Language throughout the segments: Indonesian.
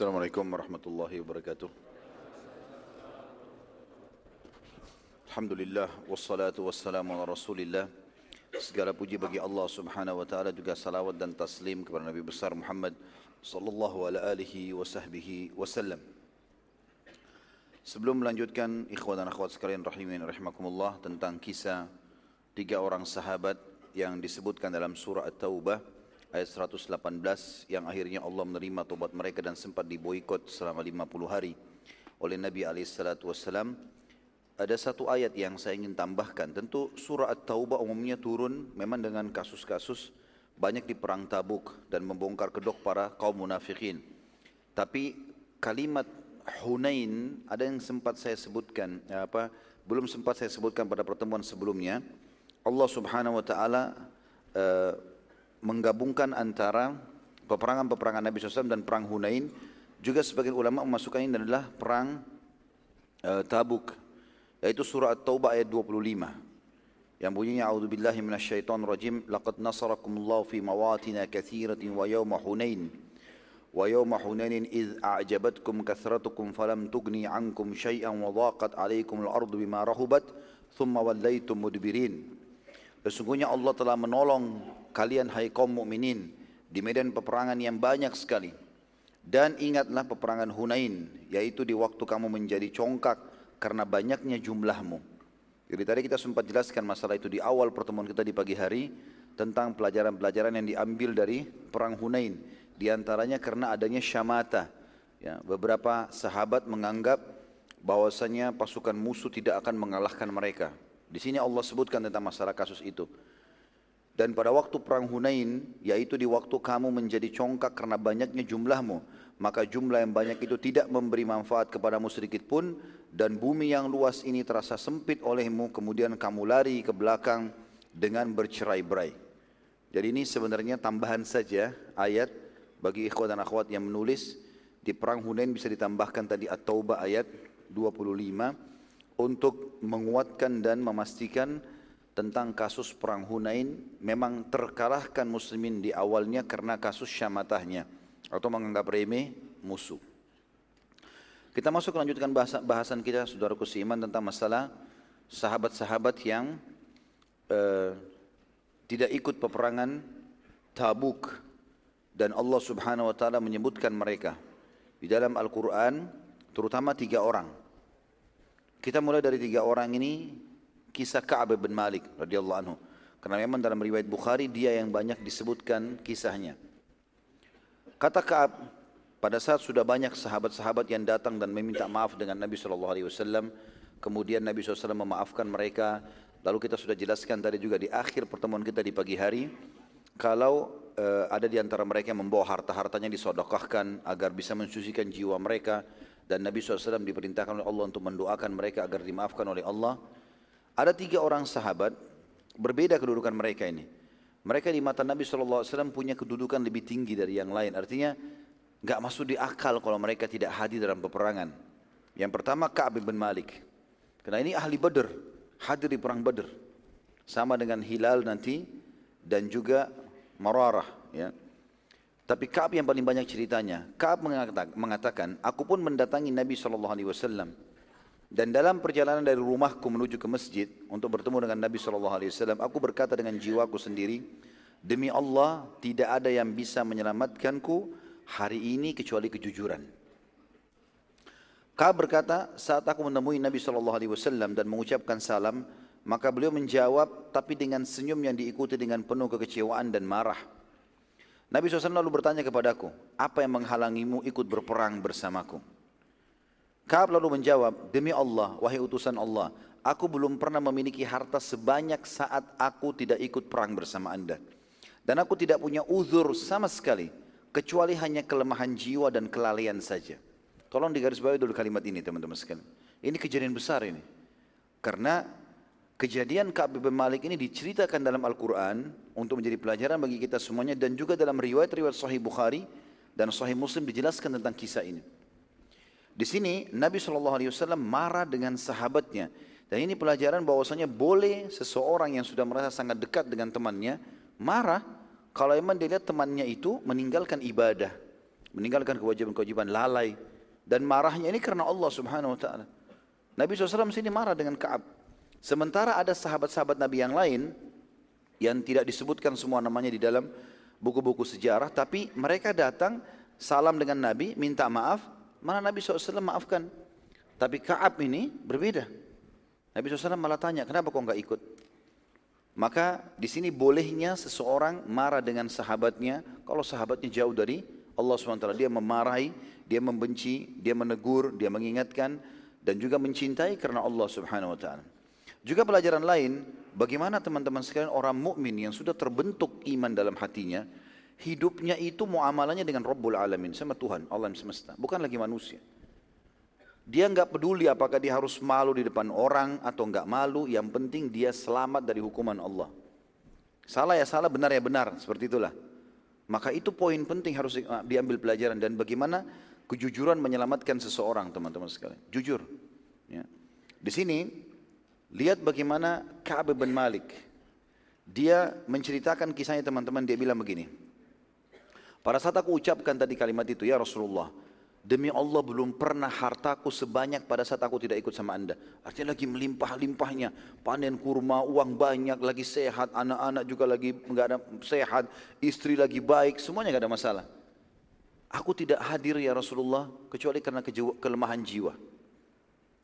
Assalamualaikum warahmatullahi wabarakatuh. Alhamdulillah wassalatu wassalamu ala Rasulillah. Segala puji bagi Allah Subhanahu wa taala juga salawat dan taslim kepada Nabi besar Muhammad sallallahu ala alihi wasallam. Sebelum melanjutkan ikhwan dan akhwat sekalian rahimin rahimakumullah tentang kisah tiga orang sahabat yang disebutkan dalam surah At-Taubah ayat 118 yang akhirnya Allah menerima tobat mereka dan sempat diboikot selama 50 hari oleh Nabi alaihissalatu ada satu ayat yang saya ingin tambahkan. Tentu surah At-Taubah umumnya turun memang dengan kasus-kasus banyak di perang Tabuk dan membongkar kedok para kaum munafikin. Tapi kalimat Hunain ada yang sempat saya sebutkan ya apa belum sempat saya sebutkan pada pertemuan sebelumnya. Allah Subhanahu wa taala uh, menggabungkan antara peperangan-peperangan Nabi SAW dan perang Hunain juga sebagian ulama memasukkan ini adalah perang uh, Tabuk yaitu surah At-Taubah ayat 25 yang bunyinya a'udzubillahi minasyaitonir rajim laqad nasarakumullahu fi mawatin katsiratin wa yawma hunain. Wa yawma hunain id a'jabatkum kathratukum falam tughni 'ankum syai'an wa dhaqat 'alaykum al-ardu bima rahubat thumma wallaytum mudbirin Sesungguhnya Allah telah menolong kalian hai kaum mukminin di medan peperangan yang banyak sekali. Dan ingatlah peperangan Hunain, yaitu di waktu kamu menjadi congkak karena banyaknya jumlahmu. Jadi tadi kita sempat jelaskan masalah itu di awal pertemuan kita di pagi hari tentang pelajaran-pelajaran yang diambil dari perang Hunain. Di antaranya karena adanya syamata. Ya, beberapa sahabat menganggap bahwasanya pasukan musuh tidak akan mengalahkan mereka. Di sini Allah sebutkan tentang masalah kasus itu. Dan pada waktu perang Hunain, yaitu di waktu kamu menjadi congkak karena banyaknya jumlahmu, maka jumlah yang banyak itu tidak memberi manfaat kepadamu sedikit pun, dan bumi yang luas ini terasa sempit olehmu, kemudian kamu lari ke belakang dengan bercerai-berai. Jadi ini sebenarnya tambahan saja ayat bagi ikhwan dan akhwat yang menulis di perang Hunain bisa ditambahkan tadi At-Taubah ayat 25 untuk menguatkan dan memastikan tentang kasus perang Hunain memang terkalahkan muslimin di awalnya karena kasus syamatahnya atau menganggap remeh musuh. Kita masuk lanjutkan bahasa, bahasan kita saudaraku seiman tentang masalah sahabat-sahabat yang uh, tidak ikut peperangan Tabuk dan Allah Subhanahu wa taala menyebutkan mereka di dalam Al-Qur'an terutama tiga orang. Kita mulai dari tiga orang ini kisah Ka'ab bin Malik radhiyallahu anhu. Karena memang dalam riwayat Bukhari dia yang banyak disebutkan kisahnya. Kata Ka'ab, pada saat sudah banyak sahabat-sahabat yang datang dan meminta maaf dengan Nabi SAW, kemudian Nabi SAW memaafkan mereka. Lalu kita sudah jelaskan tadi juga di akhir pertemuan kita di pagi hari, kalau uh, ada di antara mereka yang membawa harta-hartanya disodokahkan agar bisa mensucikan jiwa mereka, dan Nabi SAW diperintahkan oleh Allah untuk mendoakan mereka agar dimaafkan oleh Allah, ada tiga orang sahabat, berbeda kedudukan mereka ini. Mereka di mata Nabi SAW punya kedudukan lebih tinggi dari yang lain. Artinya nggak masuk di akal kalau mereka tidak hadir dalam peperangan. Yang pertama Ka'ab bin Malik. Karena ini ahli Badr, hadir di perang Badr. Sama dengan Hilal nanti dan juga Mararah. Ya. Tapi Ka'ab yang paling banyak ceritanya. Ka'ab mengatakan, aku pun mendatangi Nabi SAW dan dalam perjalanan dari rumahku menuju ke masjid untuk bertemu dengan Nabi SAW, aku berkata dengan jiwaku sendiri, demi Allah tidak ada yang bisa menyelamatkanku hari ini kecuali kejujuran. Ka'ab berkata, saat aku menemui Nabi SAW dan mengucapkan salam, maka beliau menjawab tapi dengan senyum yang diikuti dengan penuh kekecewaan dan marah. Nabi SAW lalu bertanya kepadaku, apa yang menghalangimu ikut berperang bersamaku? Kaab lalu menjawab, demi Allah, wahai utusan Allah, aku belum pernah memiliki harta sebanyak saat aku tidak ikut perang bersama anda. Dan aku tidak punya uzur sama sekali, kecuali hanya kelemahan jiwa dan kelalaian saja. Tolong digarisbawahi dulu kalimat ini teman-teman sekalian. Ini kejadian besar ini. Karena kejadian Ka'ab bin Malik ini diceritakan dalam Al-Quran untuk menjadi pelajaran bagi kita semuanya dan juga dalam riwayat-riwayat Sahih Bukhari dan Sahih Muslim dijelaskan tentang kisah ini. Di sini Nabi SAW marah dengan sahabatnya. Dan ini pelajaran bahwasanya boleh seseorang yang sudah merasa sangat dekat dengan temannya marah kalau memang dia lihat temannya itu meninggalkan ibadah meninggalkan kewajiban-kewajiban lalai dan marahnya ini karena Allah Subhanahu wa taala. Nabi SAW sini marah dengan Ka'ab. Sementara ada sahabat-sahabat Nabi yang lain yang tidak disebutkan semua namanya di dalam buku-buku sejarah, tapi mereka datang salam dengan Nabi, minta maaf, mana Nabi SAW maafkan. Tapi Kaab ini berbeda. Nabi SAW malah tanya, kenapa kau nggak ikut? Maka di sini bolehnya seseorang marah dengan sahabatnya kalau sahabatnya jauh dari Allah SWT. Dia memarahi, dia membenci, dia menegur, dia mengingatkan dan juga mencintai karena Allah Subhanahu wa taala. Juga pelajaran lain, bagaimana teman-teman sekalian orang mukmin yang sudah terbentuk iman dalam hatinya, hidupnya itu muamalahnya dengan Rabbul Alamin, sama Tuhan, Allah semesta, bukan lagi manusia. Dia nggak peduli apakah dia harus malu di depan orang atau nggak malu, yang penting dia selamat dari hukuman Allah. Salah ya salah, benar ya benar, seperti itulah. Maka itu poin penting harus diambil pelajaran dan bagaimana kejujuran menyelamatkan seseorang teman-teman sekalian. Jujur. Ya. Di sini lihat bagaimana Ka'ab bin Malik. Dia menceritakan kisahnya teman-teman, dia bilang begini. Pada saat aku ucapkan tadi kalimat itu, ya Rasulullah, demi Allah belum pernah hartaku sebanyak pada saat aku tidak ikut sama anda. Artinya lagi melimpah-limpahnya, panen kurma, uang banyak, lagi sehat, anak-anak juga lagi nggak ada sehat, istri lagi baik, semuanya nggak ada masalah. Aku tidak hadir ya Rasulullah kecuali karena kelemahan jiwa.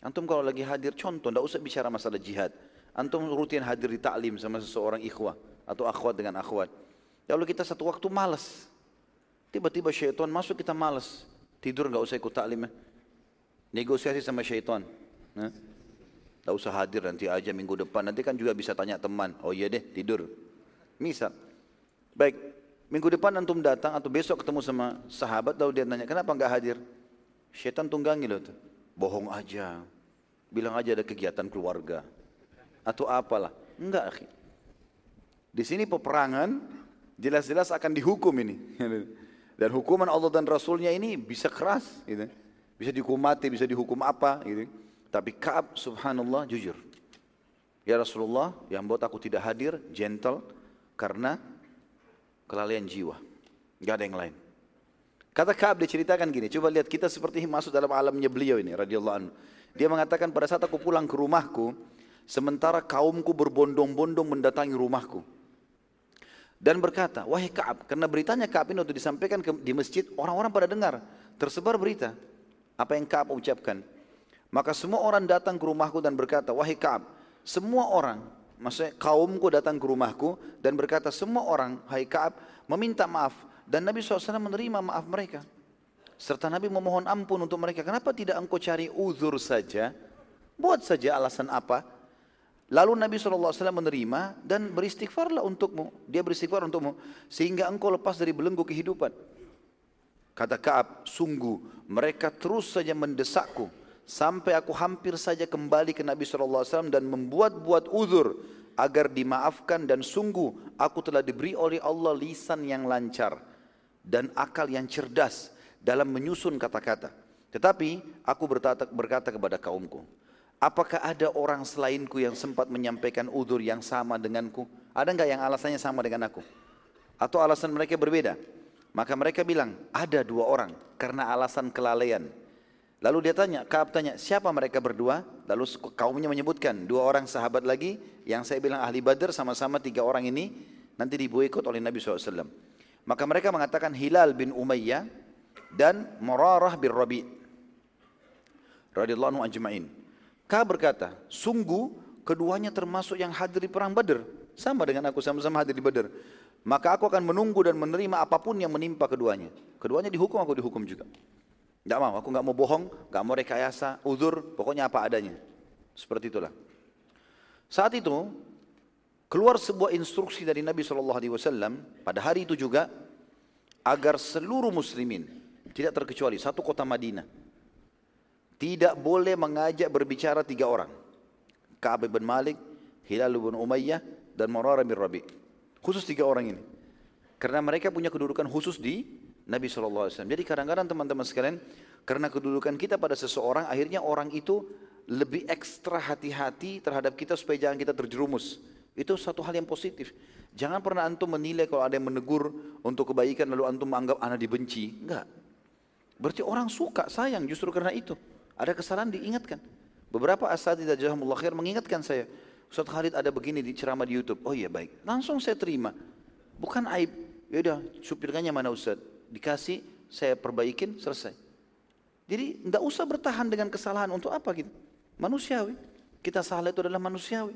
Antum kalau lagi hadir contoh, tidak usah bicara masalah jihad. Antum rutin hadir di taklim sama seseorang ikhwah atau akhwat dengan akhwat. Lalu kita satu waktu malas, Tiba-tiba syaitan masuk kita malas. Tidur nggak usah ikut taklim ya. Negosiasi sama syaitan. Nah. Tak usah hadir nanti aja minggu depan. Nanti kan juga bisa tanya teman. Oh iya deh tidur. Misal. Baik. Minggu depan antum datang atau besok ketemu sama sahabat lalu dia tanya kenapa nggak hadir? Syaitan tunggangi loh tuh. Bohong aja. Bilang aja ada kegiatan keluarga. Atau apalah. Enggak. Di sini peperangan jelas-jelas akan dihukum ini. Dan hukuman Allah dan Rasulnya ini bisa keras, gitu. bisa dihukum mati, bisa dihukum apa. Gitu. Tapi Kaab subhanallah jujur. Ya Rasulullah yang buat aku tidak hadir, gentle, karena kelalaian jiwa. Gak ada yang lain. Kata Kaab diceritakan gini, coba lihat kita seperti masuk dalam alamnya beliau ini radhiyallahu anhu. Dia mengatakan pada saat aku pulang ke rumahku, sementara kaumku berbondong-bondong mendatangi rumahku dan berkata, wahai Kaab, karena beritanya Kaab ini waktu disampaikan ke, di masjid, orang-orang pada dengar, tersebar berita. Apa yang Kaab ucapkan. Maka semua orang datang ke rumahku dan berkata, wahai Kaab, semua orang, maksudnya kaumku datang ke rumahku dan berkata, semua orang, hai Kaab, meminta maaf. Dan Nabi SAW menerima maaf mereka. Serta Nabi memohon ampun untuk mereka. Kenapa tidak engkau cari uzur saja? Buat saja alasan apa? Lalu Nabi SAW menerima dan beristighfarlah untukmu. Dia beristighfar untukmu. Sehingga engkau lepas dari belenggu kehidupan. Kata Kaab, sungguh mereka terus saja mendesakku. Sampai aku hampir saja kembali ke Nabi SAW dan membuat-buat uzur. Agar dimaafkan dan sungguh aku telah diberi oleh Allah lisan yang lancar. Dan akal yang cerdas dalam menyusun kata-kata. Tetapi aku berkata, kepada kaumku. Apakah ada orang selainku yang sempat menyampaikan udur yang sama denganku? Ada enggak yang alasannya sama dengan aku? Atau alasan mereka berbeda? Maka mereka bilang, ada dua orang karena alasan kelalaian. Lalu dia tanya, Kaab tanya, siapa mereka berdua? Lalu kaumnya menyebutkan, dua orang sahabat lagi yang saya bilang ahli badar sama-sama tiga orang ini nanti diboikot oleh Nabi SAW. Maka mereka mengatakan Hilal bin Umayyah dan Murarah bin Rabi' radhiyallahu anhu ajma'in. Ka berkata, sungguh keduanya termasuk yang hadir di perang Badar. Sama dengan aku sama-sama hadir di Badar. Maka aku akan menunggu dan menerima apa pun yang menimpa keduanya. Keduanya dihukum, aku dihukum juga. Gak mau, aku gak mau bohong, gak mau rekayasa, uzur, pokoknya apa adanya. Seperti itulah. Saat itu, keluar sebuah instruksi dari Nabi SAW pada hari itu juga, agar seluruh muslimin, tidak terkecuali satu kota Madinah, tidak boleh mengajak berbicara tiga orang. Ka'ab bin Malik, Hilal bin Umayyah, dan Murarah bin Rabi. Khusus tiga orang ini. Karena mereka punya kedudukan khusus di Nabi SAW. Jadi kadang-kadang teman-teman sekalian, karena kedudukan kita pada seseorang, akhirnya orang itu lebih ekstra hati-hati terhadap kita supaya jangan kita terjerumus. Itu satu hal yang positif. Jangan pernah antum menilai kalau ada yang menegur untuk kebaikan lalu antum menganggap anak dibenci. Enggak. Berarti orang suka, sayang justru karena itu. Ada kesalahan diingatkan. Beberapa asatidah jazahumullah khair mengingatkan saya. Ustaz Khalid ada begini di ceramah di Youtube. Oh iya baik. Langsung saya terima. Bukan aib. Ya udah, supirkannya mana Ustaz? Dikasih, saya perbaikin, selesai. Jadi nggak usah bertahan dengan kesalahan untuk apa gitu. Manusiawi. Kita salah itu adalah manusiawi.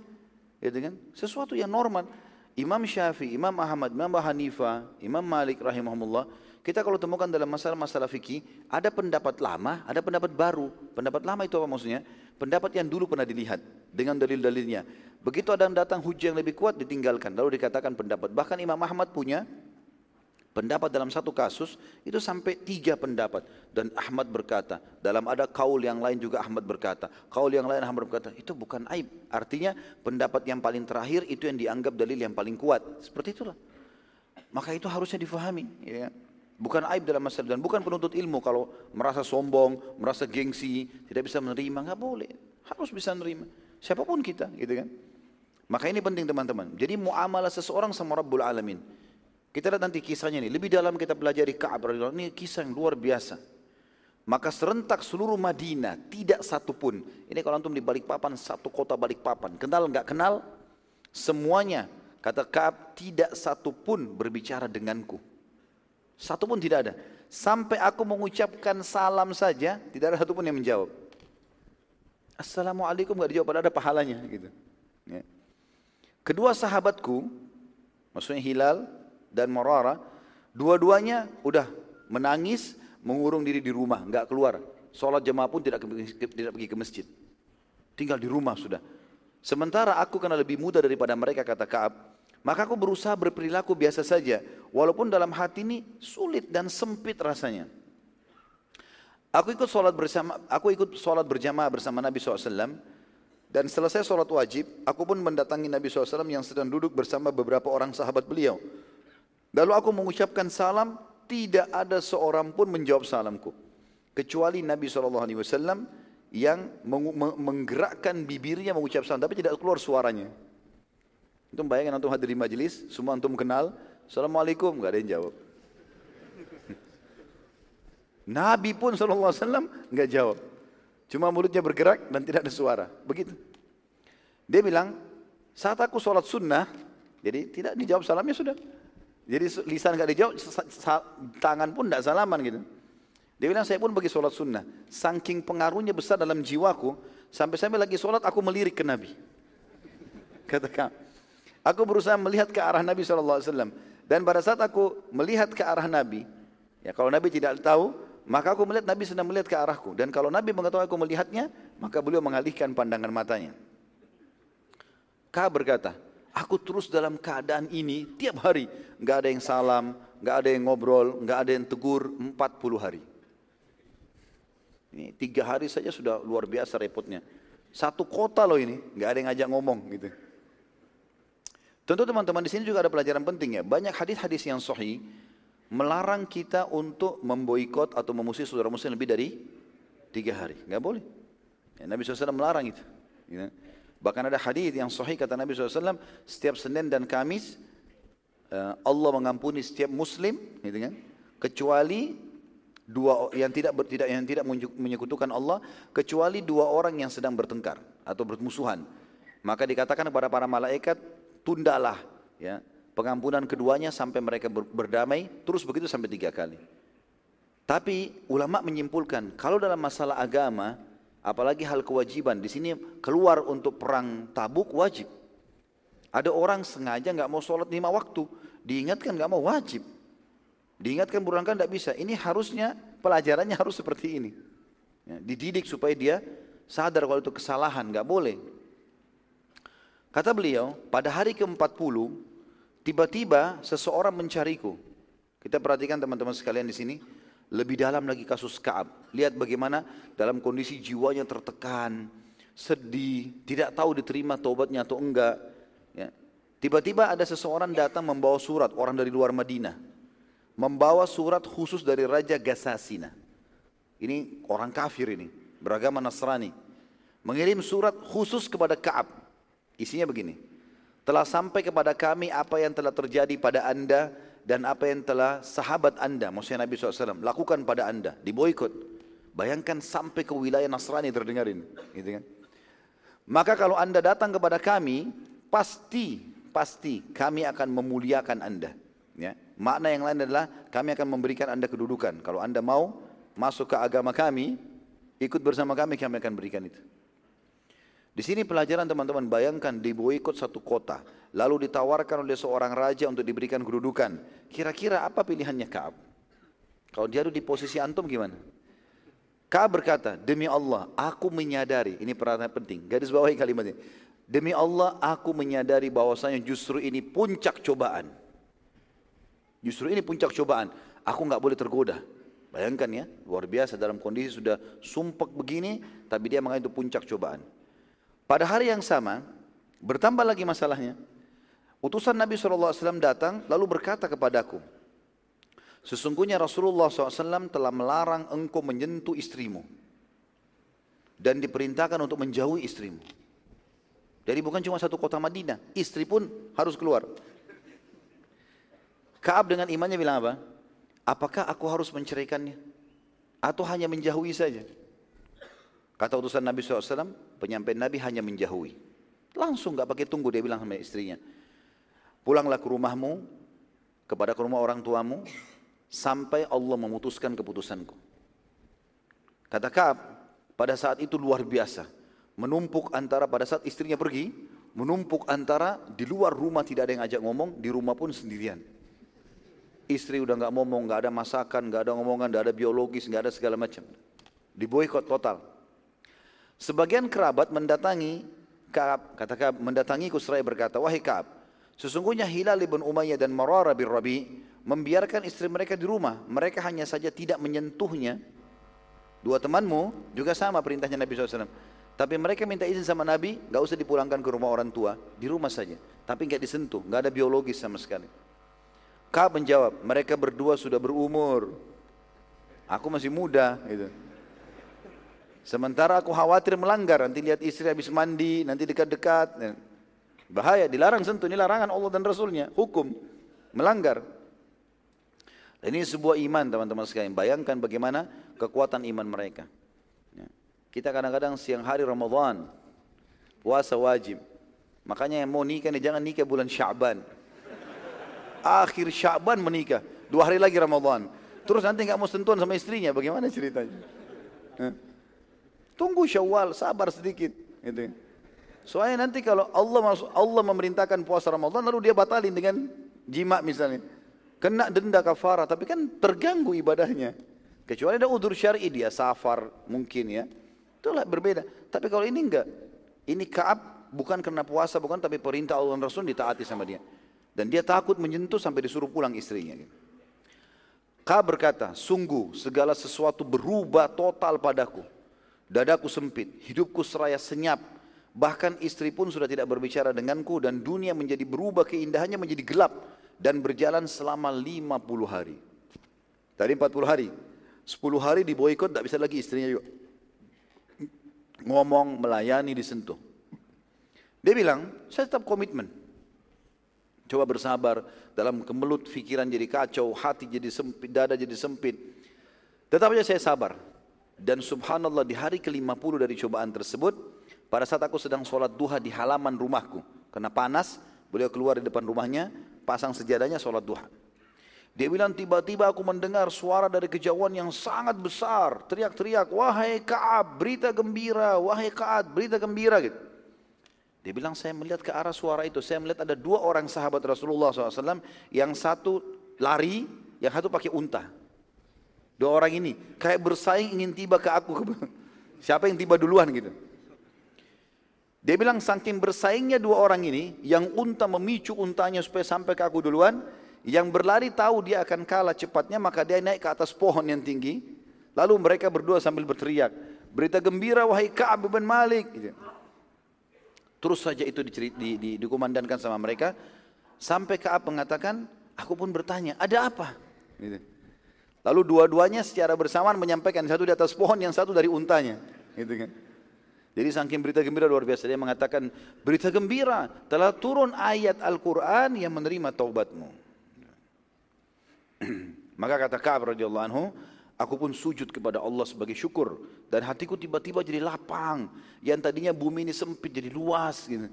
Gitu kan? Sesuatu yang normal. Imam Syafi'i, Imam Ahmad, Imam Hanifah, Imam Malik rahimahumullah, kita kalau temukan dalam masalah-masalah fikih, ada pendapat lama, ada pendapat baru. Pendapat lama itu apa maksudnya? Pendapat yang dulu pernah dilihat dengan dalil-dalilnya. Begitu ada yang datang hujah yang lebih kuat ditinggalkan, lalu dikatakan pendapat. Bahkan Imam Ahmad punya Pendapat dalam satu kasus itu sampai tiga pendapat. Dan Ahmad berkata, dalam ada kaul yang lain juga Ahmad berkata. Kaul yang lain Ahmad berkata, itu bukan aib. Artinya pendapat yang paling terakhir itu yang dianggap dalil yang paling kuat. Seperti itulah. Maka itu harusnya difahami. Ya. Bukan aib dalam masalah dan bukan penuntut ilmu kalau merasa sombong, merasa gengsi, tidak bisa menerima, nggak boleh. Harus bisa menerima. Siapa pun kita, gitu kan. Maka ini penting teman-teman. Jadi muamalah seseorang sama Rabbul Alamin. Kita lihat nanti kisahnya ini. Lebih dalam kita pelajari Ka'ab Ini kisah yang luar biasa. Maka serentak seluruh Madinah tidak satu pun. Ini kalau antum di balik papan satu kota balik papan. Kenal nggak kenal? Semuanya kata Ka'ab tidak satu pun berbicara denganku. Satu pun tidak ada. Sampai aku mengucapkan salam saja tidak ada satu pun yang menjawab. Assalamualaikum nggak dijawab padahal ada pahalanya gitu. Ya. Kedua sahabatku, maksudnya Hilal dan Morara, dua-duanya udah menangis, mengurung diri di rumah, nggak keluar. Sholat jemaah pun tidak, tidak pergi ke masjid. Tinggal di rumah sudah. Sementara aku karena lebih muda daripada mereka kata Kaab, maka aku berusaha berperilaku biasa saja, walaupun dalam hati ini sulit dan sempit rasanya. Aku ikut sholat bersama, aku ikut sholat berjamaah bersama Nabi SAW, dan selesai sholat wajib, aku pun mendatangi Nabi SAW yang sedang duduk bersama beberapa orang sahabat beliau. Lalu aku mengucapkan salam, tidak ada seorang pun menjawab salamku. Kecuali Nabi SAW yang menggerakkan bibirnya mengucap salam, tapi tidak keluar suaranya. Itu bayangkan antum hadir di majelis, semua antum kenal, Assalamualaikum, gak ada yang jawab. Nabi pun SAW nggak jawab. Cuma mulutnya bergerak dan tidak ada suara. Begitu. Dia bilang, saat aku sholat sunnah, jadi tidak dijawab salamnya sudah. Jadi lisan gak dijawab, tangan pun tidak salaman gitu. Dia bilang saya pun bagi sholat sunnah. Saking pengaruhnya besar dalam jiwaku, sampai-sampai lagi sholat aku melirik ke Nabi. Katakan, aku berusaha melihat ke arah Nabi SAW. Dan pada saat aku melihat ke arah Nabi, ya kalau Nabi tidak tahu, maka aku melihat Nabi sedang melihat ke arahku. Dan kalau Nabi mengetahui aku melihatnya, maka beliau mengalihkan pandangan matanya. Kah berkata, Aku terus dalam keadaan ini tiap hari. Nggak ada yang salam, nggak ada yang ngobrol, nggak ada yang tegur 40 hari. Ini tiga hari saja sudah luar biasa repotnya. Satu kota loh ini, nggak ada yang ngajak ngomong gitu. Tentu teman-teman di sini juga ada pelajaran penting ya. Banyak hadis-hadis yang sahih melarang kita untuk memboikot atau memusuhi saudara muslim lebih dari tiga hari. Nggak boleh. Ya, Nabi SAW melarang itu. Gitu. Bahkan ada hadis yang sahih kata Nabi SAW, setiap Senin dan Kamis eh, Allah mengampuni setiap Muslim, gitu kan? Kecuali dua yang tidak tidak yang tidak menyekutukan Allah, kecuali dua orang yang sedang bertengkar atau bermusuhan. Maka dikatakan kepada para malaikat, tundalah ya pengampunan keduanya sampai mereka berdamai, terus begitu sampai tiga kali. Tapi ulama menyimpulkan kalau dalam masalah agama Apalagi hal kewajiban. Di sini keluar untuk perang tabuk wajib. Ada orang sengaja nggak mau sholat lima waktu. Diingatkan nggak mau wajib. Diingatkan berangkat tidak bisa. Ini harusnya pelajarannya harus seperti ini. Ya, dididik supaya dia sadar kalau itu kesalahan. nggak boleh. Kata beliau, pada hari ke-40, tiba-tiba seseorang mencariku. Kita perhatikan teman-teman sekalian di sini lebih dalam lagi kasus Kaab. Lihat bagaimana dalam kondisi jiwanya tertekan, sedih, tidak tahu diterima taubatnya atau enggak. Ya. Tiba-tiba ada seseorang datang membawa surat, orang dari luar Madinah. Membawa surat khusus dari Raja Gasasina. Ini orang kafir ini, beragama Nasrani. Mengirim surat khusus kepada Kaab. Isinya begini. Telah sampai kepada kami apa yang telah terjadi pada anda dan apa yang telah sahabat anda, maksudnya Nabi SAW, lakukan pada anda, diboikot. Bayangkan sampai ke wilayah Nasrani terdengarin, gitu kan. Maka kalau anda datang kepada kami, pasti, pasti kami akan memuliakan anda. Ya. Makna yang lain adalah kami akan memberikan anda kedudukan. Kalau anda mau masuk ke agama kami, ikut bersama kami, kami akan berikan itu. Di sini pelajaran teman-teman bayangkan diboikot satu kota, lalu ditawarkan oleh seorang raja untuk diberikan kedudukan. Kira-kira apa pilihannya Kaab? Kalau dia ada di posisi antum gimana? Kaab berkata, demi Allah, aku menyadari, ini perhatian penting, garis bawahi kalimat ini. Demi Allah, aku menyadari bahwasanya justru ini puncak cobaan. Justru ini puncak cobaan. Aku nggak boleh tergoda. Bayangkan ya, luar biasa dalam kondisi sudah sumpek begini, tapi dia menganggap itu puncak cobaan. Pada hari yang sama, bertambah lagi masalahnya. Utusan Nabi SAW datang lalu berkata kepadaku, Sesungguhnya Rasulullah SAW telah melarang engkau menyentuh istrimu. Dan diperintahkan untuk menjauhi istrimu. Jadi bukan cuma satu kota Madinah, istri pun harus keluar. Kaab dengan imannya bilang apa? Apakah aku harus menceraikannya? Atau hanya menjauhi saja? Kata utusan Nabi SAW, penyampaian Nabi hanya menjauhi. Langsung gak pakai tunggu dia bilang sama istrinya. Pulanglah ke rumahmu, kepada ke rumah orang tuamu, sampai Allah memutuskan keputusanku. Kata Kaab, pada saat itu luar biasa. Menumpuk antara pada saat istrinya pergi, menumpuk antara di luar rumah tidak ada yang ajak ngomong, di rumah pun sendirian. Istri udah nggak ngomong, nggak ada masakan, nggak ada ngomongan, nggak ada biologis, nggak ada segala macam. Diboykot total. Sebagian kerabat mendatangi Kaab, kata Kaab, mendatangi Kusrai berkata, wahai Kaab, sesungguhnya Hilal ibn Umayyah dan Marara bin Rabi membiarkan istri mereka di rumah. Mereka hanya saja tidak menyentuhnya. Dua temanmu juga sama perintahnya Nabi SAW. Tapi mereka minta izin sama Nabi, gak usah dipulangkan ke rumah orang tua, di rumah saja. Tapi gak disentuh, gak ada biologis sama sekali. Kau menjawab, mereka berdua sudah berumur. Aku masih muda. Gitu. Sementara aku khawatir melanggar, nanti lihat istri habis mandi, nanti dekat-dekat. Bahaya, dilarang sentuh, ini larangan Allah dan Rasulnya, hukum, melanggar. Ini sebuah iman teman-teman sekalian. Bayangkan bagaimana kekuatan iman mereka. Ya. Kita kadang-kadang siang hari Ramadan, puasa wajib. Makanya yang mau nikah nih jangan nikah bulan Syaban. Akhir Syaban menikah, dua hari lagi Ramadan. Terus nanti nggak mau sentuhan sama istrinya, bagaimana ceritanya? Tunggu Syawal, sabar sedikit. Gitu. Soalnya nanti kalau Allah Allah memerintahkan puasa Ramadan lalu dia batalin dengan jima misalnya kena denda kafara, tapi kan terganggu ibadahnya. Kecuali ada udur syar'i dia safar mungkin ya. Itulah berbeda. Tapi kalau ini enggak. Ini Kaab bukan karena puasa bukan tapi perintah Allah dan Rasul ditaati sama dia. Dan dia takut menyentuh sampai disuruh pulang istrinya. Kaab berkata, sungguh segala sesuatu berubah total padaku. Dadaku sempit, hidupku seraya senyap, bahkan istri pun sudah tidak berbicara denganku dan dunia menjadi berubah keindahannya menjadi gelap dan berjalan selama 50 hari. Tadi 40 hari. 10 hari diboikot tak bisa lagi istrinya juga. Ngomong, melayani, disentuh. Dia bilang, saya tetap komitmen. Coba bersabar dalam kemelut pikiran jadi kacau, hati jadi sempit, dada jadi sempit. Tetap saja saya sabar. Dan subhanallah di hari ke-50 dari cobaan tersebut, pada saat aku sedang sholat duha di halaman rumahku, karena panas, beliau keluar di depan rumahnya, pasang sejadahnya sholat duha. Dia bilang tiba-tiba aku mendengar suara dari kejauhan yang sangat besar. Teriak-teriak, wahai Kaab berita gembira, wahai Kaab berita gembira gitu. Dia bilang saya melihat ke arah suara itu. Saya melihat ada dua orang sahabat Rasulullah SAW. Yang satu lari, yang satu pakai unta. Dua orang ini kayak bersaing ingin tiba ke aku. Siapa yang tiba duluan gitu. Dia bilang saking bersaingnya dua orang ini, yang unta memicu untanya supaya sampai ke aku duluan, yang berlari tahu dia akan kalah cepatnya, maka dia naik ke atas pohon yang tinggi, lalu mereka berdua sambil berteriak, berita gembira wahai Ka'ab bin Malik. Gitu. Terus saja itu di, di, di, dikumandangkan sama mereka, sampai Ka'ab mengatakan, aku pun bertanya, ada apa? Gitu. Lalu dua-duanya secara bersamaan menyampaikan, satu di atas pohon, yang satu dari untanya. Gitu kan. Jadi saking berita gembira luar biasa dia mengatakan berita gembira telah turun ayat Al-Quran yang menerima taubatmu. Maka kata Ka'ab radhiyallahu anhu, aku pun sujud kepada Allah sebagai syukur dan hatiku tiba-tiba jadi lapang. Yang tadinya bumi ini sempit jadi luas gitu.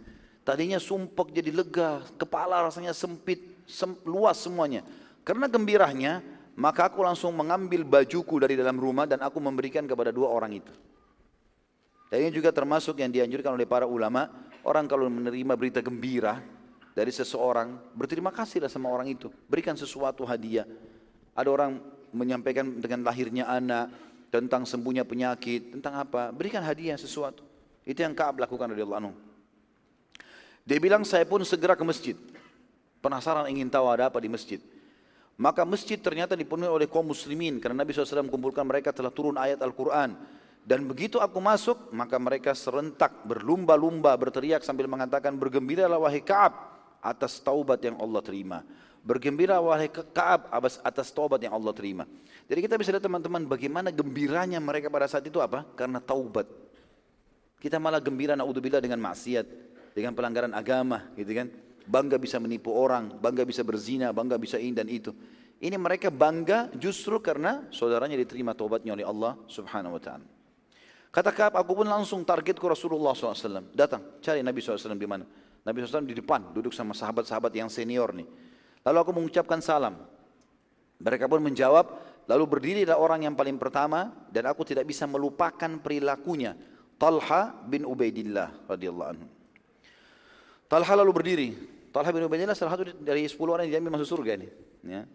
Tadinya sumpek jadi lega, kepala rasanya sempit, sem luas semuanya. Karena gembiranya, maka aku langsung mengambil bajuku dari dalam rumah dan aku memberikan kepada dua orang itu. Dan ini juga termasuk yang dianjurkan oleh para ulama, orang kalau menerima berita gembira dari seseorang, berterima kasihlah sama orang itu, berikan sesuatu hadiah. Ada orang menyampaikan dengan lahirnya anak, tentang sembuhnya penyakit, tentang apa, berikan hadiah sesuatu. Itu yang Ka'ab lakukan radhiyallahu anhu. Dia bilang saya pun segera ke masjid. Penasaran ingin tahu ada apa di masjid. Maka masjid ternyata dipenuhi oleh kaum muslimin karena Nabi SAW kumpulkan mereka telah turun ayat Al-Quran. Dan begitu aku masuk, maka mereka serentak berlumba-lumba berteriak sambil mengatakan bergembiralah wahai Ka'ab atas taubat yang Allah terima. Bergembira wahai Ka'ab atas taubat yang Allah terima. Jadi kita bisa lihat teman-teman bagaimana gembiranya mereka pada saat itu apa? Karena taubat. Kita malah gembira naudzubillah dengan maksiat dengan pelanggaran agama gitu kan bangga bisa menipu orang bangga bisa berzina bangga bisa ini dan itu. Ini mereka bangga justru karena saudaranya diterima taubatnya oleh Allah subhanahu wa ta'ala. Kata Kaab aku pun langsung target ke Rasulullah SAW datang cari Nabi SAW di mana? Nabi SAW di depan duduk sama sahabat-sahabat yang senior nih. Lalu aku mengucapkan salam. Mereka pun menjawab lalu berdirilah orang yang paling pertama dan aku tidak bisa melupakan perilakunya. Talha bin Ubaidillah radhiyallahu anhu. Talha lalu berdiri. Talha bin Ubaidillah salah satu dari 10 orang yang diambil masuk surga ini. Ya.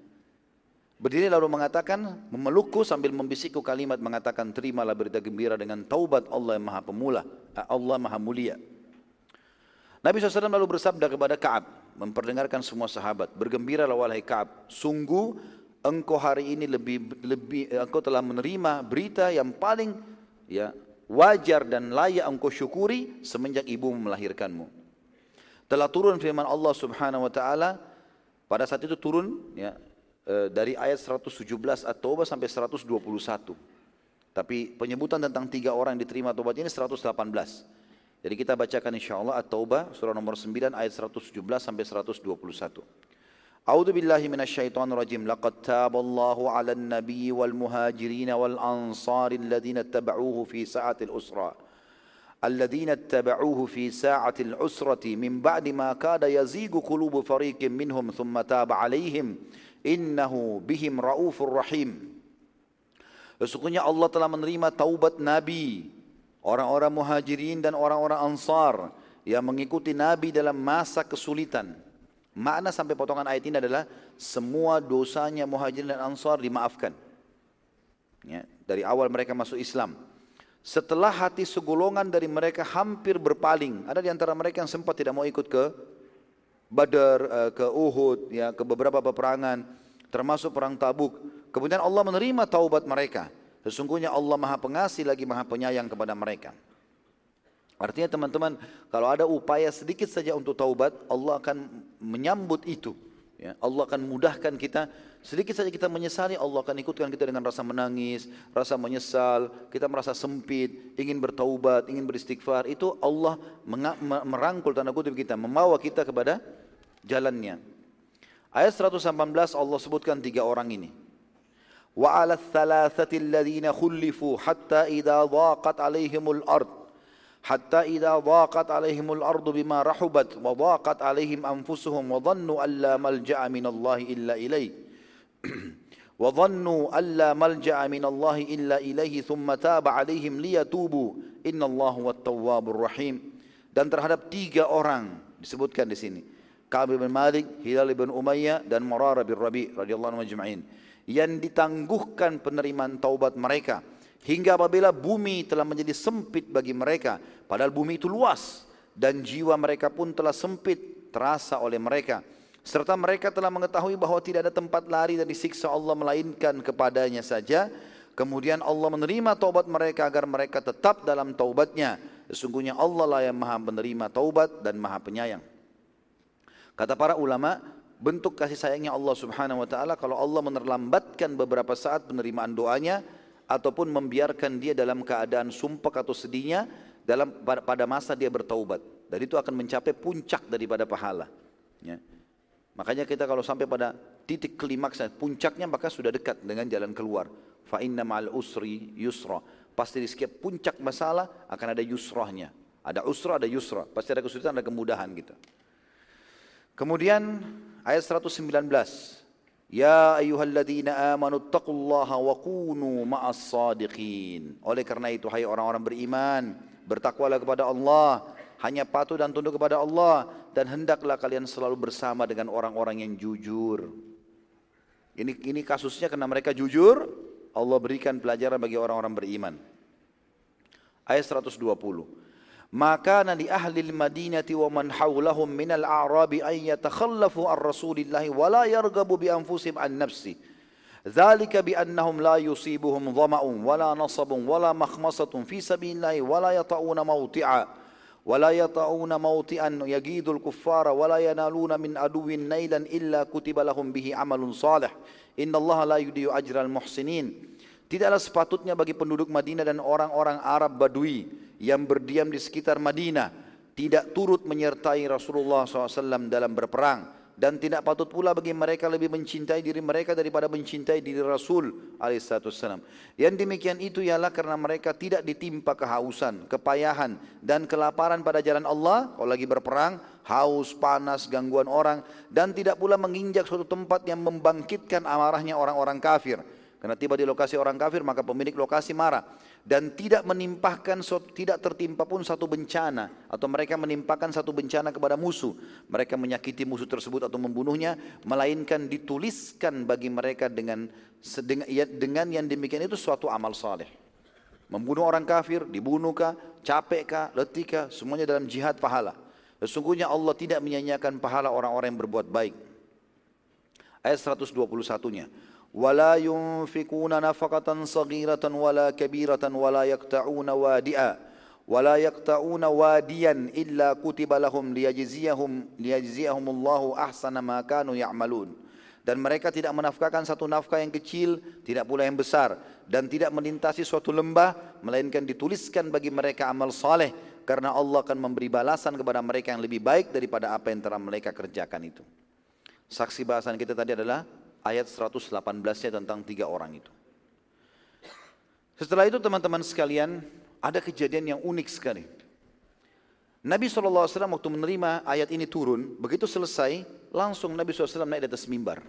Berdiri lalu mengatakan, memelukku sambil membisikku kalimat mengatakan, terimalah berita gembira dengan taubat Allah yang maha pemula, eh, Allah maha mulia. Nabi SAW lalu bersabda kepada Ka'ab, memperdengarkan semua sahabat, bergembiralah wahai Ka'ab, sungguh engkau hari ini lebih lebih engkau telah menerima berita yang paling ya wajar dan layak engkau syukuri semenjak ibumu melahirkanmu telah turun firman Allah Subhanahu wa taala pada saat itu turun ya e, dari ayat 117 At-Taubah sampai 121. Tapi penyebutan tentang tiga orang yang diterima taubat ini 118. Jadi kita bacakan insyaallah At-Taubah surah nomor 9 ayat 117 sampai 121. A'udzu billahi minasyaitonir rajim. Laqad taballahu 'alan nabiyyi wal muhajirin wal ansari alladziina ittaba'uuhu fi sa'atil usra. الذين اتبعوه في ساعة العسرة من بعد ما كاد yazigu قلوب فريق منهم ثم تاب عليهم إنه بهم رؤوف رحيم. Sesungguhnya Allah telah menerima taubat Nabi, orang-orang muhajirin dan orang-orang ansar yang mengikuti Nabi dalam masa kesulitan. Makna sampai potongan ayat ini adalah semua dosanya muhajirin dan ansar dimaafkan. Ya, dari awal mereka masuk Islam. Setelah hati segolongan dari mereka hampir berpaling, ada di antara mereka yang sempat tidak mau ikut ke Badar, eh, ke Uhud, ya, ke beberapa peperangan, termasuk perang Tabuk. Kemudian Allah menerima taubat mereka. Sesungguhnya Allah Maha Pengasih lagi Maha Penyayang kepada mereka. Artinya teman-teman, kalau ada upaya sedikit saja untuk taubat, Allah akan menyambut itu. Ya, Allah akan mudahkan kita. Sedikit saja kita menyesali, Allah akan ikutkan kita dengan rasa menangis, rasa menyesal, kita merasa sempit, ingin bertaubat, ingin beristighfar. Itu Allah merangkul tanda kutip kita, membawa kita kepada jalannya. Ayat 118 Allah sebutkan tiga orang ini. Wa ala thalathati alladhina khullifu hatta idha dhaqat alaihimul ard حتى إذا ضاقت عليهم الأرض بما رحبت وضاقت عليهم أنفسهم وظنوا أن لا ملجأ من الله إلا إليه وظنوا أن لا ملجأ من الله إلا إليه ثم تاب عليهم ليتوبوا إن الله هو التواب الرحيم dan terhadap tiga orang disebutkan di sini Ka'ab bin Malik, Hilal bin Umayyah dan Murarah bin Rabi radhiyallahu anhu majma'in yang ditangguhkan penerimaan taubat mereka Hingga apabila bumi telah menjadi sempit bagi mereka, padahal bumi itu luas dan jiwa mereka pun telah sempit terasa oleh mereka. Serta mereka telah mengetahui bahwa tidak ada tempat lari dari siksa Allah melainkan kepadanya saja. Kemudian Allah menerima taubat mereka agar mereka tetap dalam taubatnya. Sesungguhnya Allah lah yang maha menerima taubat dan maha penyayang. Kata para ulama, bentuk kasih sayangnya Allah subhanahu wa ta'ala kalau Allah menerlambatkan beberapa saat penerimaan doanya, ataupun membiarkan dia dalam keadaan sumpah atau sedihnya dalam pada masa dia bertaubat dan itu akan mencapai puncak daripada pahala ya. Makanya kita kalau sampai pada titik klimaks, puncaknya maka sudah dekat dengan jalan keluar. Fa inna ma'al usri yusra. Pasti di setiap puncak masalah akan ada yusrahnya. Ada usra, ada yusra. Pasti ada kesulitan, ada kemudahan gitu. Kemudian ayat 119. Ya ayyuhalladzina amanu taqullaha wa kunu ma'as sadiqin. Oleh karena itu hai orang-orang beriman, bertakwalah kepada Allah, hanya patuh dan tunduk kepada Allah dan hendaklah kalian selalu bersama dengan orang-orang yang jujur. Ini ini kasusnya karena mereka jujur, Allah berikan pelajaran bagi orang-orang beriman. Ayat 120 Maka li ahli al-Madinati wa man hawlahum min al-a'rabi an yatakhallafu ar Rasulillahi wa la yarghabu bi anfusihim an nafsi. ذلك بأنهم لا يصيبهم ظمأ ولا نصب ولا مخمصة في سبيل الله ولا يطعون موطعا ولا يطعون موطئا يجيد الكفار ولا ينالون من عدو نيلا إلا كتب لهم به عمل صالح إن الله لا يضيع أجر المحسنين Tidaklah sepatutnya bagi penduduk Madinah dan orang-orang Arab Badui yang berdiam di sekitar Madinah tidak turut menyertai Rasulullah SAW dalam berperang dan tidak patut pula bagi mereka lebih mencintai diri mereka daripada mencintai diri Rasul alaihissalam. Yang demikian itu ialah karena mereka tidak ditimpa kehausan, kepayahan dan kelaparan pada jalan Allah kalau lagi berperang, haus, panas, gangguan orang dan tidak pula menginjak suatu tempat yang membangkitkan amarahnya orang-orang kafir. Karena tiba di lokasi orang kafir maka pemilik lokasi marah dan tidak menimpahkan tidak tertimpa pun satu bencana atau mereka menimpakan satu bencana kepada musuh. Mereka menyakiti musuh tersebut atau membunuhnya melainkan dituliskan bagi mereka dengan ya, dengan yang demikian itu suatu amal saleh. Membunuh orang kafir, dibunuhkah, capekkah, letihkah, semuanya dalam jihad pahala. Sesungguhnya Allah tidak menyanyiakan pahala orang-orang yang berbuat baik. Ayat 121-nya. ولا ينفقون نفقة صغيرة ولا كبيرة ولا يقطعون وادئا ولا يقطعون واديا إلا كتب لهم ليجزيهم ليجزيهم الله أحسن ما كانوا يعملون dan mereka tidak menafkahkan satu nafkah yang kecil, tidak pula yang besar dan tidak melintasi suatu lembah melainkan dituliskan bagi mereka amal saleh karena Allah akan memberi balasan kepada mereka yang lebih baik daripada apa yang telah mereka kerjakan itu. Saksi bahasan kita tadi adalah ayat 118-nya tentang tiga orang itu. Setelah itu teman-teman sekalian, ada kejadian yang unik sekali. Nabi SAW waktu menerima ayat ini turun, begitu selesai, langsung Nabi SAW naik di atas mimbar.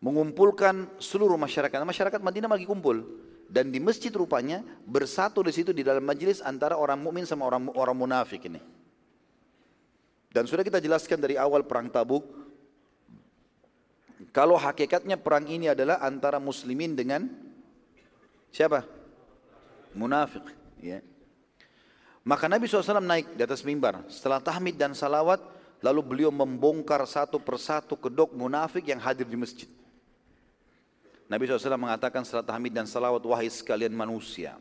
Mengumpulkan seluruh masyarakat. Masyarakat Madinah lagi kumpul. Dan di masjid rupanya bersatu di situ di dalam majelis antara orang mukmin sama orang orang munafik ini. Dan sudah kita jelaskan dari awal perang Tabuk, kalau hakikatnya perang ini adalah antara muslimin dengan siapa? Munafik. Ya. Maka Nabi SAW naik di atas mimbar. Setelah tahmid dan salawat, lalu beliau membongkar satu persatu kedok munafik yang hadir di masjid. Nabi SAW mengatakan setelah tahmid dan salawat, wahai sekalian manusia.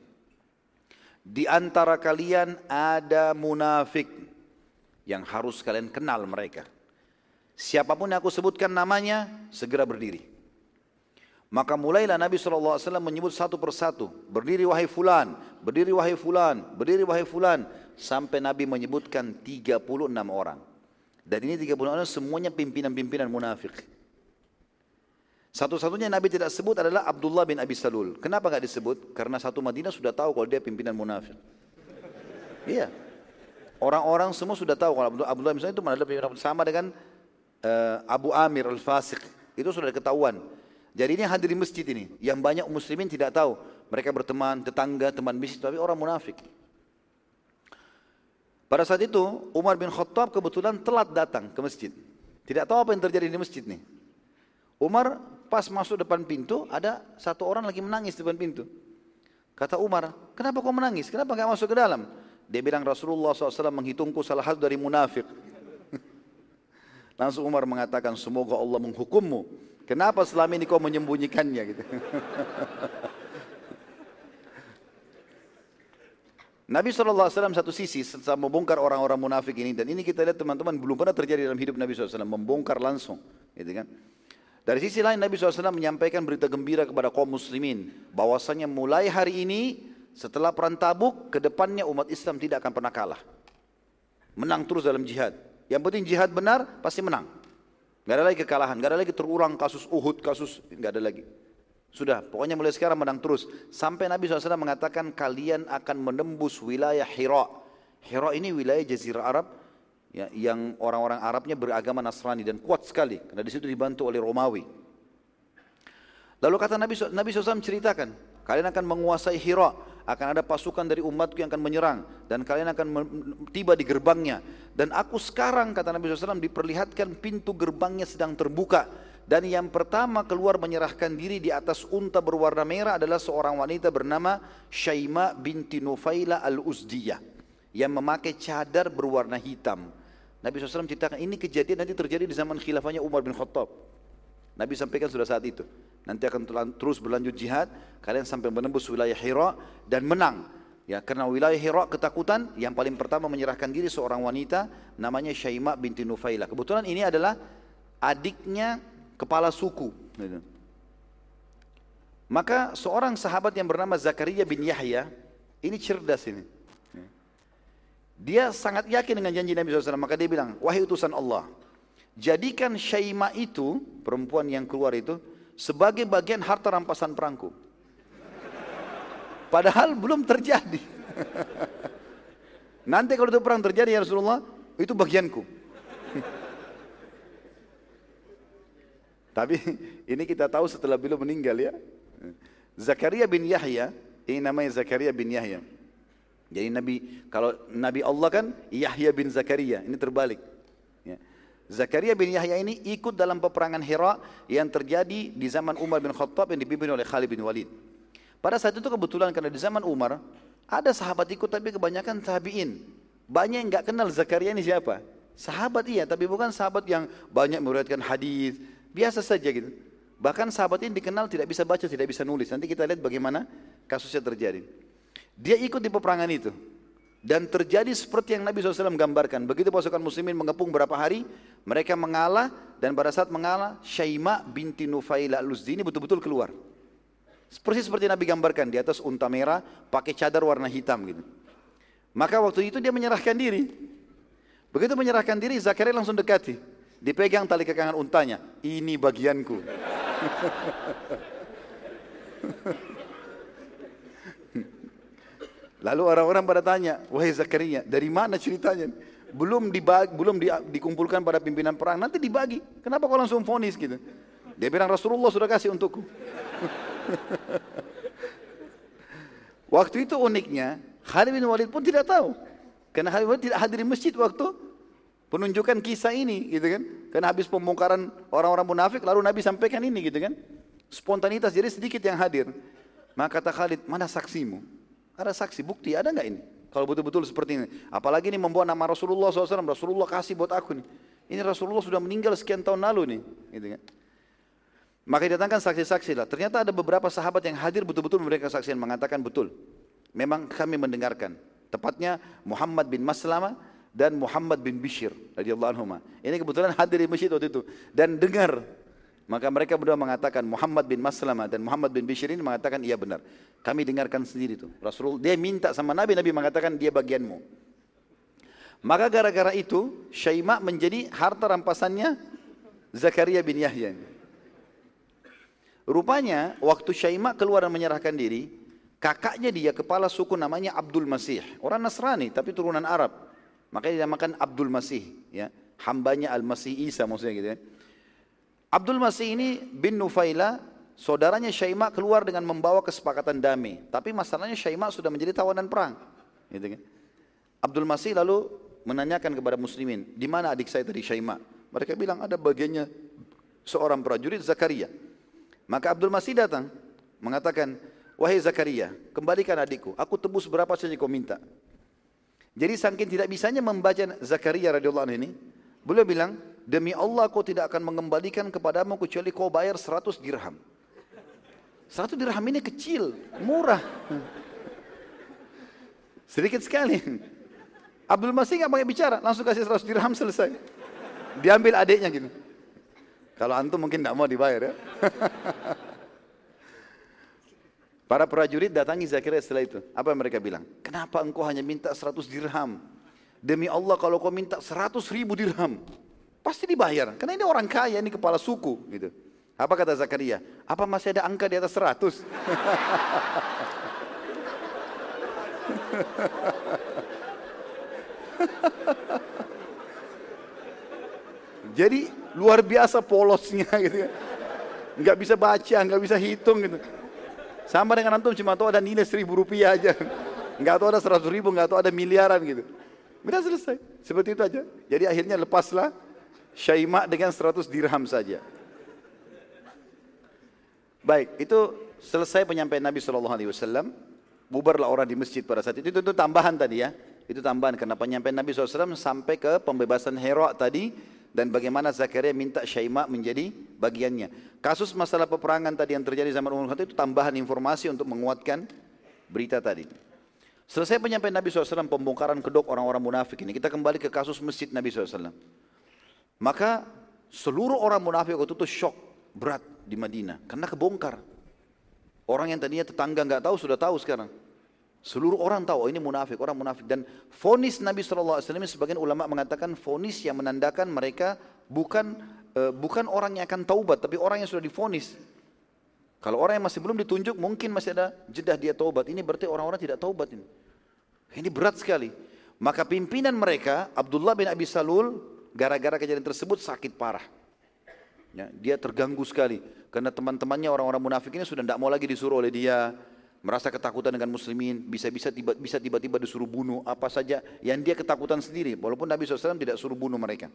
Di antara kalian ada munafik yang harus kalian kenal mereka. Siapa pun yang aku sebutkan namanya, segera berdiri. Maka mulailah Nabi SAW menyebut satu persatu. Berdiri wahai fulan, berdiri wahai fulan, berdiri wahai fulan. Sampai Nabi menyebutkan 36 orang. Dan ini 36 orang semuanya pimpinan-pimpinan munafik. Satu-satunya Nabi tidak sebut adalah Abdullah bin Abi Salul. Kenapa nggak disebut? Karena satu Madinah sudah tahu kalau dia pimpinan munafik. Iya. Orang-orang semua sudah tahu kalau Abdullah bin Salul itu adalah pimpinan sama dengan uh, Abu Amir al-Fasiq. Itu sudah ketahuan. Jadi ini hadir di masjid ini. Yang banyak muslimin tidak tahu. Mereka berteman, tetangga, teman bisnis, tapi orang munafik. Pada saat itu Umar bin Khattab kebetulan telat datang ke masjid. Tidak tahu apa yang terjadi di masjid nih. Umar pas masuk depan pintu ada satu orang lagi menangis depan pintu. Kata Umar, kenapa kau menangis? Kenapa nggak masuk ke dalam? Dia bilang Rasulullah SAW menghitungku salah satu dari munafik. Langsung Umar mengatakan, semoga Allah menghukummu. Kenapa selama ini kau menyembunyikannya gitu. Nabi SAW satu sisi membongkar orang-orang munafik ini dan ini kita lihat teman-teman belum pernah terjadi dalam hidup Nabi SAW membongkar langsung, gitu kan? Dari sisi lain Nabi SAW menyampaikan berita gembira kepada kaum muslimin bahwasanya mulai hari ini setelah perang Tabuk ke depannya umat Islam tidak akan pernah kalah. Menang terus dalam jihad. Yang penting jihad benar pasti menang. Gak ada lagi kekalahan, gak ada lagi terulang kasus Uhud, kasus gak ada lagi. Sudah, pokoknya mulai sekarang menang terus. Sampai Nabi SAW mengatakan kalian akan menembus wilayah Hira. Hira ini wilayah Jazirah Arab ya, yang orang-orang Arabnya beragama Nasrani dan kuat sekali karena di situ dibantu oleh Romawi. Lalu kata Nabi Nabi SAW ceritakan, kalian akan menguasai Hira, akan ada pasukan dari umatku yang akan menyerang dan kalian akan tiba di gerbangnya. Dan aku sekarang kata Nabi SAW diperlihatkan pintu gerbangnya sedang terbuka dan yang pertama keluar menyerahkan diri di atas unta berwarna merah adalah seorang wanita bernama Syaima binti Nufaila al-Uzdiyah yang memakai cadar berwarna hitam. Nabi SAW ceritakan ini kejadian nanti terjadi di zaman khilafahnya Umar bin Khattab. Nabi sampaikan sudah saat itu. Nanti akan terus berlanjut jihad, kalian sampai menembus wilayah Hira dan menang. Ya, karena wilayah Hira ketakutan, yang paling pertama menyerahkan diri seorang wanita namanya Syaima binti Nufaila. Kebetulan ini adalah adiknya kepala suku. Maka seorang sahabat yang bernama Zakaria bin Yahya, ini cerdas ini. Dia sangat yakin dengan janji Nabi SAW. Maka dia bilang, wahai utusan Allah, jadikan Syaima itu, perempuan yang keluar itu, sebagai bagian harta rampasan perangku. Padahal belum terjadi. Nanti kalau itu perang terjadi ya Rasulullah, itu bagianku. Tapi ini kita tahu setelah beliau meninggal ya. Zakaria bin Yahya, ini namanya Zakaria bin Yahya. Jadi Nabi kalau Nabi Allah kan Yahya bin Zakaria, ini terbalik. Zakaria bin Yahya ini ikut dalam peperangan Hira yang terjadi di zaman Umar bin Khattab yang dipimpin oleh Khalid bin Walid. Pada saat itu kebetulan karena di zaman Umar ada sahabat ikut tapi kebanyakan tabiin. Banyak yang nggak kenal Zakaria ini siapa. Sahabat iya, tapi bukan sahabat yang banyak meriwayatkan hadis, biasa saja gitu. Bahkan sahabat ini dikenal tidak bisa baca, tidak bisa nulis. Nanti kita lihat bagaimana kasusnya terjadi. Dia ikut di peperangan itu. Dan terjadi seperti yang Nabi SAW gambarkan. Begitu pasukan muslimin mengepung berapa hari, mereka mengalah dan pada saat mengalah, Syaima binti Nufaila al-Uzdi ini betul-betul keluar. Seperti seperti Nabi gambarkan di atas unta merah, pakai cadar warna hitam gitu. Maka waktu itu dia menyerahkan diri. Begitu menyerahkan diri, Zakaria langsung dekati. Dipegang tali kekangan untanya. Ini bagianku. Lalu orang-orang pada tanya, wahai Zakaria, dari mana ceritanya? Belum dibagi, belum di, dikumpulkan pada pimpinan perang, nanti dibagi. Kenapa kau langsung fonis gitu? Dia bilang Rasulullah sudah kasih untukku. waktu itu uniknya, Khalid bin Walid pun tidak tahu. Karena Khalid bin Walid tidak hadir di masjid waktu penunjukan kisah ini gitu kan. Karena habis pembongkaran orang-orang munafik lalu Nabi sampaikan ini gitu kan. Spontanitas jadi sedikit yang hadir. Maka kata Khalid, mana saksimu? Ada saksi, bukti, ada nggak ini? Kalau betul-betul seperti ini. Apalagi ini membawa nama Rasulullah SAW. Rasulullah kasih buat aku nih. Ini Rasulullah sudah meninggal sekian tahun lalu nih. Gitu kan. Maka didatangkan saksi-saksi lah. Ternyata ada beberapa sahabat yang hadir betul-betul memberikan kesaksian mengatakan betul. Memang kami mendengarkan. Tepatnya Muhammad bin Maslama dan Muhammad bin Bishir. Ini kebetulan hadir di masjid waktu itu dan dengar maka mereka berdua mengatakan Muhammad bin Maslama dan Muhammad bin Bishir ini mengatakan iya benar. Kami dengarkan sendiri itu. Rasul dia minta sama Nabi, Nabi mengatakan dia bagianmu. Maka gara-gara itu Syaima menjadi harta rampasannya Zakaria bin Yahya. Rupanya waktu Syaima keluar dan menyerahkan diri, kakaknya dia kepala suku namanya Abdul Masih, orang Nasrani tapi turunan Arab. Makanya dinamakan Abdul Masih, ya. Hambanya Al-Masih Isa maksudnya gitu ya. Abdul Masih ini bin Nufaila, saudaranya Syaima keluar dengan membawa kesepakatan damai. Tapi masalahnya Syaima sudah menjadi tawanan perang. Gitu kan? Abdul Masih lalu menanyakan kepada muslimin, di mana adik saya tadi Syaima? Mereka bilang ada bagiannya seorang prajurit Zakaria. Maka Abdul Masih datang mengatakan, wahai Zakaria, kembalikan adikku. Aku tebus berapa saja kau minta. Jadi saking tidak bisanya membaca Zakaria radhiyallahu anhu ini, beliau bilang, Demi Allah kau tidak akan mengembalikan kepadamu kecuali kau bayar 100 dirham. 100 dirham ini kecil, murah. Sedikit sekali. Abdul Masih nggak pakai bicara, langsung kasih 100 dirham selesai. Diambil adiknya gitu. Kalau antum mungkin tidak mau dibayar ya. Para prajurit datangi Zakaria setelah itu. Apa yang mereka bilang? Kenapa engkau hanya minta 100 dirham? Demi Allah kalau kau minta 100 ribu dirham, Pasti dibayar. Karena ini orang kaya, ini kepala suku. gitu. Apa kata Zakaria? Apa masih ada angka di atas 100? Jadi luar biasa polosnya gitu ya. Nggak bisa baca, nggak bisa hitung gitu. Sama dengan antum cuma tahu ada nilai seribu rupiah aja. Nggak tahu ada seratus ribu, nggak tahu ada miliaran gitu. Sudah selesai. Seperti itu aja. Jadi akhirnya lepaslah Syaima dengan seratus dirham saja. Baik, itu selesai penyampaian Nabi Shallallahu Alaihi Wasallam. Bubarlah orang di masjid pada saat itu. Itu, itu tambahan tadi ya. Itu tambahan karena penyampaian Nabi SAW sampai ke pembebasan Hera tadi dan bagaimana Zakaria minta Syaima menjadi bagiannya. Kasus masalah peperangan tadi yang terjadi zaman Umar Khattab itu tambahan informasi untuk menguatkan berita tadi. Selesai penyampaian Nabi SAW pembongkaran kedok orang-orang munafik ini. Kita kembali ke kasus masjid Nabi SAW. Maka seluruh orang munafik waktu itu shock berat di Madinah karena kebongkar. Orang yang tadinya tetangga nggak tahu sudah tahu sekarang. Seluruh orang tahu oh ini munafik, orang munafik dan fonis Nabi SAW sebagian ulama mengatakan fonis yang menandakan mereka bukan uh, bukan orang yang akan taubat tapi orang yang sudah difonis. Kalau orang yang masih belum ditunjuk mungkin masih ada jedah dia taubat. Ini berarti orang-orang tidak taubat ini. Ini berat sekali. Maka pimpinan mereka Abdullah bin Abi Salul gara-gara kejadian tersebut sakit parah. Ya, dia terganggu sekali karena teman-temannya orang-orang munafik ini sudah tidak mau lagi disuruh oleh dia merasa ketakutan dengan muslimin bisa-bisa tiba, bisa tiba-tiba disuruh bunuh apa saja yang dia ketakutan sendiri walaupun Nabi SAW tidak suruh bunuh mereka.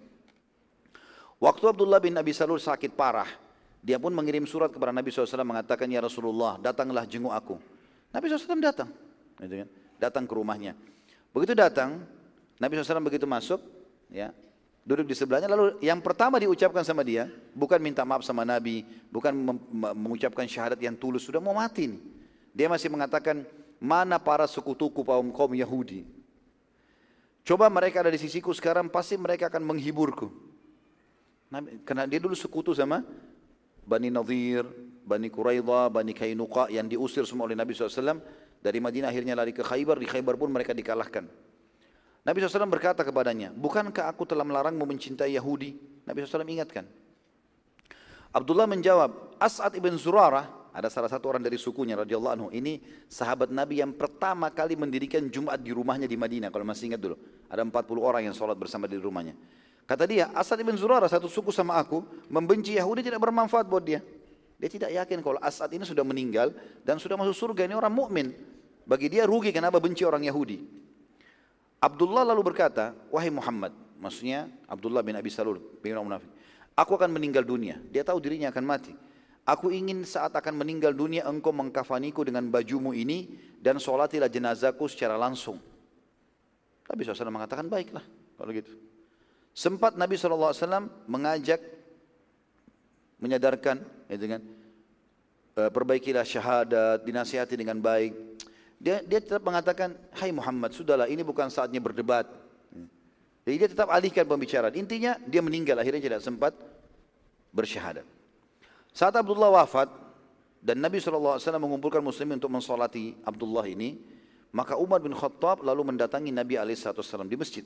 Waktu Abdullah bin Abi Salul sakit parah, dia pun mengirim surat kepada Nabi SAW mengatakan, Ya Rasulullah, datanglah jenguk aku. Nabi SAW datang, gitu kan? datang ke rumahnya. Begitu datang, Nabi SAW begitu masuk, ya duduk di sebelahnya lalu yang pertama diucapkan sama dia bukan minta maaf sama Nabi bukan mengucapkan syahadat yang tulus sudah mau mati nih. dia masih mengatakan mana para sekutuku kaum kaum Yahudi coba mereka ada di sisiku sekarang pasti mereka akan menghiburku karena dia dulu sekutu sama Bani Nadir, Bani Quraidah, Bani Kainuqa yang diusir semua oleh Nabi SAW dari Madinah akhirnya lari ke Khaybar, di Khaybar pun mereka dikalahkan. Nabi SAW berkata kepadanya, bukankah aku telah melarangmu mencintai Yahudi? Nabi SAW ingatkan. Abdullah menjawab, As'ad ibn Zurarah, ada salah satu orang dari sukunya radhiyallahu anhu. Ini sahabat Nabi yang pertama kali mendirikan Jumat di rumahnya di Madinah. Kalau masih ingat dulu. Ada 40 orang yang sholat bersama di rumahnya. Kata dia, As'ad ibn Zurarah satu suku sama aku, membenci Yahudi tidak bermanfaat buat dia. Dia tidak yakin kalau As'ad ini sudah meninggal dan sudah masuk surga. Ini orang mukmin. Bagi dia rugi kenapa benci orang Yahudi. Abdullah lalu berkata, wahai Muhammad, maksudnya Abdullah bin Abi Salul, bin munafik. Aku akan meninggal dunia. Dia tahu dirinya akan mati. Aku ingin saat akan meninggal dunia engkau mengkafaniku dengan bajumu ini dan sholatilah jenazahku secara langsung. Nabi SAW mengatakan baiklah kalau gitu. Sempat Nabi SAW mengajak menyadarkan ya dengan eh, perbaikilah syahadat, dinasihati dengan baik. Dia, dia tetap mengatakan, Hai Muhammad, sudahlah ini bukan saatnya berdebat. Jadi dia tetap alihkan pembicaraan. Intinya dia meninggal, akhirnya tidak sempat bersyahadat. Saat Abdullah wafat, dan Nabi SAW mengumpulkan muslimin untuk mensolati Abdullah ini, maka Umar bin Khattab lalu mendatangi Nabi SAW di masjid.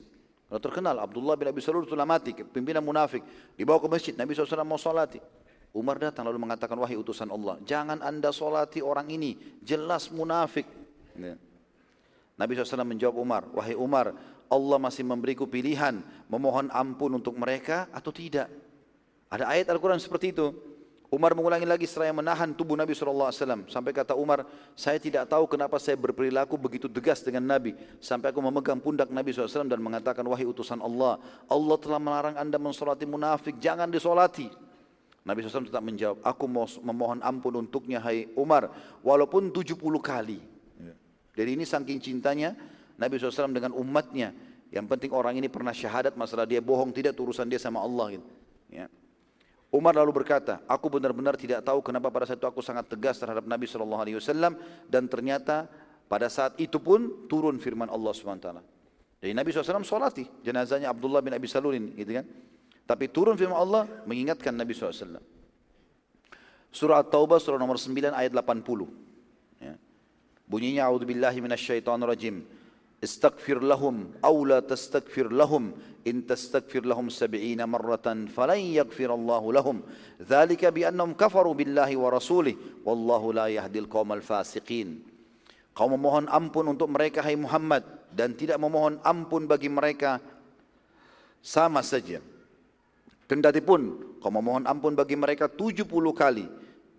Lalu terkenal Abdullah bin Abi Salul telah mati, pimpinan munafik, dibawa ke masjid, Nabi SAW mau solati. Umar datang lalu mengatakan, wahai utusan Allah, jangan anda solati orang ini, jelas munafik. Ya. Nabi SAW menjawab Umar, wahai Umar, Allah masih memberiku pilihan memohon ampun untuk mereka atau tidak. Ada ayat Al-Quran seperti itu. Umar mengulangi lagi setelah menahan tubuh Nabi SAW. Sampai kata Umar, saya tidak tahu kenapa saya berperilaku begitu tegas dengan Nabi. Sampai aku memegang pundak Nabi SAW dan mengatakan, wahai utusan Allah, Allah telah melarang anda mensolati munafik, jangan disolati. Nabi SAW tetap menjawab, aku memohon ampun untuknya, hai Umar, walaupun 70 kali. Jadi ini saking cintanya Nabi SAW dengan umatnya. Yang penting orang ini pernah syahadat masalah dia bohong tidak urusan dia sama Allah. Gitu. Ya. Umar lalu berkata, aku benar-benar tidak tahu kenapa pada saat itu aku sangat tegas terhadap Nabi SAW dan ternyata pada saat itu pun turun firman Allah SWT. Jadi Nabi SAW solati jenazahnya Abdullah bin Abi Salulin gitu kan. Tapi turun firman Allah mengingatkan Nabi SAW. Surah At-Taubah surah nomor 9 ayat 80. Bunyinya a'udzubillahi minasyaitonirrajim. Istaghfir lahum aw la tastaghfir lahum in tastaghfir lahum sab'ina marratan falan yaghfir Allah lahum dzalika bi annahum kafaru billahi wa rasulih wallahu la yahdil qaumal fasiqin Kau memohon ampun untuk mereka hai Muhammad dan tidak memohon ampun bagi mereka sama saja. Kendati pun kau memohon ampun bagi mereka 70 kali,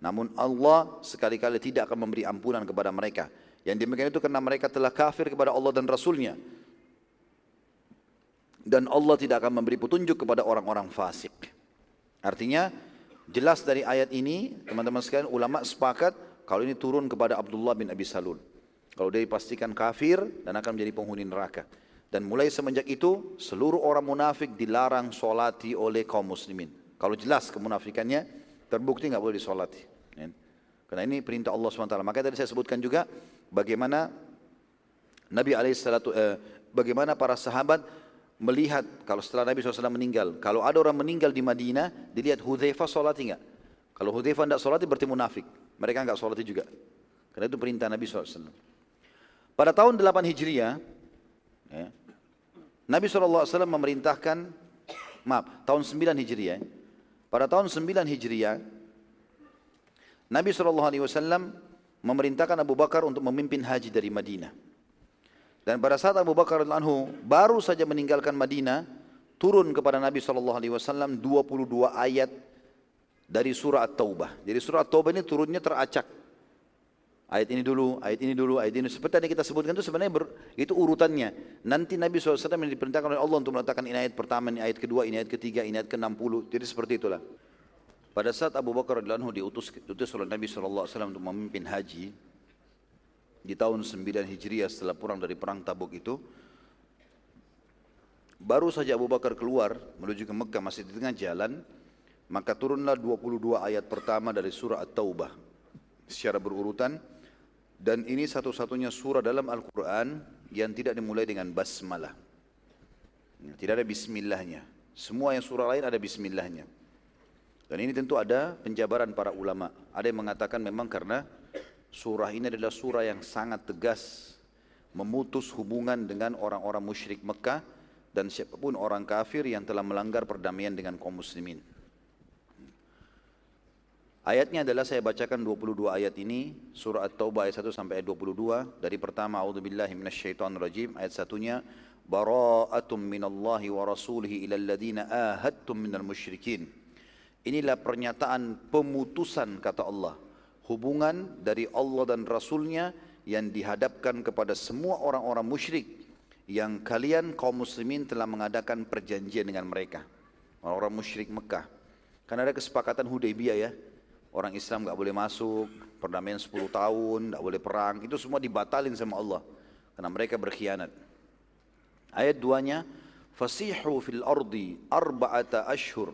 namun Allah sekali-kali tidak akan memberi ampunan kepada mereka. Yang demikian itu karena mereka telah kafir kepada Allah dan Rasulnya. Dan Allah tidak akan memberi petunjuk kepada orang-orang fasik. Artinya jelas dari ayat ini teman-teman sekalian ulama sepakat kalau ini turun kepada Abdullah bin Abi Salul. Kalau dia dipastikan kafir dan akan menjadi penghuni neraka. Dan mulai semenjak itu seluruh orang munafik dilarang solati oleh kaum muslimin. Kalau jelas kemunafikannya terbukti nggak boleh disolati. Ya. Karena ini perintah Allah SWT. Maka tadi saya sebutkan juga bagaimana Nabi alaihissalatu eh, bagaimana para sahabat melihat kalau setelah Nabi SAW meninggal, kalau ada orang meninggal di Madinah, dilihat Hudzaifah sholat enggak. Kalau Hudzaifah tidak sholat berarti munafik. Mereka enggak sholat juga. Karena itu perintah Nabi SAW. Pada tahun 8 Hijriah, ya, Nabi SAW memerintahkan, maaf, tahun 9 Hijriah. Pada tahun 9 Hijriah, Nabi SAW memerintahkan Abu Bakar untuk memimpin haji dari Madinah. Dan pada saat Abu Bakar anhu baru saja meninggalkan Madinah, turun kepada Nabi SAW 22 ayat dari surah At-Taubah. Jadi surah At-Taubah ini turunnya teracak. Ayat ini dulu, ayat ini dulu, ayat ini. Seperti yang kita sebutkan itu sebenarnya ber, itu urutannya. Nanti Nabi SAW diperintahkan oleh Allah untuk meletakkan ini ayat pertama, ini ayat kedua, ini ayat ketiga, ini ayat ke-60. Jadi seperti itulah. Pada saat Abu Bakar radhiyallahu diutus diutus oleh Nabi SAW untuk memimpin haji di tahun 9 Hijriah setelah pulang dari perang Tabuk itu baru saja Abu Bakar keluar menuju ke Mekah masih di tengah jalan maka turunlah 22 ayat pertama dari surah At-Taubah secara berurutan. Dan ini satu-satunya surah dalam Al-Quran yang tidak dimulai dengan basmalah. Tidak ada bismillahnya. Semua yang surah lain ada bismillahnya dan ini tentu ada penjabaran para ulama. Ada yang mengatakan memang karena surah ini adalah surah yang sangat tegas memutus hubungan dengan orang-orang musyrik Mekah dan siapa pun orang kafir yang telah melanggar perdamaian dengan kaum muslimin. Ayatnya adalah saya bacakan 22 ayat ini, surah At-Taubah ayat 1 sampai ayat 22. Dari pertama, A'udzubillahi minasyaitonirrajim, ayat satunya, Bara'atum minallahi wa rasulihi ila alladhina ahadtum minal musyrikin. Inilah pernyataan pemutusan kata Allah. Hubungan dari Allah dan Rasulnya yang dihadapkan kepada semua orang-orang musyrik yang kalian kaum muslimin telah mengadakan perjanjian dengan mereka. Orang-orang musyrik Mekah. Karena ada kesepakatan Hudaybiyah ya. Orang Islam nggak boleh masuk, perdamaian 10 tahun, nggak boleh perang. Itu semua dibatalin sama Allah. Karena mereka berkhianat. Ayat duanya, Fasihu fil ardi arba'ata ashur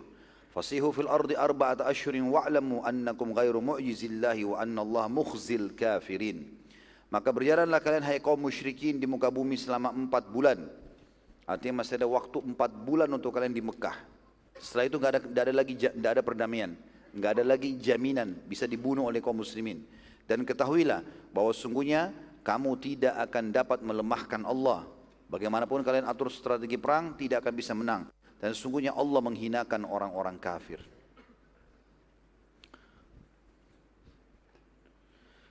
Fasihu fil ardi wa'lamu annakum ghairu mu'jizillahi wa anna Allah mukhzil kafirin. Maka berjalanlah kalian hai kaum musyrikin di muka bumi selama empat bulan. Artinya masih ada waktu empat bulan untuk kalian di Mekah. Setelah itu nggak ada, gak ada lagi gak ada perdamaian, nggak ada lagi jaminan bisa dibunuh oleh kaum muslimin. Dan ketahuilah bahwa sungguhnya kamu tidak akan dapat melemahkan Allah. Bagaimanapun kalian atur strategi perang tidak akan bisa menang. Dan sesungguhnya Allah menghinakan orang-orang kafir.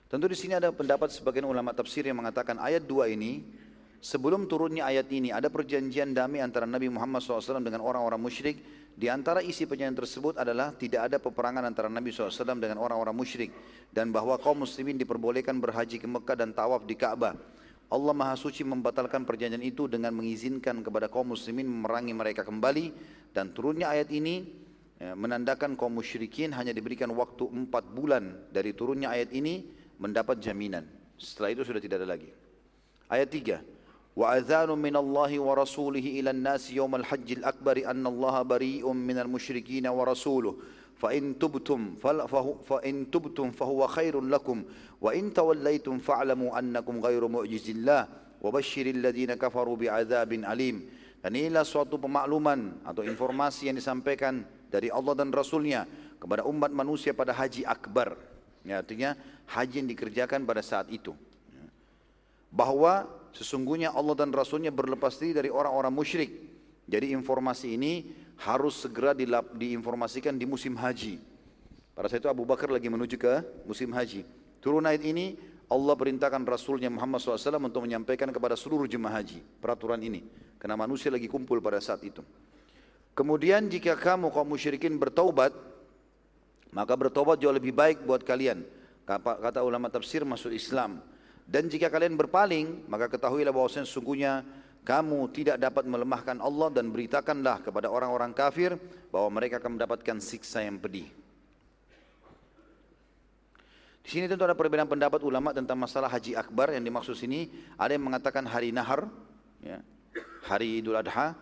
Tentu di sini ada pendapat sebagian ulama tafsir yang mengatakan ayat 2 ini sebelum turunnya ayat ini ada perjanjian damai antara Nabi Muhammad SAW dengan orang-orang musyrik. Di antara isi perjanjian tersebut adalah tidak ada peperangan antara Nabi SAW dengan orang-orang musyrik dan bahwa kaum muslimin diperbolehkan berhaji ke Mekah dan tawaf di Ka'bah. Allah Maha Suci membatalkan perjanjian itu dengan mengizinkan kepada kaum muslimin memerangi mereka kembali dan turunnya ayat ini ya, menandakan kaum musyrikin hanya diberikan waktu empat bulan dari turunnya ayat ini mendapat jaminan. Setelah itu sudah tidak ada lagi. Ayat tiga. Wa adzanu min Allah wa rasulihi ila an-nas yawm al-hajj al-akbar anna Allah bari'un min al-musyrikin wa rasuluhu فإن تبتم فإن تبتم فهو خير لكم وإن توليتم فاعلموا أنكم غير معجز الله وبشر الذين كفروا بعذاب أليم dan inilah suatu pemakluman atau informasi yang disampaikan dari Allah dan Rasulnya kepada umat manusia pada haji akbar ya, artinya haji yang dikerjakan pada saat itu bahwa sesungguhnya Allah dan Rasulnya berlepas diri dari orang-orang musyrik. Jadi informasi ini harus segera diinformasikan di musim haji. Pada saat itu Abu Bakar lagi menuju ke musim haji. Turun ayat ini, Allah perintahkan Rasulnya Muhammad SAW untuk menyampaikan kepada seluruh jemaah haji peraturan ini. Karena manusia lagi kumpul pada saat itu. Kemudian jika kamu kaum musyrikin bertaubat, maka bertobat jauh lebih baik buat kalian. Kata ulama tafsir masuk Islam. Dan jika kalian berpaling, maka ketahuilah bahwasanya sesungguhnya kamu tidak dapat melemahkan Allah dan beritakanlah kepada orang-orang kafir bahwa mereka akan mendapatkan siksa yang pedih. Di sini tentu ada perbedaan pendapat ulama tentang masalah haji akbar yang dimaksud sini ada yang mengatakan hari nahar, ya, hari Idul Adha,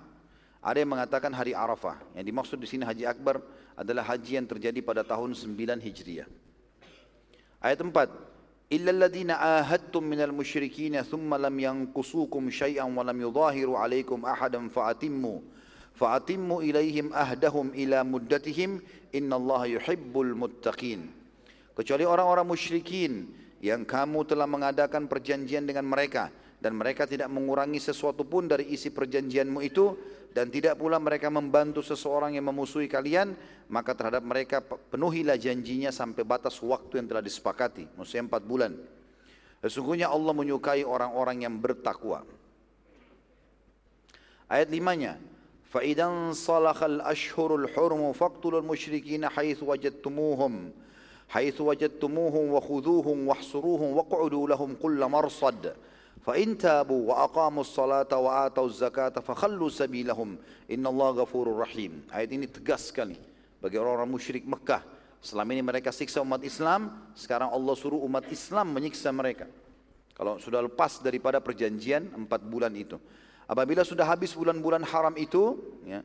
ada yang mengatakan hari Arafah. Yang dimaksud di sini haji akbar adalah haji yang terjadi pada tahun 9 Hijriah. Ayat 4, إلا الذين آهدتم من المشركين ثم لم ينقصوكم شيئا ولم يظاهروا عليكم أحدا فأتموا فأتموا إليهم أهدهم إلى مدتهم إن الله يحب المتقين kecuali orang-orang musyrikin yang kamu telah mengadakan perjanjian dengan mereka dan mereka tidak mengurangi sesuatu pun dari isi perjanjianmu itu dan tidak pula mereka membantu seseorang yang memusuhi kalian, maka terhadap mereka penuhilah janjinya sampai batas waktu yang telah disepakati, maksudnya empat bulan. Sesungguhnya Allah menyukai orang-orang yang bertakwa. Ayat limanya, فَإِذَا صَلَخَ الْأَشْهُرُ الْحُرُمُ فَاقْتُلُوا الْمُشْرِكِينَ حَيْثُ وَجَدْتُمُوهُمْ حَيْثُ وَجَدْتُمُوهُمْ وَخُذُوهُمْ وَاحْصُرُوهُمْ وَاقْعُدُوا لَهُمْ كُلَّ مَرْصَدٍ fa in tabu wa aqamus salata wa atauz zakata fa khallu sabilahum innallaha ghafurur rahim. Ayat ini tegas sekali bagi orang-orang musyrik Mekah. Selama ini mereka siksa umat Islam, sekarang Allah suruh umat Islam menyiksa mereka. Kalau sudah lepas daripada perjanjian empat bulan itu. Apabila sudah habis bulan-bulan haram itu, ya,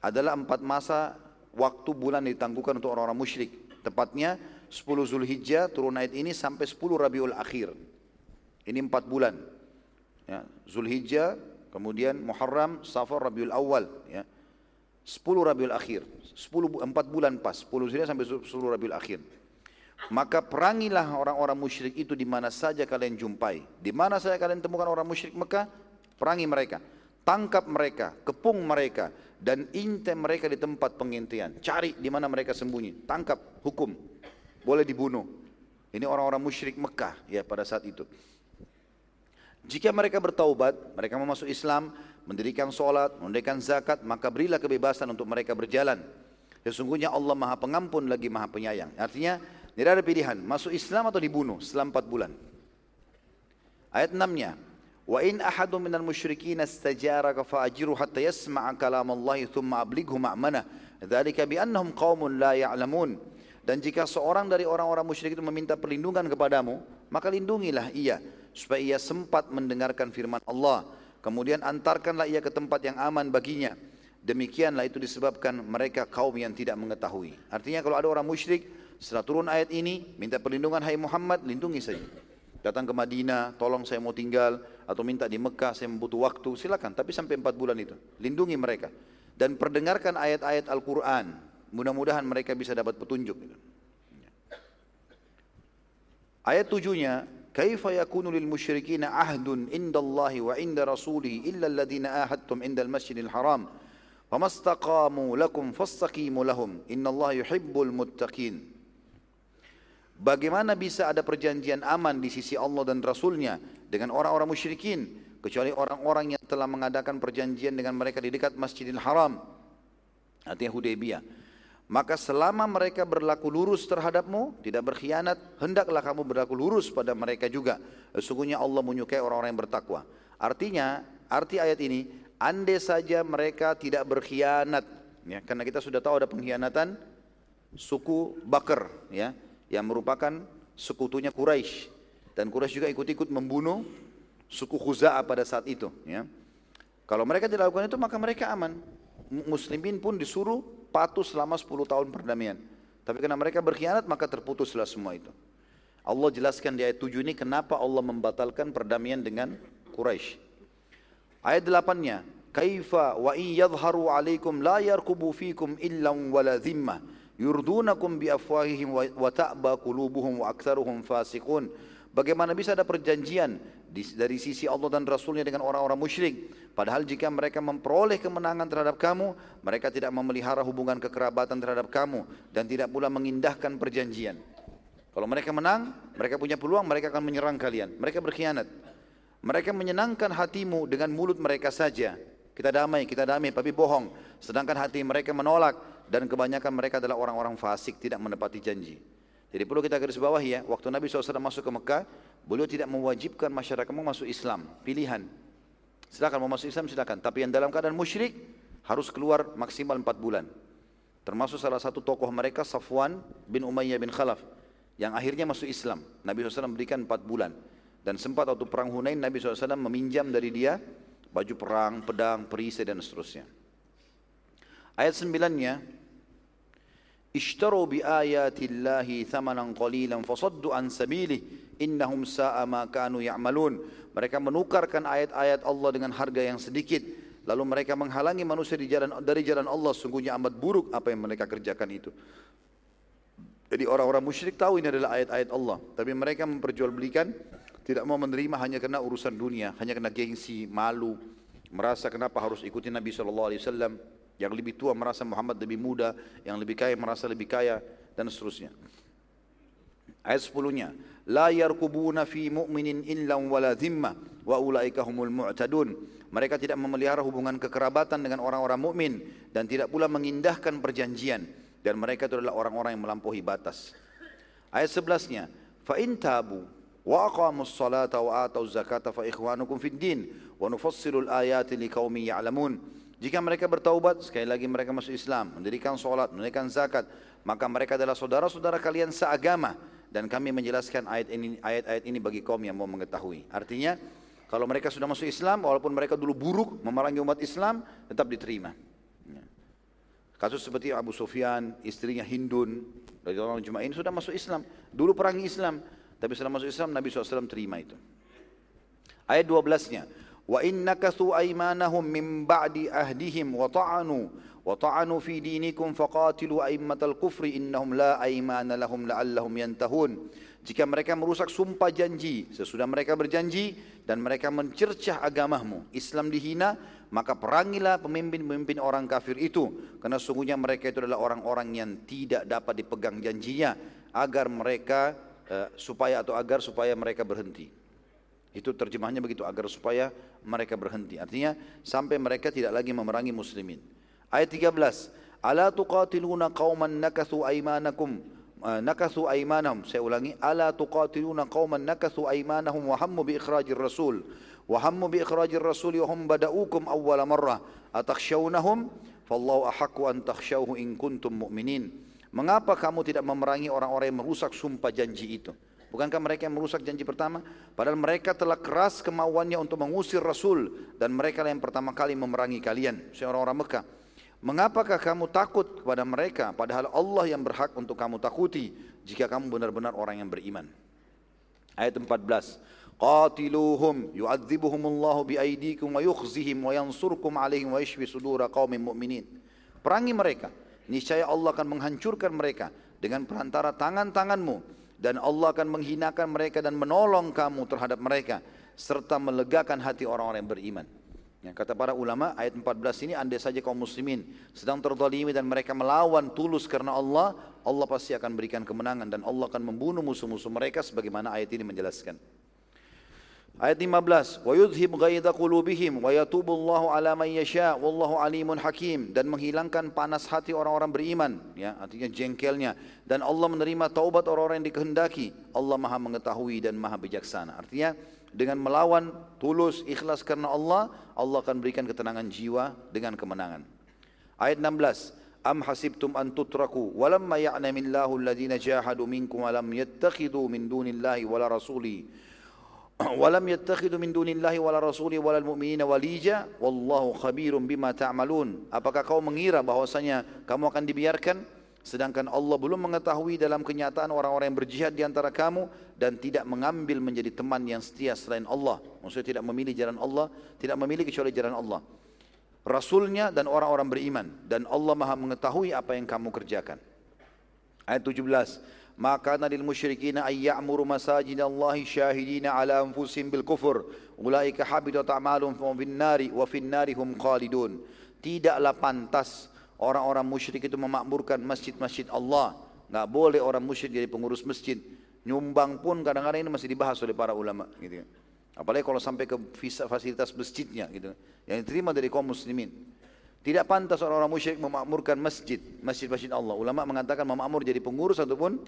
adalah empat masa waktu bulan ditangguhkan untuk orang-orang musyrik. Tepatnya 10 Zulhijjah turun ayat ini sampai 10 Rabiul Akhir ini empat bulan. Ya, Zulhijjah, kemudian Muharram, Safar, Rabiul Awal. Ya. Sepuluh Rabiul Akhir. Sepuluh, empat bulan pas. Sepuluh Zulhijjah sampai sepuluh Rabiul Akhir. Maka perangilah orang-orang musyrik itu di mana saja kalian jumpai. Di mana saja kalian temukan orang musyrik Mekah, perangi mereka. Tangkap mereka, kepung mereka, dan intai mereka di tempat pengintian. Cari di mana mereka sembunyi. Tangkap, hukum. Boleh dibunuh. Ini orang-orang musyrik Mekah ya pada saat itu. Jika mereka bertaubat, mereka masuk Islam, mendirikan solat, mendirikan zakat, maka berilah kebebasan untuk mereka berjalan. Sesungguhnya Allah maha pengampun lagi maha penyayang. Artinya, tidak ada pilihan, masuk Islam atau dibunuh selama empat bulan. Ayat 6-nya, Wa in ahadu minal musyrikin istajaraka fa'ajiru hatta yasma'a kalam Allah thumma ablighu ma'manah. Dzalika bi annahum qaumun la ya'lamun. Dan jika seorang dari orang-orang musyrik itu meminta perlindungan kepadamu, maka lindungilah ia supaya ia sempat mendengarkan firman Allah. Kemudian antarkanlah ia ke tempat yang aman baginya. Demikianlah itu disebabkan mereka kaum yang tidak mengetahui. Artinya kalau ada orang musyrik setelah turun ayat ini minta perlindungan hai Muhammad lindungi saja. Datang ke Madinah, tolong saya mau tinggal atau minta di Mekah saya membutuh waktu, silakan. Tapi sampai empat bulan itu, lindungi mereka dan perdengarkan ayat-ayat Al-Quran. Mudah-mudahan mereka bisa dapat petunjuk. Ayat tujuhnya, kaifa yakunu lil musyrikina ahdun indallahi wa inda rasulih illa alladhina ahadtum indal masjidil haram famastaqamu lakum fastaqimu lahum الله yuhibbul muttaqin Bagaimana bisa ada perjanjian aman di sisi Allah dan Rasulnya dengan orang-orang musyrikin kecuali orang-orang yang telah mengadakan perjanjian dengan mereka di dekat Masjidil Haram? Artinya Hudaybiyah maka selama mereka berlaku lurus terhadapmu, tidak berkhianat, hendaklah kamu berlaku lurus pada mereka juga. Sesungguhnya Allah menyukai orang-orang yang bertakwa. Artinya, arti ayat ini, andai saja mereka tidak berkhianat, ya, karena kita sudah tahu ada pengkhianatan suku Bakar, ya, yang merupakan sekutunya Quraisy dan Quraisy juga ikut-ikut membunuh suku Khuza'ah pada saat itu, ya. Kalau mereka tidak lakukan itu maka mereka aman. Muslimin pun disuruh patuh selama 10 tahun perdamaian. Tapi karena mereka berkhianat maka terputuslah semua itu. Allah jelaskan di ayat 7 ini kenapa Allah membatalkan perdamaian dengan Quraisy. Ayat 8-nya, "Kaifa wa in yadhharu 'alaikum la yarqubu fikum illa wala dhimmah yurdunakum bi afwahihim wa ta'ba qulubuhum wa aktsaruhum fasiqun." Bagaimana bisa ada perjanjian dari sisi Allah dan Rasulnya dengan orang-orang musyrik? Padahal jika mereka memperoleh kemenangan terhadap kamu, mereka tidak memelihara hubungan kekerabatan terhadap kamu dan tidak pula mengindahkan perjanjian. Kalau mereka menang, mereka punya peluang, mereka akan menyerang kalian. Mereka berkhianat. Mereka menyenangkan hatimu dengan mulut mereka saja. Kita damai, kita damai, tapi bohong. Sedangkan hati mereka menolak dan kebanyakan mereka adalah orang-orang fasik, tidak menepati janji. Jadi perlu kita garis bawah ya, waktu Nabi SAW masuk ke Mekah, beliau tidak mewajibkan masyarakat mau masuk Islam, pilihan. Silakan mau masuk Islam silakan, tapi yang dalam keadaan musyrik harus keluar maksimal 4 bulan. Termasuk salah satu tokoh mereka Safwan bin Umayyah bin Khalaf yang akhirnya masuk Islam. Nabi SAW berikan 4 bulan. Dan sempat waktu perang Hunain Nabi SAW meminjam dari dia baju perang, pedang, perisai dan seterusnya. Ayat 9-nya اشتروا بآيات الله ثمنا قليلا فصدوا عن سبيله innahum sa'a ma kanu ya'malun mereka menukarkan ayat-ayat Allah dengan harga yang sedikit lalu mereka menghalangi manusia di jalan dari jalan Allah sungguhnya amat buruk apa yang mereka kerjakan itu jadi orang-orang musyrik tahu ini adalah ayat-ayat Allah tapi mereka memperjualbelikan tidak mau menerima hanya karena urusan dunia hanya karena gengsi malu merasa kenapa harus ikuti Nabi SAW yang lebih tua merasa Muhammad lebih muda, yang lebih kaya merasa lebih kaya dan seterusnya. Ayat 10-nya, la yarkubuna fi mu'minin illa wala dhimma wa ulaika humul mu'tadun. Mereka tidak memelihara hubungan kekerabatan dengan orang-orang mukmin dan tidak pula mengindahkan perjanjian dan mereka itu adalah orang-orang yang melampaui batas. Ayat 11-nya, fa in tabu wa aqamus salata wa atau zakata fa ikhwanukum fid din wa nufassilul ayati liqaumin ya'lamun. Jika mereka bertaubat, sekali lagi mereka masuk Islam, mendirikan sholat, mendirikan zakat, maka mereka adalah saudara-saudara kalian seagama. Dan kami menjelaskan ayat ini, ayat-ayat ini bagi kaum yang mau mengetahui. Artinya, kalau mereka sudah masuk Islam, walaupun mereka dulu buruk memerangi umat Islam, tetap diterima. Ya. Kasus seperti Abu Sufyan, istrinya Hindun, dari orang Jumain sudah masuk Islam. Dulu perangi Islam, tapi setelah masuk Islam Nabi SAW terima itu. Ayat 12-nya, wa in nakathu aymanahum min ba'di ahdihim wa ta'anu wa ta'anu fi dinikum faqatilu aimmatal kufri innahum la aymana lahum la'allahum yantahun. Jika mereka merusak sumpah janji sesudah mereka berjanji dan mereka mencercah agamamu Islam dihina maka perangilah pemimpin-pemimpin orang kafir itu. Karena sungguhnya mereka itu adalah orang-orang yang tidak dapat dipegang janjinya agar mereka uh, supaya atau agar supaya mereka berhenti itu terjemahnya begitu agar supaya mereka berhenti. Artinya sampai mereka tidak lagi memerangi muslimin. Ayat 13. Ala tuqatiluna qauman nakathu aymanakum uh, nakathu aymanahum. Saya ulangi. Ala tuqatiluna qauman nakathu aymanahum wa hammu bi ikhrajir rasul. Wa hammu bi ikhrajir rasul wa hum bada'ukum awwala marrah. Atakhshawnahum fallahu ahaqqu an takhshawhu in kuntum mu'minin. Mengapa kamu tidak memerangi orang-orang yang merusak sumpah janji itu? Bukankah mereka yang merusak janji pertama? Padahal mereka telah keras kemauannya untuk mengusir Rasul dan mereka yang pertama kali memerangi kalian, seorang orang Mekah. Mengapakah kamu takut kepada mereka padahal Allah yang berhak untuk kamu takuti jika kamu benar-benar orang yang beriman. Ayat 14. Qatiluhum yu'adzibuhumullahu biaidikum wa yukhzihim wa yansurkum alaihim wa yashfi sudura qaumin mu'minin. Perangi mereka. Niscaya Allah akan menghancurkan mereka dengan perantara tangan-tanganmu dan Allah akan menghinakan mereka dan menolong kamu terhadap mereka serta melegakan hati orang-orang yang beriman. Ya, kata para ulama ayat 14 ini andai saja kaum muslimin sedang terzalimi dan mereka melawan tulus karena Allah, Allah pasti akan berikan kemenangan dan Allah akan membunuh musuh-musuh mereka sebagaimana ayat ini menjelaskan. Ayat 15, wa yudhib ghaidha qulubihim wa yatubullahu ala man yasha wallahu alimun hakim. Dan menghilangkan panas hati orang-orang beriman ya artinya jengkelnya. Dan Allah menerima taubat orang-orang yang dikehendaki. Allah Maha mengetahui dan Maha bijaksana. Artinya dengan melawan tulus ikhlas karena Allah Allah akan berikan ketenangan jiwa dengan kemenangan. Ayat 16 am hasibtum an tutraku walamma ya'lamillahu alladhina jahadu minkum wa lam yattakhidhu min dunillahi wala rasuli walam yattakhidu min dunillahi wala rasuli wala mu'minina walija wallahu khabirum bima ta'malun. Apakah kau mengira bahwasanya kamu akan dibiarkan? Sedangkan Allah belum mengetahui dalam kenyataan orang-orang yang berjihad di antara kamu dan tidak mengambil menjadi teman yang setia selain Allah. Maksudnya tidak memilih jalan Allah tidak memilih kecuali jalan Allah. Rasulnya dan orang-orang beriman. Dan Allah maha mengetahui apa yang kamu kerjakan. Ayat 17 musyrikin ay ya'muru masajidallahi syahidina ala anfusihim bil kufur. Ulaika habitat a'maluhum wa fin nari wa fin nari hum khalidun. Tidaklah pantas orang-orang musyrik itu memakmurkan masjid-masjid Allah. Nggak boleh orang musyrik jadi pengurus masjid. Nyumbang pun kadang-kadang ini masih dibahas oleh para ulama gitu apalagi kalau sampai ke fasilitas masjidnya gitu. Yang diterima dari kaum muslimin. Tidak pantas orang-orang musyrik memakmurkan masjid, masjid-masjid Allah. Ulama mengatakan memakmur jadi pengurus ataupun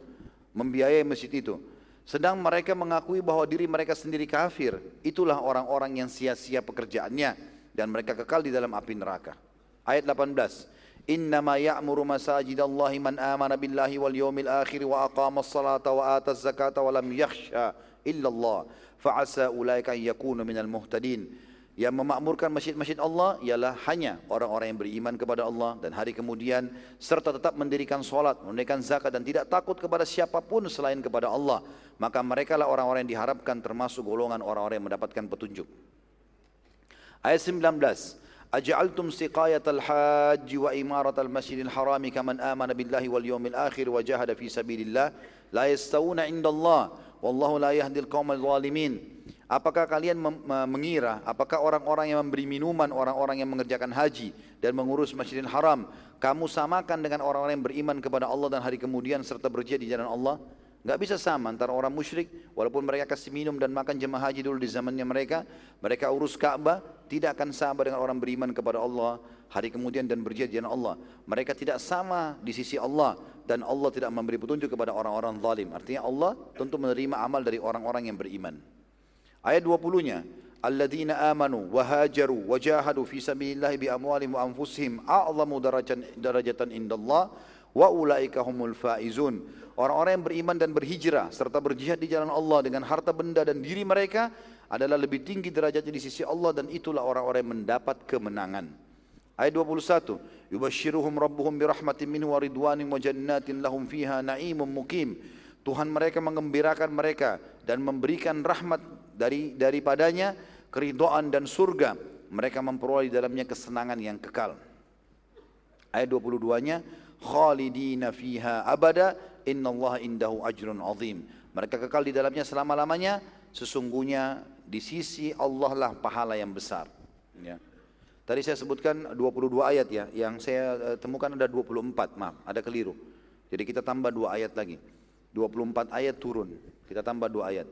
membiayai masjid itu. Sedang mereka mengakui bahwa diri mereka sendiri kafir. Itulah orang-orang yang sia-sia pekerjaannya dan mereka kekal di dalam api neraka. Ayat 18. Innama ya'muru masajidallahi man amana billahi wal yawmil akhir wa aqama as-salata wa ata az-zakata wa lam yakhsha illa Allah. Fa'asa ulaika yakunu minal muhtadin. Yang memakmurkan masjid-masjid Allah ialah hanya orang-orang yang beriman kepada Allah dan hari kemudian serta tetap mendirikan solat, menunaikan zakat dan tidak takut kepada siapa pun selain kepada Allah. Maka mereka lah orang-orang yang diharapkan termasuk golongan orang-orang yang mendapatkan petunjuk. Ayat 19. Aja'altum siqayatal haji wa imaratal masjidil harami kaman amana billahi wal yawmil akhir wa jahada fi sabilillah la yastawuna indallah wallahu la yahdil qawmal zalimin. Apakah kalian mengira, apakah orang-orang yang memberi minuman, orang-orang yang mengerjakan haji dan mengurus Masjidil Haram, kamu samakan dengan orang-orang yang beriman kepada Allah dan hari kemudian serta berjihad di jalan Allah? Gak bisa sama antara orang musyrik, walaupun mereka kasih minum dan makan jemaah haji dulu di zamannya mereka, mereka urus Ka'bah, tidak akan sama dengan orang beriman kepada Allah hari kemudian dan berjihad di jalan Allah. Mereka tidak sama di sisi Allah dan Allah tidak memberi petunjuk kepada orang-orang zalim. Artinya Allah tentu menerima amal dari orang-orang yang beriman. Ayat 20-nya, alladzina amanu wa hajaru wa jahadu fi sabilillah bi amwalihim wa anfusihim a'zamu darajatan darajatan indallah wa ulaika humul faizun. Orang-orang yang beriman dan berhijrah serta berjihad di jalan Allah dengan harta benda dan diri mereka adalah lebih tinggi derajatnya di sisi Allah dan itulah orang-orang yang mendapat kemenangan. Ayat 21, yubashshiruhum rabbuhum birahmatin minhu wa ridwanin wa jannatin lahum fiha na'imun mukim. Tuhan mereka mengembirakan mereka dan memberikan rahmat dari daripadanya keridhaan dan surga mereka memperoleh di dalamnya kesenangan yang kekal ayat 22-nya khalidina fiha abada innallaha indahu ajrun azim mereka kekal di dalamnya selama-lamanya sesungguhnya di sisi Allah lah pahala yang besar ya. Tadi saya sebutkan 22 ayat ya, yang saya eh, temukan ada 24, maaf, ada keliru. Jadi kita tambah dua ayat lagi. 24 ayat turun, kita tambah dua ayat.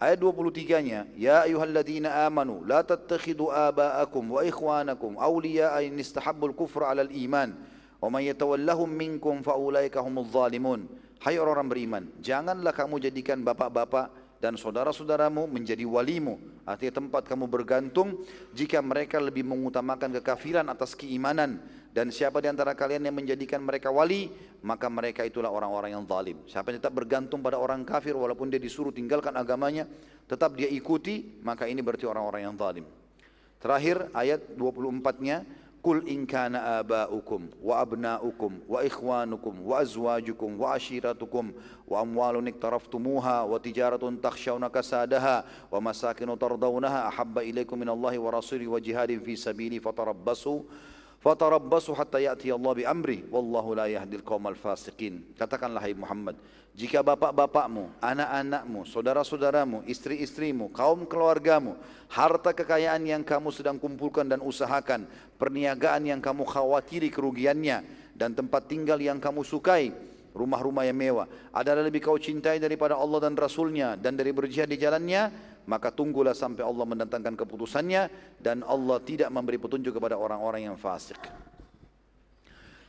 Ayat 23-nya, Ya ayuhalladzina amanu, la tattakhidu aba'akum wa ikhwanakum awliya'a in istahabbul kufra 'alal iman, wa man yatawallahum minkum fa ulaika humul zalimun. Hai orang-orang beriman, janganlah kamu jadikan bapak-bapak dan saudara-saudaramu menjadi walimu, artinya tempat kamu bergantung jika mereka lebih mengutamakan kekafiran atas keimanan dan siapa di antara kalian yang menjadikan mereka wali, maka mereka itulah orang-orang yang zalim. Siapa yang tetap bergantung pada orang kafir walaupun dia disuruh tinggalkan agamanya, tetap dia ikuti, maka ini berarti orang-orang yang zalim. Terakhir ayat 24-nya, Kul in kana aba'ukum wa abna'ukum wa ikhwanukum wa azwajukum wa ashiratukum wa amwalun iktaraftumuha wa tijaratun takhshawna kasadaha wa masakinu tardawnaha ahabba ilaikum minallahi wa rasuli wa jihadin fi sabili fatarabbasu Fatarabbasu hatta ya'ti Allah bi amri wallahu la yahdil qaumal fasiqin. Katakanlah hai Muhammad, jika bapak-bapakmu, anak-anakmu, saudara-saudaramu, istri-istrimu, kaum keluargamu, harta kekayaan yang kamu sedang kumpulkan dan usahakan, perniagaan yang kamu khawatiri kerugiannya dan tempat tinggal yang kamu sukai, rumah-rumah yang mewah adalah lebih kau cintai daripada Allah dan Rasulnya dan dari berjihad di jalannya maka tunggulah sampai Allah mendatangkan keputusannya dan Allah tidak memberi petunjuk kepada orang-orang yang fasik.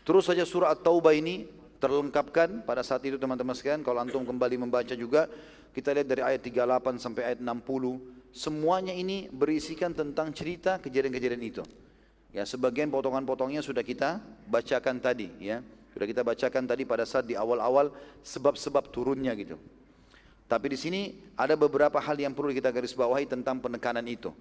Terus saja surah At-Taubah ini terlengkapkan pada saat itu teman-teman sekalian kalau antum kembali membaca juga kita lihat dari ayat 38 sampai ayat 60 semuanya ini berisikan tentang cerita kejadian-kejadian itu. Ya, sebagian potongan-potongnya sudah kita bacakan tadi ya. Sudah kita bacakan tadi pada saat di awal-awal sebab-sebab turunnya gitu. Tapi di sini ada beberapa hal yang perlu kita garis bawahi tentang penekanan itu.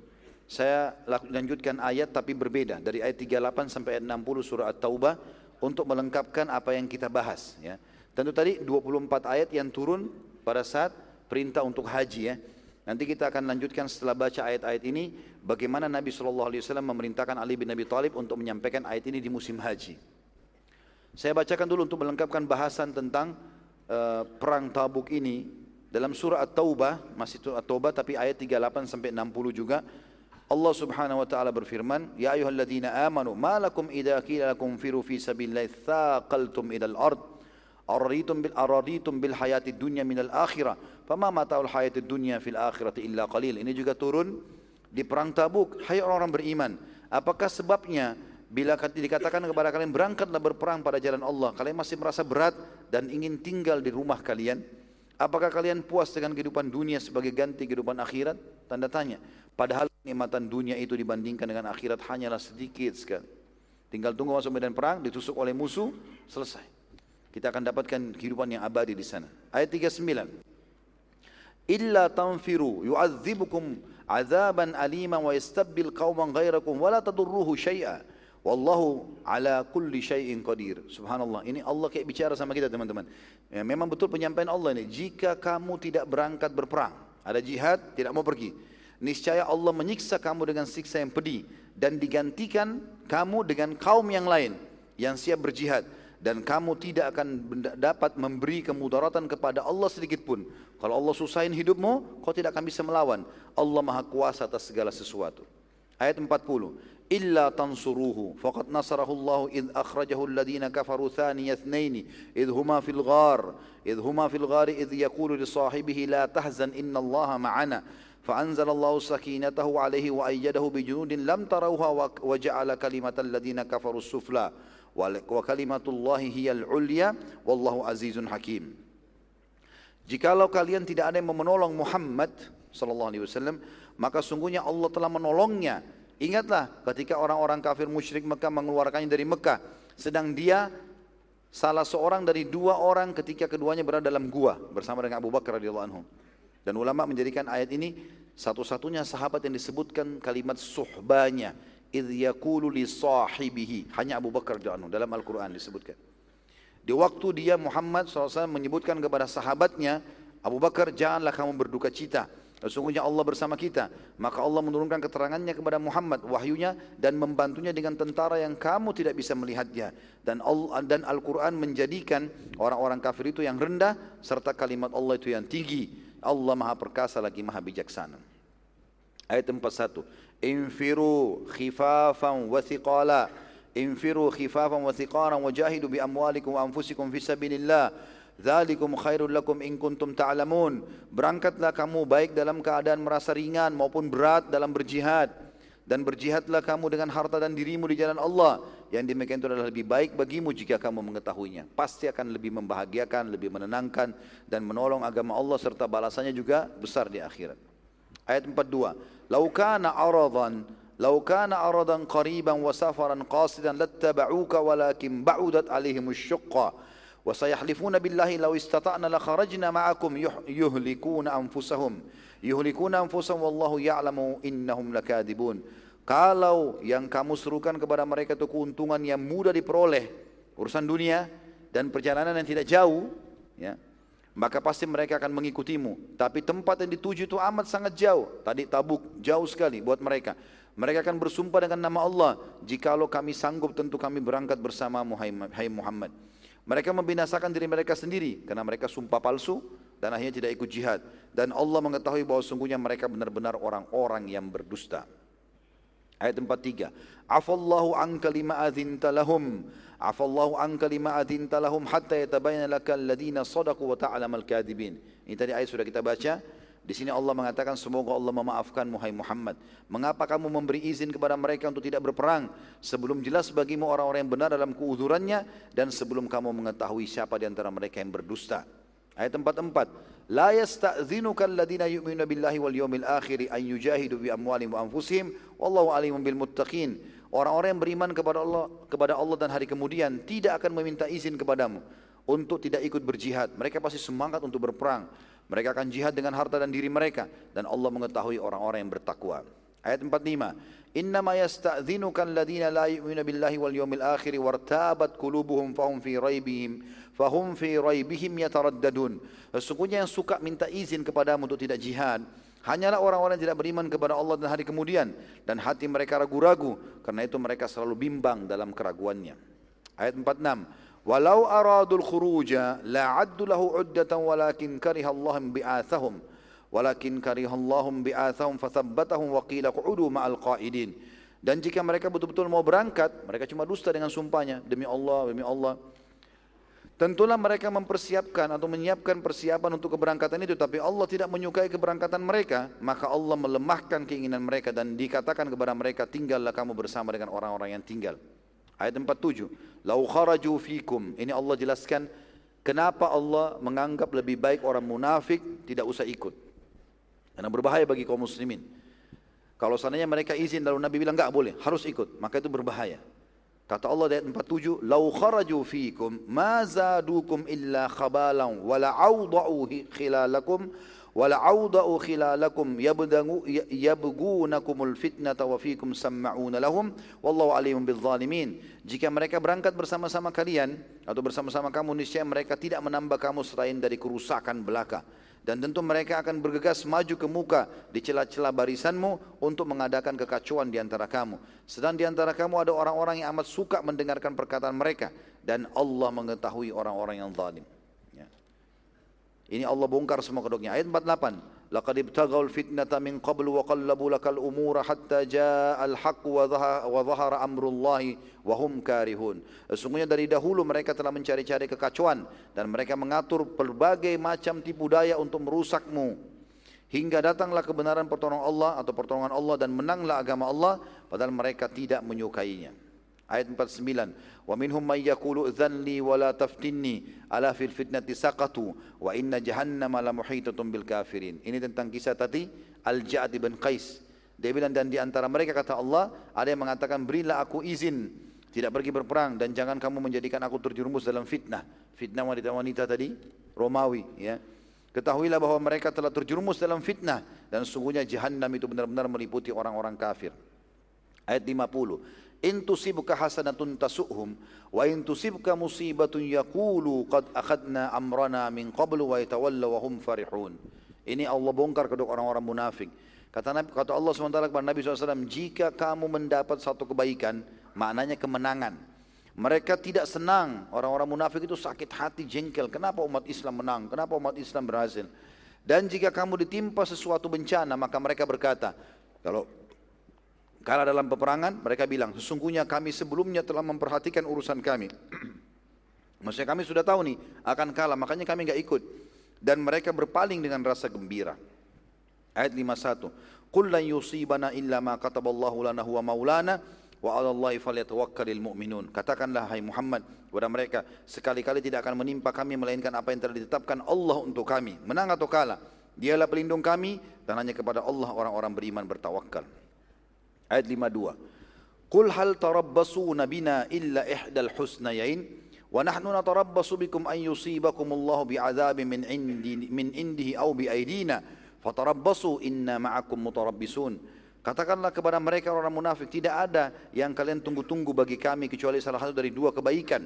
Saya lanjutkan ayat tapi berbeda dari ayat 38 sampai ayat 60 surah At-Taubah untuk melengkapkan apa yang kita bahas ya. Tentu tadi 24 ayat yang turun pada saat perintah untuk haji ya. Nanti kita akan lanjutkan setelah baca ayat-ayat ini bagaimana Nabi SAW memerintahkan Ali bin Abi Thalib untuk menyampaikan ayat ini di musim haji. Saya bacakan dulu untuk melengkapkan bahasan tentang uh, perang Tabuk ini dalam surah At-Taubah masih At-Taubah tapi ayat 38 sampai 60 juga Allah Subhanahu wa taala berfirman, "Ya ayyuhalladzina amanu, ma lakum idza qila lakum firu fi sabilillahi thaqaltum ila al-ard? Araditum bil hayatid dunya minal akhirah, fama mata'ul hayatid dunya fil akhirati illa qalil." Ini juga turun di perang Tabuk. Hai orang-orang beriman, apakah sebabnya bila dikatakan kepada kalian berangkatlah berperang pada jalan Allah, kalian masih merasa berat dan ingin tinggal di rumah kalian? Apakah kalian puas dengan kehidupan dunia sebagai ganti kehidupan akhirat? Tanda tanya. Padahal nikmatan dunia itu dibandingkan dengan akhirat hanyalah sedikit sekali. Tinggal tunggu masuk medan perang, ditusuk oleh musuh, selesai. Kita akan dapatkan kehidupan yang abadi di sana. Ayat 39. Illa tanfiru yu'adzibukum azaban alima wa yastabbil qauman ghairakum wa la tadurruhu syai'a. Wallahu ala kulli syai'in qadir. Subhanallah. Ini Allah kayak bicara sama kita teman-teman. Ya, memang betul penyampaian Allah ini. Jika kamu tidak berangkat berperang, ada jihad, tidak mau pergi niscaya Allah menyiksa kamu dengan siksa yang pedih dan digantikan kamu dengan kaum yang lain yang siap berjihad dan kamu tidak akan dapat memberi kemudaratan kepada Allah sedikit pun. Kalau Allah susahin hidupmu, kau tidak akan bisa melawan. Allah Maha Kuasa atas segala sesuatu. Ayat 40. Illa tansuruhu faqad nasarahu Allah id akhrajahu alladhina kafaru thaniya ithnaini id huma fil ghar id huma fil ghar id yaqulu li sahibihi la tahzan inna Allah ma'ana فأنزل الله سكينته عليه وأيده بجنود لم تروها وجعل كلمة الذين كفروا السفلى وكلمة الله هي العليا والله عزيز حكيم Jikalau kalian tidak ada yang menolong Muhammad sallallahu alaihi wasallam, maka sungguhnya Allah telah menolongnya. Ingatlah ketika orang-orang kafir musyrik Mekah mengeluarkannya dari Mekah, sedang dia salah seorang dari dua orang ketika keduanya berada dalam gua bersama dengan Abu Bakar radhiyallahu anhu. Dan ulama menjadikan ayat ini satu-satunya sahabat yang disebutkan kalimat suhbanya idh li sahibihi hanya Abu Bakar radhiyallahu dalam Al-Qur'an disebutkan. Di waktu dia Muhammad SAW menyebutkan kepada sahabatnya Abu Bakar janganlah kamu berduka cita Sesungguhnya Allah bersama kita Maka Allah menurunkan keterangannya kepada Muhammad Wahyunya dan membantunya dengan tentara yang kamu tidak bisa melihatnya Dan dan Al-Quran menjadikan orang-orang kafir itu yang rendah Serta kalimat Allah itu yang tinggi Allah maha perkasa lagi maha bijaksana. Ayat 41. Infiru khifafan wa thiqala. Infiru khifafan wa thiqala wa jahidu bi amwalikum wa anfusikum fi. Dzalikum khairul lakum in kuntum ta'lamun. Berangkatlah kamu baik dalam keadaan merasa ringan maupun berat dalam berjihad dan berjihadlah kamu dengan harta dan dirimu di jalan Allah yang demikian itu adalah lebih baik bagimu jika kamu mengetahuinya. Pasti akan lebih membahagiakan, lebih menenangkan dan menolong agama Allah serta balasannya juga besar di akhirat. Ayat 42. Lau kana aradan lau kana aradan qariban wa safaran qasidan lattaba'uka walakin ba'udat alaihim billahi law istata'na la kharajna ma'akum yuhlikuna anfusahum yuhlikuna anfusahum wallahu ya'lamu innahum lakadibun kalau yang kamu serukan kepada mereka itu keuntungan yang mudah diperoleh, urusan dunia dan perjalanan yang tidak jauh, ya, maka pasti mereka akan mengikutimu. Tapi tempat yang dituju itu amat sangat jauh. Tadi tabuk, jauh sekali buat mereka. Mereka akan bersumpah dengan nama Allah, jikalau kami sanggup tentu kami berangkat bersama Muhammad. Mereka membinasakan diri mereka sendiri karena mereka sumpah palsu dan akhirnya tidak ikut jihad. Dan Allah mengetahui bahwa sungguhnya mereka benar-benar orang-orang yang berdusta. Ayat 43. Afallahu anka lima adhinta lahum. Afallahu anka lima adhinta lahum hatta yatabayana laka alladhina sadaku wa ta'lam al-kadibin. Ini tadi ayat sudah kita baca. Di sini Allah mengatakan semoga Allah memaafkan Muhammad Muhammad. Mengapa kamu memberi izin kepada mereka untuk tidak berperang sebelum jelas bagimu orang-orang yang benar dalam keuzurannya dan sebelum kamu mengetahui siapa di antara mereka yang berdusta. Ayat 44. La yasta'dhinuka alladhina yu'minuna billahi wal yawmil akhir an yujahidu bi amwalihim wa anfusihim wallahu alimun bil muttaqin. Orang-orang yang beriman kepada Allah kepada Allah dan hari kemudian tidak akan meminta izin kepadamu untuk tidak ikut berjihad. Mereka pasti semangat untuk berperang. Mereka akan jihad dengan harta dan diri mereka dan Allah mengetahui orang-orang yang bertakwa. Ayat 45. Innama yasta'dhinuka alladhina la yu'minuna billahi wal yawmil akhir wartabat qulubuhum fahum fi raibihim fahum fi raibihim yataraddadun. Sesungguhnya yang suka minta izin kepadamu untuk tidak jihad Hanyalah orang-orang yang tidak beriman kepada Allah dan hari kemudian dan hati mereka ragu-ragu karena itu mereka selalu bimbang dalam keraguannya. Ayat 46 walau aradul khuruja la addu lahu uddatan walakin kariha Allah bi'athahum. Walakin kariha Allah bi'athahum fathabbatahum wa qila qu'udu ma'al qa'idin. Dan jika mereka betul-betul mau berangkat mereka cuma dusta dengan sumpahnya demi Allah demi Allah. Tentulah mereka mempersiapkan atau menyiapkan persiapan untuk keberangkatan itu tapi Allah tidak menyukai keberangkatan mereka maka Allah melemahkan keinginan mereka dan dikatakan kepada mereka tinggallah kamu bersama dengan orang-orang yang tinggal ayat 47 lau kharaju fikum. Ini Allah jelaskan kenapa Allah menganggap lebih baik orang munafik tidak usah ikut. Karena berbahaya bagi kaum muslimin. Kalau seandainya mereka izin lalu Nabi bilang enggak boleh harus ikut. Maka itu berbahaya. Kata Allah di ayat 47, "Lau kharaju fikum ma zadukum illa khabalan wa la awda'u khilalakum wa la awda'u khilalakum yabdangu yabgunakumul fitnata wa fikum sam'una lahum wallahu alimun bil zalimin." Jika mereka berangkat bersama-sama kalian atau bersama-sama kamu niscaya mereka tidak menambah kamu selain dari kerusakan belaka dan tentu mereka akan bergegas maju ke muka di celah-celah barisanmu untuk mengadakan kekacauan di antara kamu. Sedang di antara kamu ada orang-orang yang amat suka mendengarkan perkataan mereka dan Allah mengetahui orang-orang yang zalim. Ini Allah bongkar semua kedoknya. Ayat 48. Laqad ibtaghal fitnata min qabl wa qallabu lakal umura hatta jaa al-haq wa dhahara amrullahi wa hum karihun. Sesungguhnya dari dahulu mereka telah mencari-cari kekacauan dan mereka mengatur berbagai macam tipu daya untuk merusakmu. Hingga datanglah kebenaran pertolongan Allah atau pertolongan Allah dan menanglah agama Allah padahal mereka tidak menyukainya. Ayat 49. Wa minhum may yaqulu wa la taftinni ala fil fitnati saqatu wa inna jahannama la muhitatun bil kafirin. Ini tentang kisah tadi Al-Ja'd bin Qais. Dia bilang dan di antara mereka kata Allah ada yang mengatakan berilah aku izin tidak pergi berperang dan jangan kamu menjadikan aku terjerumus dalam fitnah. Fitnah wanita-wanita tadi Romawi ya. Ketahuilah bahwa mereka telah terjerumus dalam fitnah dan sungguhnya jahannam itu benar-benar meliputi orang-orang kafir. Ayat 50 in tusibka hasanatun tasuhum wa in tusibka musibatun yaqulu qad akhadna amrana min qablu wa yatawalla wa hum farihun. Ini Allah bongkar kedua orang-orang munafik. Kata Nabi kata Allah SWT kepada Nabi SAW jika kamu mendapat satu kebaikan maknanya kemenangan. Mereka tidak senang. Orang-orang munafik itu sakit hati jengkel. Kenapa umat Islam menang? Kenapa umat Islam berhasil? Dan jika kamu ditimpa sesuatu bencana maka mereka berkata kalau Kalah dalam peperangan, mereka bilang, sesungguhnya kami sebelumnya telah memperhatikan urusan kami. Maksudnya kami sudah tahu nih, akan kalah, makanya kami nggak ikut. Dan mereka berpaling dengan rasa gembira. Ayat 51. Qul lan yusibana illa ma kataballahu lana huwa maulana wa 'ala Allahi falyatawakkalul mu'minun. Katakanlah hai Muhammad kepada mereka, sekali-kali tidak akan menimpa kami melainkan apa yang telah ditetapkan Allah untuk kami. Menang atau kalah, Dialah pelindung kami dan hanya kepada Allah orang-orang beriman bertawakal. Ayat 52. Qul hal tarabbasuna bina illa ihdal husnayain wa nahnu natarabbasu bikum an yusibakumullahu bi'adzabin min indi min indihi aw bi aidina fatarabbasu inna ma'akum mutarabbisun. Katakanlah kepada mereka orang munafik tidak ada yang kalian tunggu-tunggu bagi kami kecuali salah satu dari dua kebaikan.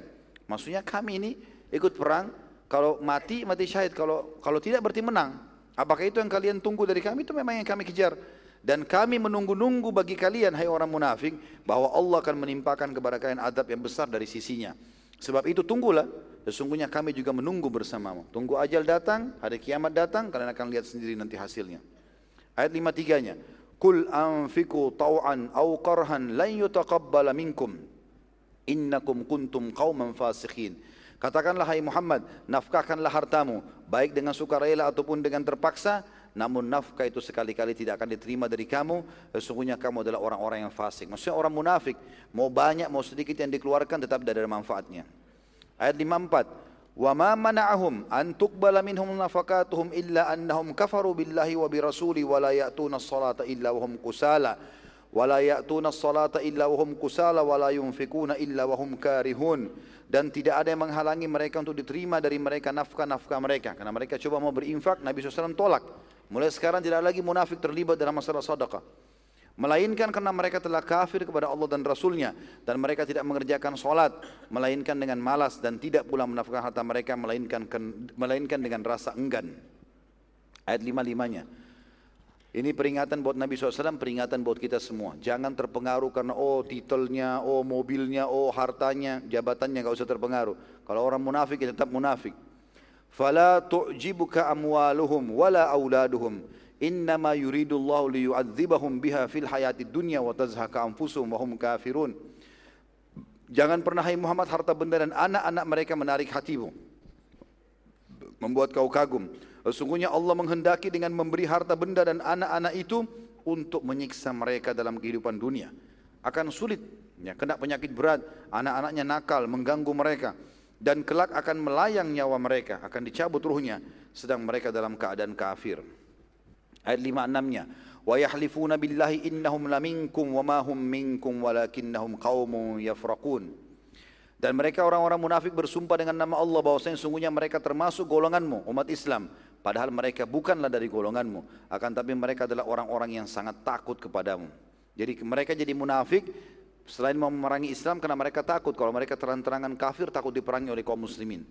Maksudnya kami ini ikut perang kalau mati mati syahid kalau kalau tidak berarti menang. Apakah itu yang kalian tunggu dari kami itu memang yang kami kejar. Dan kami menunggu-nunggu bagi kalian, hai orang munafik, bahwa Allah akan menimpakan kepada kalian adab yang besar dari sisinya. Sebab itu tunggulah, sesungguhnya kami juga menunggu bersamamu. Tunggu ajal datang, hari kiamat datang, kalian akan lihat sendiri nanti hasilnya. Ayat 53-nya. Kul anfiku tau'an au qarhan lan yutaqabbala minkum innakum kuntum qauman fasikhin. Katakanlah hai Muhammad, nafkahkanlah hartamu, baik dengan sukarela ataupun dengan terpaksa, namun nafkah itu sekali-kali tidak akan diterima dari kamu, eh, sesungguhnya kamu adalah orang-orang yang fasik. Maksudnya orang munafik, mau banyak mau sedikit yang dikeluarkan tetap tidak ada manfaatnya. Ayat 54. Wa ma mana'ahum an tuqbala minhum nafakatuhum illa annahum kafaru billahi wa birasuli wa la ya'tuna as-salata illa wa hum kusala wa la ya'tuna as-salata illa wa hum kusala wa la yunfikuna illa wa hum karihun dan tidak ada yang menghalangi mereka untuk diterima dari mereka nafkah-nafkah mereka karena mereka coba mau berinfak Nabi SAW tolak Mulai sekarang tidak lagi munafik terlibat dalam masalah sedekah. Melainkan karena mereka telah kafir kepada Allah dan Rasulnya dan mereka tidak mengerjakan solat melainkan dengan malas dan tidak pula menafkahkan harta mereka melainkan melainkan dengan rasa enggan. Ayat lima limanya. Ini peringatan buat Nabi SAW, peringatan buat kita semua. Jangan terpengaruh karena oh titelnya, oh mobilnya, oh hartanya, jabatannya nggak usah terpengaruh. Kalau orang munafik ya tetap munafik. Fala tu'jibuka amwaluhum wala auladuhum. Innama yuridullahu liyu'adzibahum biha fil hayatid dunya wa tazhaka anfusuhum wa hum. Jangan pernah hai Muhammad harta benda dan anak-anak mereka menarik hatimu. Membuat kau kagum. Sesungguhnya Allah menghendaki dengan memberi harta benda dan anak-anak itu untuk menyiksa mereka dalam kehidupan dunia. Akan sulit, ya, kena penyakit berat, anak-anaknya nakal, mengganggu mereka dan kelak akan melayang nyawa mereka, akan dicabut ruhnya sedang mereka dalam keadaan kafir. Ayat 56-nya, wa billahi innahum laminkum wa ma hum minkum walakinnahum yafraqun. Dan mereka orang-orang munafik bersumpah dengan nama Allah bahwasanya sungguhnya mereka termasuk golonganmu, umat Islam, padahal mereka bukanlah dari golonganmu, akan tapi mereka adalah orang-orang yang sangat takut kepadamu. Jadi mereka jadi munafik selain mau memerangi Islam karena mereka takut kalau mereka terang-terangan kafir takut diperangi oleh kaum muslimin.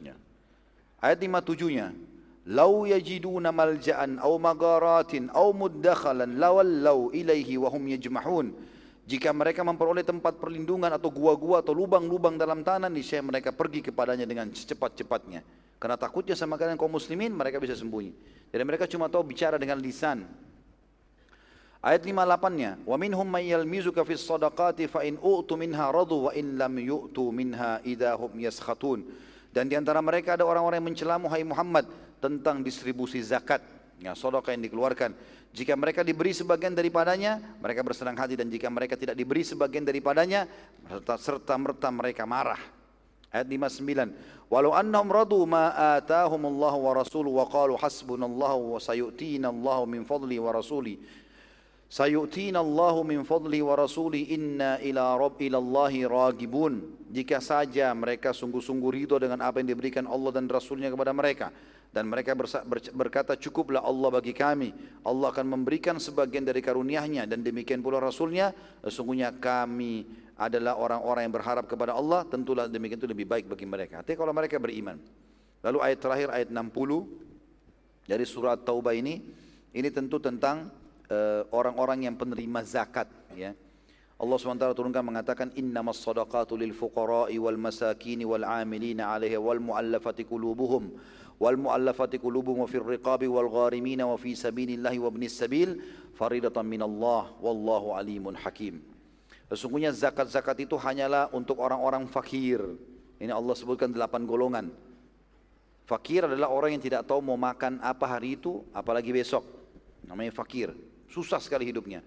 Ya. Ayat 57-nya Lau yajiduna malja'an aw magaratin aw muddakhalan lawallau ilaihi wa hum yajmahun jika mereka memperoleh tempat perlindungan atau gua-gua atau lubang-lubang dalam tanah, niscaya mereka pergi kepadanya dengan secepat-cepatnya. Karena takutnya sama kalian kaum muslimin, mereka bisa sembunyi. Jadi mereka cuma tahu bicara dengan lisan. Ayat 58-nya, "Wa minhum may yalmizuka fis sadaqati fa in u'tu minha radu wa in lam yu'tu minha yaskhatun." Dan di antara mereka ada orang-orang yang mencelamu hai Muhammad tentang distribusi zakat, ya sedekah yang dikeluarkan. Jika mereka diberi sebagian daripadanya, mereka bersenang hati dan jika mereka tidak diberi sebagian daripadanya, serta, serta merta mereka marah. Ayat 59. Walau annahum radu ma atahumullah wa rasuluhu wa qalu hasbunallahu wa sayu'tina Allah min fadli wa. Sayu'tina Allah min fadli wa rasuli inna ila rabb ragibun. Jika saja mereka sungguh-sungguh ridho dengan apa yang diberikan Allah dan Rasulnya kepada mereka dan mereka berkata cukuplah Allah bagi kami. Allah akan memberikan sebagian dari karunia-Nya dan demikian pula Rasulnya. Sesungguhnya kami adalah orang-orang yang berharap kepada Allah. Tentulah demikian itu lebih baik bagi mereka. Artinya kalau mereka beriman. Lalu ayat terakhir ayat 60 dari surat Taubah ini ini tentu tentang orang-orang uh, yang penerima zakat ya Allah SWT turunkan mengatakan innamas sadaqatu lil fuqara'i wal masakini wal amilina 'alaiha wal mu'allafati qulubuhum wal mu'allafati qulubuhum fil riqabi wal gharimin wa fi sabilillahi wa ibnis sabil faridatan minallah wallahu alimun hakim. Sesungguhnya zakat-zakat itu hanyalah untuk orang-orang fakir. Ini Allah sebutkan delapan golongan. Fakir adalah orang yang tidak tahu mau makan apa hari itu, apalagi besok. Namanya fakir. Susah sekali hidupnya.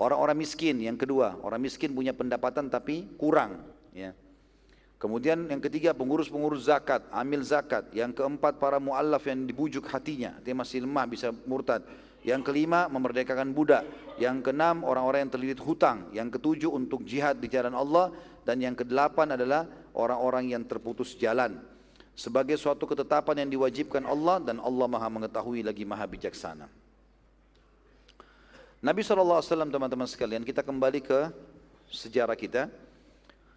Orang-orang miskin, yang kedua, orang miskin punya pendapatan tapi kurang. Ya. Kemudian yang ketiga pengurus-pengurus zakat, amil zakat. Yang keempat para muallaf yang dibujuk hatinya, dia masih lemah bisa murtad. Yang kelima memerdekakan budak. Yang keenam orang-orang yang terlilit hutang. Yang ketujuh untuk jihad di jalan Allah dan yang kedelapan adalah orang-orang yang terputus jalan. Sebagai suatu ketetapan yang diwajibkan Allah dan Allah Maha mengetahui lagi Maha bijaksana. Nabi SAW teman-teman sekalian kita kembali ke sejarah kita.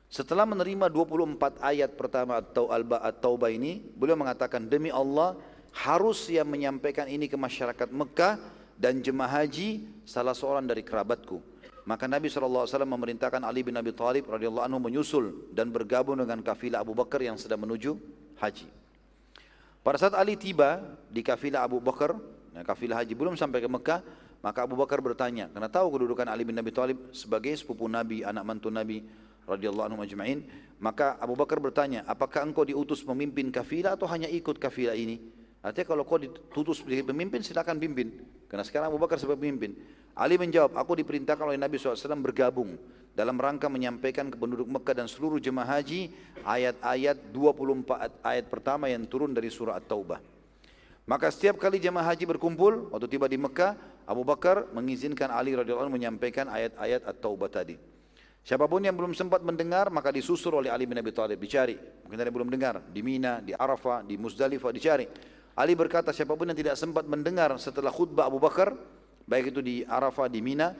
Setelah menerima 24 ayat pertama atau Al-Taubah ini, beliau mengatakan demi Allah harus yang menyampaikan ini ke masyarakat Mekah dan jemaah haji salah seorang dari kerabatku. Maka Nabi SAW memerintahkan Ali bin Abi Thalib radhiyallahu anhu menyusul dan bergabung dengan kafilah Abu Bakar yang sedang menuju haji. Pada saat Ali tiba di kafilah Abu Bakar, ya, kafilah haji belum sampai ke Mekah, maka Abu Bakar bertanya, karena tahu kedudukan Ali bin Abi Thalib sebagai sepupu Nabi, anak mantu Nabi, radhiyallahu anhu majma'in maka Abu Bakar bertanya apakah engkau diutus memimpin kafilah atau hanya ikut kafilah ini? Artinya kalau kau diutus sebagai pemimpin silakan pimpin. Karena sekarang Abu Bakar sebagai pemimpin. Ali menjawab aku diperintahkan oleh Nabi SAW bergabung dalam rangka menyampaikan ke penduduk Mekah dan seluruh jemaah haji ayat-ayat 24 ayat pertama yang turun dari surah At-Taubah. Maka setiap kali jemaah haji berkumpul waktu tiba di Mekah Abu Bakar mengizinkan Ali radhiyallahu menyampaikan ayat-ayat At-Taubah tadi Siapa pun yang belum sempat mendengar maka disusul oleh Ali bin Abi Thalib dicari. Mungkin ada yang belum dengar di Mina, di Arafah, di Muzdalifah dicari. Ali berkata siapa pun yang tidak sempat mendengar setelah khutbah Abu Bakar baik itu di Arafah, di Mina,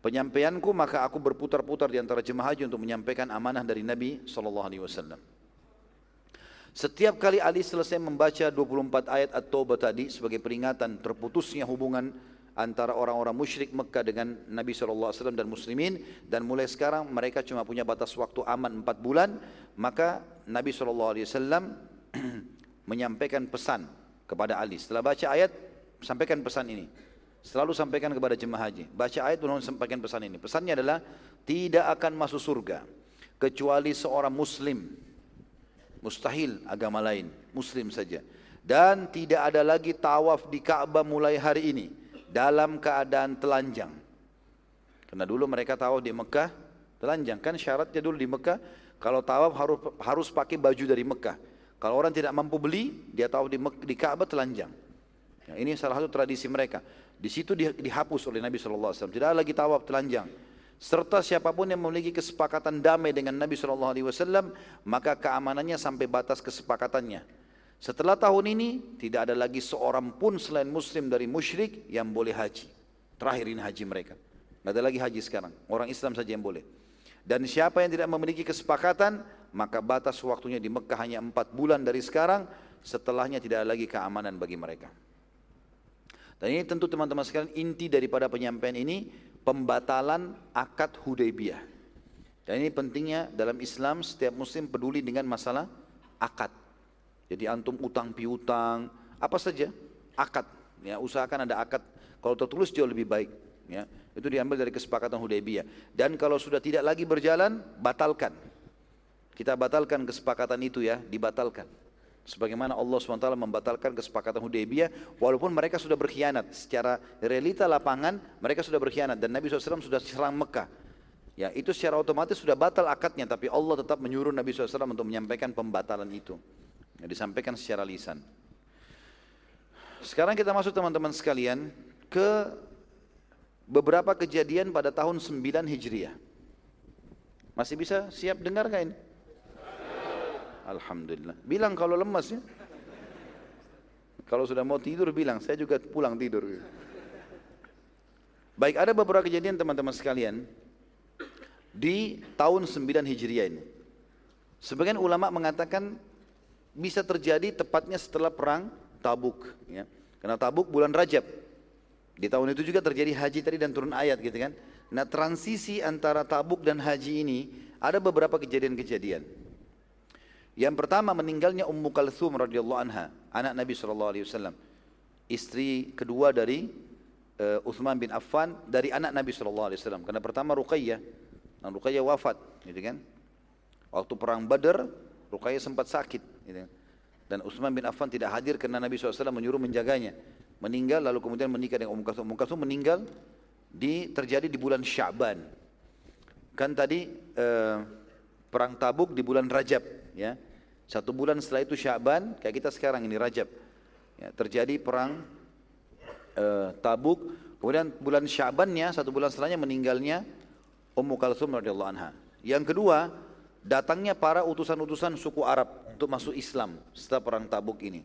penyampaianku maka aku berputar-putar di antara jemaah haji untuk menyampaikan amanah dari Nabi sallallahu alaihi wasallam. Setiap kali Ali selesai membaca 24 ayat At-Taubah tadi sebagai peringatan terputusnya hubungan antara orang-orang musyrik Mekah dengan Nabi SAW dan muslimin dan mulai sekarang mereka cuma punya batas waktu aman 4 bulan maka Nabi SAW menyampaikan pesan kepada Ali. Setelah baca ayat sampaikan pesan ini. Selalu sampaikan kepada jemaah haji. Baca ayat lalu sampaikan pesan ini. Pesannya adalah tidak akan masuk surga kecuali seorang muslim. Mustahil agama lain muslim saja. Dan tidak ada lagi tawaf di Ka'bah mulai hari ini dalam keadaan telanjang. Karena dulu mereka tahu di Mekah telanjang kan syaratnya dulu di Mekah kalau tawaf harus harus pakai baju dari Mekah. Kalau orang tidak mampu beli, dia tahu di, di Ka'bah telanjang. Ya, ini salah satu tradisi mereka. Di situ di, dihapus oleh Nabi SAW. Tidak ada lagi tawaf telanjang. Serta siapa pun yang memiliki kesepakatan damai dengan Nabi SAW, maka keamanannya sampai batas kesepakatannya. Setelah tahun ini tidak ada lagi seorang pun selain muslim dari musyrik yang boleh haji. Terakhir ini haji mereka. Tidak ada lagi haji sekarang. Orang Islam saja yang boleh. Dan siapa yang tidak memiliki kesepakatan, maka batas waktunya di Mekah hanya empat bulan dari sekarang, setelahnya tidak ada lagi keamanan bagi mereka. Dan ini tentu teman-teman sekalian inti daripada penyampaian ini, pembatalan akad Hudaybiyah. Dan ini pentingnya dalam Islam setiap muslim peduli dengan masalah akad. Jadi antum utang piutang, apa saja, akad. Ya, usahakan ada akad. Kalau tertulis jauh lebih baik. Ya, itu diambil dari kesepakatan Hudaybiyah. Dan kalau sudah tidak lagi berjalan, batalkan. Kita batalkan kesepakatan itu ya, dibatalkan. Sebagaimana Allah SWT membatalkan kesepakatan Hudaybiyah, walaupun mereka sudah berkhianat. Secara realita lapangan, mereka sudah berkhianat. Dan Nabi SAW sudah serang Mekah. Ya, itu secara otomatis sudah batal akadnya, tapi Allah tetap menyuruh Nabi SAW untuk menyampaikan pembatalan itu. Ya, disampaikan secara lisan. Sekarang kita masuk teman-teman sekalian ke beberapa kejadian pada tahun 9 Hijriah. Masih bisa siap dengar gak? Alhamdulillah. Bilang kalau lemas ya. Kalau sudah mau tidur bilang, saya juga pulang tidur. Baik, ada beberapa kejadian teman-teman sekalian di tahun 9 Hijriah ini. Sebagian ulama mengatakan bisa terjadi tepatnya setelah perang Tabuk ya. Karena Tabuk bulan Rajab. Di tahun itu juga terjadi haji tadi dan turun ayat gitu kan. Nah, transisi antara Tabuk dan haji ini ada beberapa kejadian-kejadian. Yang pertama meninggalnya Ummu Kalthum radhiyallahu anha, anak Nabi sallallahu alaihi wasallam. Istri kedua dari uh, Uthman bin Affan dari anak Nabi sallallahu alaihi wasallam. Karena pertama Ruqayyah, dan Ruqayyah wafat, gitu kan. Waktu perang Badar, Ruqayyah sempat sakit, Gitu. Dan Utsman bin Affan tidak hadir karena Nabi SAW menyuruh menjaganya. Meninggal lalu kemudian menikah dengan Ummu Kalsum. Ummu Kalsum meninggal di terjadi di bulan Sya'ban. Kan tadi eh, perang Tabuk di bulan Rajab, ya. Satu bulan setelah itu Sya'ban, kayak kita sekarang ini Rajab. Ya, terjadi perang eh, Tabuk, kemudian bulan Sya'bannya satu bulan setelahnya meninggalnya Ummu Kalsum radhiyallahu anha. Yang kedua, datangnya para utusan-utusan suku Arab untuk masuk Islam setelah perang Tabuk ini.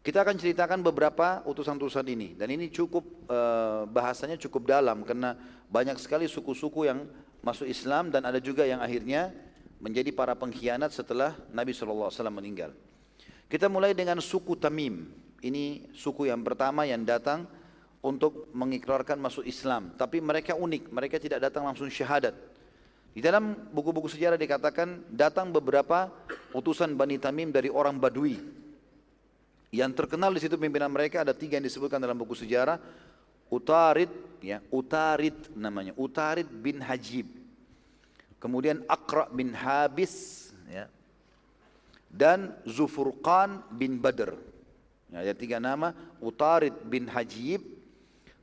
Kita akan ceritakan beberapa utusan-utusan ini dan ini cukup eh, bahasanya cukup dalam karena banyak sekali suku-suku yang masuk Islam dan ada juga yang akhirnya menjadi para pengkhianat setelah Nabi SAW meninggal. Kita mulai dengan suku Tamim. Ini suku yang pertama yang datang untuk mengikrarkan masuk Islam. Tapi mereka unik, mereka tidak datang langsung syahadat. Di dalam buku-buku sejarah dikatakan datang beberapa utusan Bani Tamim dari orang Badui. Yang terkenal di situ pimpinan mereka ada tiga yang disebutkan dalam buku sejarah. Utarid, ya, Utarid namanya, Utarid bin Hajib. Kemudian Akra bin Habis, ya, dan Zufurqan bin Badr. Ya, ada tiga nama, Utarid bin Hajib,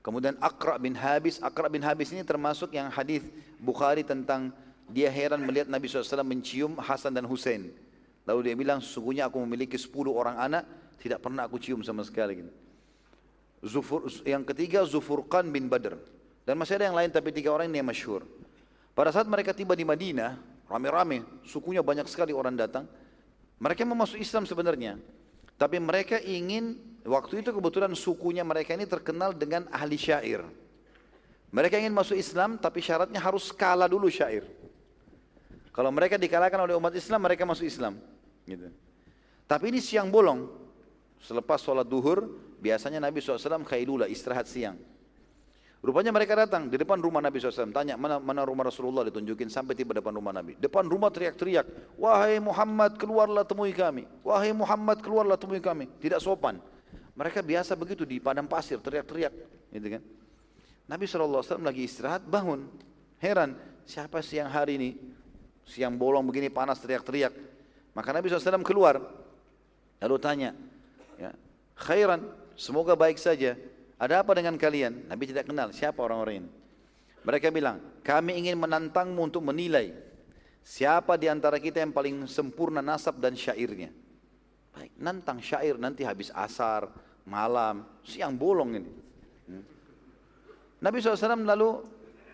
kemudian Akra bin Habis. Akra bin Habis ini termasuk yang hadis Bukhari tentang dia heran melihat Nabi SAW mencium Hasan dan Hussein. Lalu dia bilang, sesungguhnya aku memiliki 10 orang anak, tidak pernah aku cium sama sekali. Zufur, yang ketiga Zufurqan bin Badr. Dan masih ada yang lain tapi tiga orang ini yang masyhur. Pada saat mereka tiba di Madinah, rame-rame, sukunya banyak sekali orang datang. Mereka mau masuk Islam sebenarnya. Tapi mereka ingin, waktu itu kebetulan sukunya mereka ini terkenal dengan ahli syair. Mereka ingin masuk Islam tapi syaratnya harus kalah dulu syair. Kalau mereka dikalahkan oleh umat Islam, mereka masuk Islam. Gitu. Tapi ini siang bolong. Selepas sholat duhur, biasanya Nabi SAW khailulah, istirahat siang. Rupanya mereka datang di depan rumah Nabi SAW, tanya mana, mana rumah Rasulullah ditunjukin sampai tiba depan rumah Nabi. Depan rumah teriak-teriak, wahai Muhammad keluarlah temui kami, wahai Muhammad keluarlah temui kami. Tidak sopan. Mereka biasa begitu di padang pasir teriak-teriak, gitu kan. Nabi SAW lagi istirahat bangun, heran siapa siang hari ini, siang bolong begini panas teriak-teriak. Maka Nabi SAW keluar, lalu tanya, ya, khairan, semoga baik saja. Ada apa dengan kalian? Nabi tidak kenal siapa orang-orang ini. Mereka bilang, kami ingin menantangmu untuk menilai siapa di antara kita yang paling sempurna nasab dan syairnya. Baik, nantang syair nanti habis asar, malam, siang bolong ini. Hmm. Nabi SAW lalu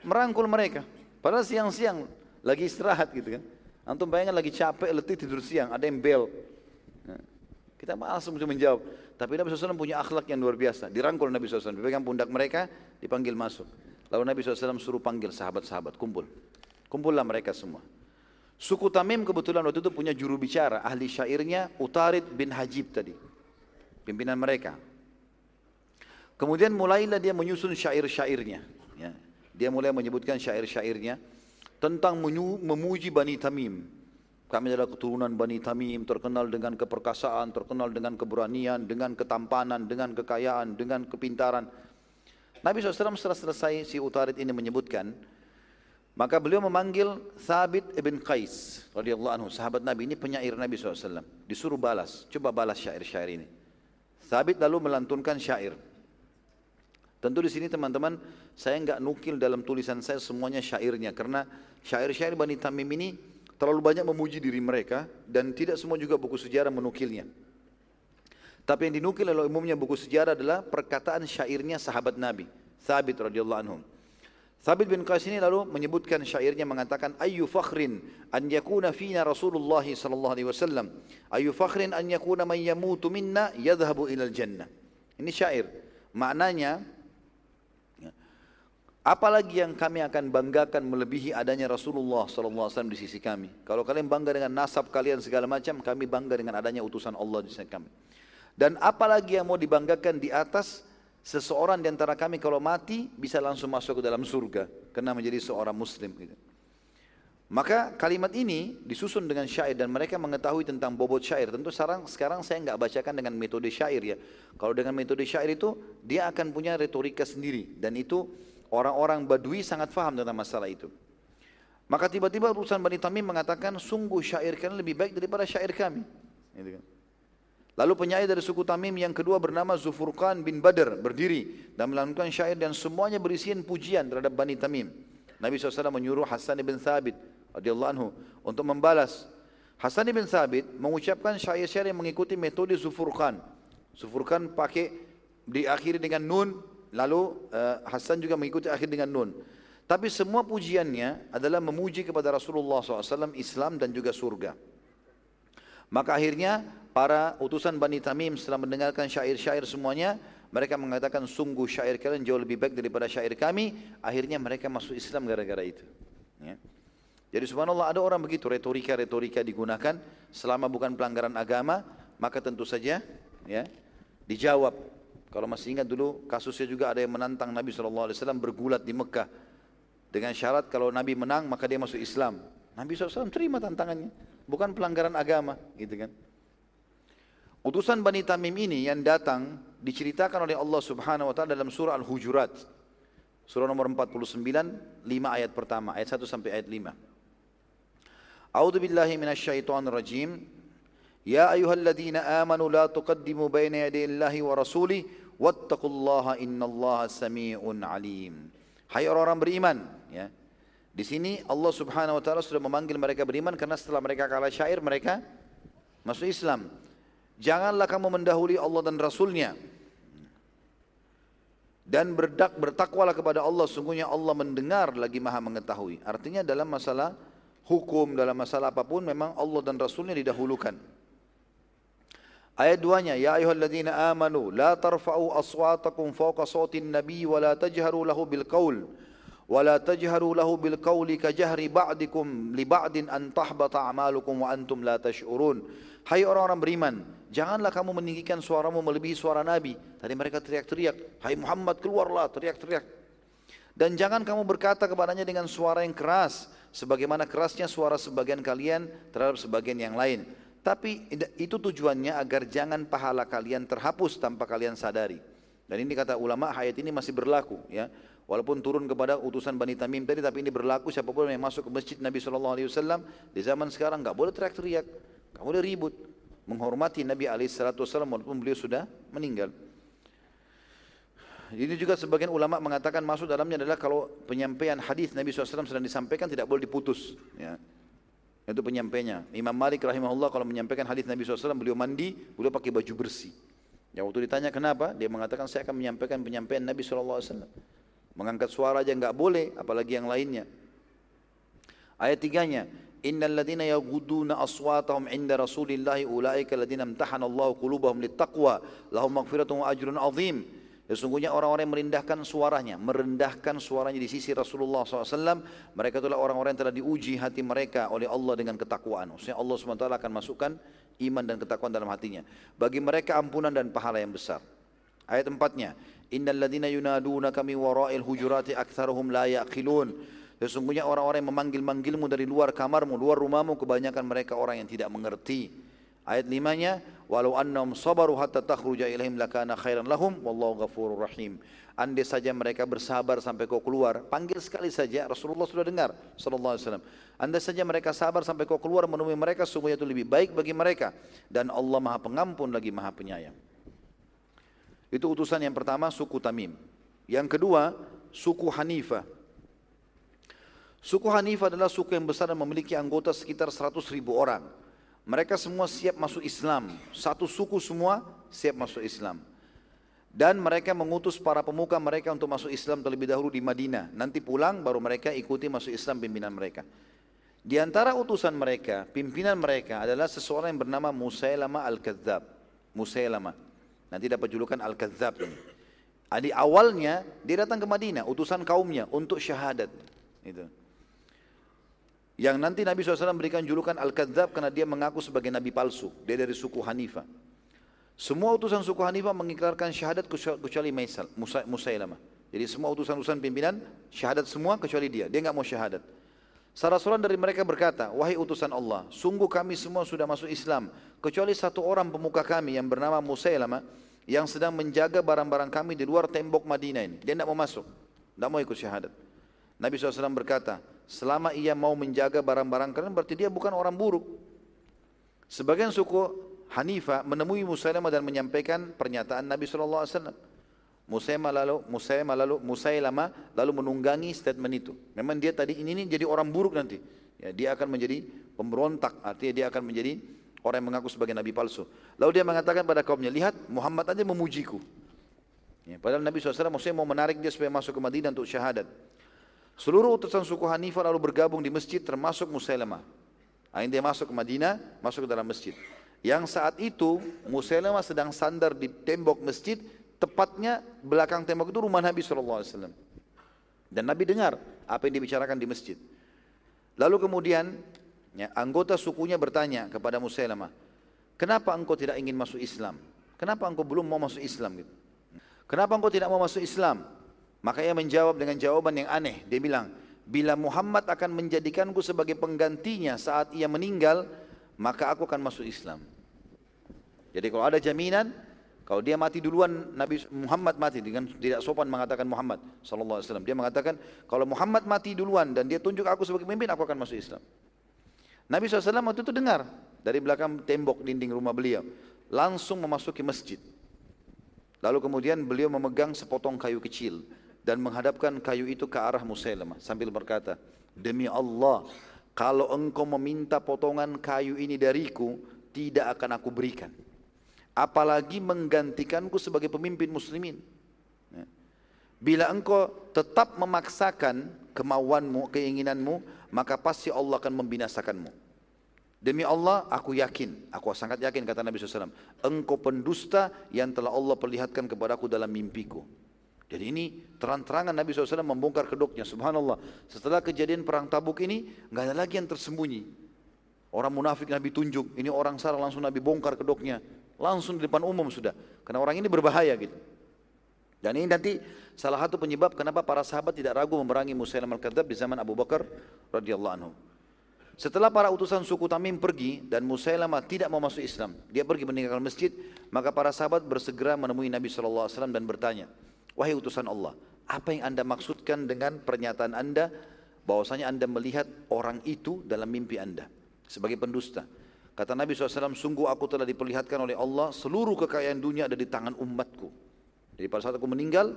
merangkul mereka. Padahal siang-siang lagi istirahat gitu kan. Antum bayangkan lagi capek, letih tidur siang, ada yang bel. Hmm. Kita langsung menjawab. Tapi Nabi SAW punya akhlak yang luar biasa. Dirangkul Nabi SAW, dipegang pundak mereka, dipanggil masuk. Lalu Nabi SAW suruh panggil sahabat-sahabat, kumpul. Kumpullah mereka semua. Suku Tamim kebetulan waktu itu punya juru bicara, ahli syairnya Utarid bin Hajib tadi. Pimpinan mereka. Kemudian mulailah dia menyusun syair-syairnya. Ya. Dia mulai menyebutkan syair-syairnya tentang memuji Bani Tamim. Kami adalah keturunan Bani Tamim, terkenal dengan keperkasaan, terkenal dengan keberanian, dengan ketampanan, dengan kekayaan, dengan kepintaran. Nabi SAW setelah selesai si Utarid ini menyebutkan, maka beliau memanggil Thabit ibn Qais radhiyallahu anhu, sahabat Nabi ini penyair Nabi SAW. Disuruh balas, coba balas syair-syair ini. Thabit lalu melantunkan syair. Tentu di sini teman-teman, saya enggak nukil dalam tulisan saya semuanya syairnya karena syair-syair Bani Tamim ini terlalu banyak memuji diri mereka dan tidak semua juga buku sejarah menukilnya. Tapi yang dinukil oleh umumnya buku sejarah adalah perkataan syairnya sahabat Nabi, Thabit radhiyallahu anhu. Thabit bin Qais ini lalu menyebutkan syairnya mengatakan ayu fakhrin an yakuna fina Rasulullah sallallahu alaihi wasallam ayu fakhrin an yakuna man yamutu minna yadhhabu ila jannah. Ini syair. Maknanya Apalagi yang kami akan banggakan melebihi adanya Rasulullah SAW di sisi kami. Kalau kalian bangga dengan nasab kalian segala macam, kami bangga dengan adanya utusan Allah di sisi kami. Dan apalagi yang mau dibanggakan di atas seseorang di antara kami kalau mati bisa langsung masuk ke dalam surga karena menjadi seorang muslim. Gitu. Maka kalimat ini disusun dengan syair dan mereka mengetahui tentang bobot syair. Tentu sekarang sekarang saya nggak bacakan dengan metode syair ya. Kalau dengan metode syair itu dia akan punya retorika sendiri dan itu Orang-orang Badui sangat faham tentang masalah itu. Maka tiba-tiba urusan Bani Tamim mengatakan, sungguh syair kalian lebih baik daripada syair kami. Gitu kan. Lalu penyair dari suku Tamim yang kedua bernama Zufurqan bin Badr berdiri dan melakukan syair dan semuanya berisian pujian terhadap Bani Tamim. Nabi SAW menyuruh Hasan bin Thabit radhiyallahu anhu untuk membalas. Hasan bin Thabit mengucapkan syair-syair yang mengikuti metode Zufurqan. Zufurqan pakai diakhiri dengan nun Lalu uh, Hasan juga mengikuti akhir dengan nun. Tapi semua pujiannya adalah memuji kepada Rasulullah SAW, Islam dan juga surga. Maka akhirnya para utusan Bani Tamim setelah mendengarkan syair-syair semuanya, mereka mengatakan sungguh syair kalian jauh lebih baik daripada syair kami. Akhirnya mereka masuk Islam gara-gara itu. Ya. Jadi subhanallah ada orang begitu, retorika-retorika digunakan selama bukan pelanggaran agama, maka tentu saja ya dijawab kalau masih ingat dulu kasusnya juga ada yang menantang Nabi SAW bergulat di Mekah. Dengan syarat kalau Nabi menang maka dia masuk Islam. Nabi SAW terima tantangannya. Bukan pelanggaran agama gitu kan. Utusan Bani Tamim ini yang datang diceritakan oleh Allah Subhanahu wa taala dalam surah Al-Hujurat. Surah nomor 49, 5 ayat pertama, ayat 1 sampai ayat 5. A'udzu billahi minasyaitonir rajim. Ya ayyuhalladzina amanu la tuqaddimu baina yaday Allahi wa rasulih wattaqullaha innallaha sami'un alim. Hai orang-orang beriman, ya. Di sini Allah Subhanahu wa taala sudah memanggil mereka beriman karena setelah mereka kalah syair mereka masuk Islam. Janganlah kamu mendahului Allah dan Rasulnya dan berdak bertakwalah kepada Allah sungguhnya Allah mendengar lagi maha mengetahui artinya dalam masalah hukum dalam masalah apa pun memang Allah dan Rasulnya didahulukan Ayat duanya, Ya ayuhalladzina amanu, la tarfa'u aswatakum fawqa sautin nabi wa la tajharu lahu bil. Wa la tajharu lahu bil qawli ba'dikum li ba'din an tahbata a'malukum wa antum la tash'urun. Hai orang-orang beriman, Janganlah kamu meninggikan suaramu melebihi suara Nabi. Tadi mereka teriak-teriak, Hai Muhammad keluarlah, teriak-teriak. Dan jangan kamu berkata kepadanya dengan suara yang keras, sebagaimana kerasnya suara sebagian kalian terhadap sebagian yang lain. Tapi itu tujuannya agar jangan pahala kalian terhapus tanpa kalian sadari. Dan ini kata ulama ayat ini masih berlaku ya. Walaupun turun kepada utusan Bani Tamim tadi tapi ini berlaku siapa pun yang masuk ke masjid Nabi SAW di zaman sekarang nggak boleh teriak-teriak, nggak boleh ribut, menghormati Nabi SAW walaupun beliau sudah meninggal. Ini juga sebagian ulama mengatakan masuk dalamnya adalah kalau penyampaian hadis Nabi SAW sedang disampaikan tidak boleh diputus. Ya. Itu penyampainya. Imam Malik rahimahullah kalau menyampaikan hadis Nabi SAW beliau mandi, beliau pakai baju bersih. Ya waktu ditanya kenapa, dia mengatakan saya akan menyampaikan penyampaian Nabi SAW. Mengangkat suara aja nggak boleh, apalagi yang lainnya. Ayat tiganya, Innal ladina yaghuduna aswatahum inda Rasulillahi ulaika ladina imtahana Allah qulubahum littaqwa lahum maghfiratun wa ajrun azim. Sesungguhnya orang-orang yang merendahkan suaranya, merendahkan suaranya di sisi Rasulullah SAW, mereka itulah orang-orang yang telah diuji hati mereka oleh Allah dengan ketakwaan. Maksudnya Allah SWT akan masukkan iman dan ketakwaan dalam hatinya. Bagi mereka ampunan dan pahala yang besar. Ayat empatnya, Innal ladina yunaduna kami wara'il hujurati aktharuhum la yaqilun. Sesungguhnya orang-orang yang memanggil-manggilmu dari luar kamarmu, luar rumahmu, kebanyakan mereka orang yang tidak mengerti. Ayat limanya, walau annahum sabaru hatta takhruja ilaihim lakana khairan lahum wallahu ghafurur rahim. Andai saja mereka bersabar sampai kau keluar, panggil sekali saja Rasulullah sudah dengar sallallahu alaihi wasallam. Andai saja mereka sabar sampai kau keluar menemui mereka sungguhnya itu lebih baik bagi mereka dan Allah Maha Pengampun lagi Maha Penyayang. Itu utusan yang pertama suku Tamim. Yang kedua, suku Hanifah. Suku Hanifah adalah suku yang besar dan memiliki anggota sekitar 100 ribu orang. Mereka semua siap masuk Islam. Satu suku semua siap masuk Islam. Dan mereka mengutus para pemuka mereka untuk masuk Islam terlebih dahulu di Madinah. Nanti pulang baru mereka ikuti masuk Islam pimpinan mereka. Di antara utusan mereka, pimpinan mereka adalah seseorang yang bernama Musailama Al-Kadzab. Musailama. Nanti dapat julukan Al-Kadzab ini. Di awalnya dia datang ke Madinah, utusan kaumnya untuk syahadat. Itu. Yang nanti Nabi SAW berikan julukan Al-Kadzab karena dia mengaku sebagai Nabi palsu. Dia dari suku Hanifah. Semua utusan suku Hanifah mengikrarkan syahadat kecuali Maisal, Musa, Musailamah. Jadi semua utusan-utusan pimpinan syahadat semua kecuali dia. Dia enggak mau syahadat. Salah seorang dari mereka berkata, Wahai utusan Allah, sungguh kami semua sudah masuk Islam. Kecuali satu orang pemuka kami yang bernama Musailamah yang sedang menjaga barang-barang kami di luar tembok Madinah ini. Dia tidak mau masuk. Tidak mau ikut syahadat. Nabi SAW berkata, selama ia mau menjaga barang-barang kalian berarti dia bukan orang buruk. Sebagian suku Hanifah menemui Musailamah dan menyampaikan pernyataan Nabi SAW. Musailamah lalu Musailamah lalu Musailamah lalu menunggangi statement itu. Memang dia tadi ini, ini jadi orang buruk nanti. Ya, dia akan menjadi pemberontak, artinya dia akan menjadi orang yang mengaku sebagai nabi palsu. Lalu dia mengatakan pada kaumnya, lihat Muhammad aja memujiku. Ya, padahal Nabi SAW maksudnya mau menarik dia supaya masuk ke Madinah untuk syahadat. Seluruh utusan suku Hanifah lalu bergabung di masjid termasuk Musailamah. Akhirnya dia masuk ke Madinah, masuk ke dalam masjid. Yang saat itu Musailamah sedang sandar di tembok masjid, tepatnya belakang tembok itu rumah Nabi SAW. Dan Nabi dengar apa yang dibicarakan di masjid. Lalu kemudian ya, anggota sukunya bertanya kepada Musailamah, kenapa engkau tidak ingin masuk Islam? Kenapa engkau belum mau masuk Islam? Gitu. Kenapa engkau tidak mau masuk Islam? Maka ia menjawab dengan jawaban yang aneh. Dia bilang, bila Muhammad akan menjadikanku sebagai penggantinya saat ia meninggal, maka aku akan masuk Islam. Jadi kalau ada jaminan, kalau dia mati duluan, Nabi Muhammad mati dengan tidak sopan mengatakan Muhammad wasallam. Dia mengatakan kalau Muhammad mati duluan dan dia tunjuk aku sebagai pemimpin, aku akan masuk Islam. Nabi SAW waktu itu dengar dari belakang tembok dinding rumah beliau, langsung memasuki masjid. Lalu kemudian beliau memegang sepotong kayu kecil dan menghadapkan kayu itu ke arah Musailamah sambil berkata, Demi Allah, kalau engkau meminta potongan kayu ini dariku, tidak akan aku berikan. Apalagi menggantikanku sebagai pemimpin muslimin. Ya. Bila engkau tetap memaksakan kemauanmu, keinginanmu, maka pasti Allah akan membinasakanmu. Demi Allah, aku yakin, aku sangat yakin kata Nabi SAW, engkau pendusta yang telah Allah perlihatkan kepadaku dalam mimpiku. Jadi ini terang-terangan Nabi SAW membongkar kedoknya. Subhanallah. Setelah kejadian perang tabuk ini, nggak ada lagi yang tersembunyi. Orang munafik Nabi tunjuk, ini orang salah langsung Nabi bongkar kedoknya. Langsung di depan umum sudah. Karena orang ini berbahaya gitu. Dan ini nanti salah satu penyebab kenapa para sahabat tidak ragu memerangi Musailamah al-Kadzab di zaman Abu Bakar radhiyallahu anhu. Setelah para utusan suku Tamim pergi dan Musailamah tidak mau masuk Islam, dia pergi meninggalkan masjid, maka para sahabat bersegera menemui Nabi SAW dan bertanya, Wahai utusan Allah, apa yang anda maksudkan dengan pernyataan anda bahwasanya anda melihat orang itu dalam mimpi anda sebagai pendusta? Kata Nabi SAW, sungguh aku telah diperlihatkan oleh Allah seluruh kekayaan dunia ada di tangan umatku. Jadi pada saat aku meninggal,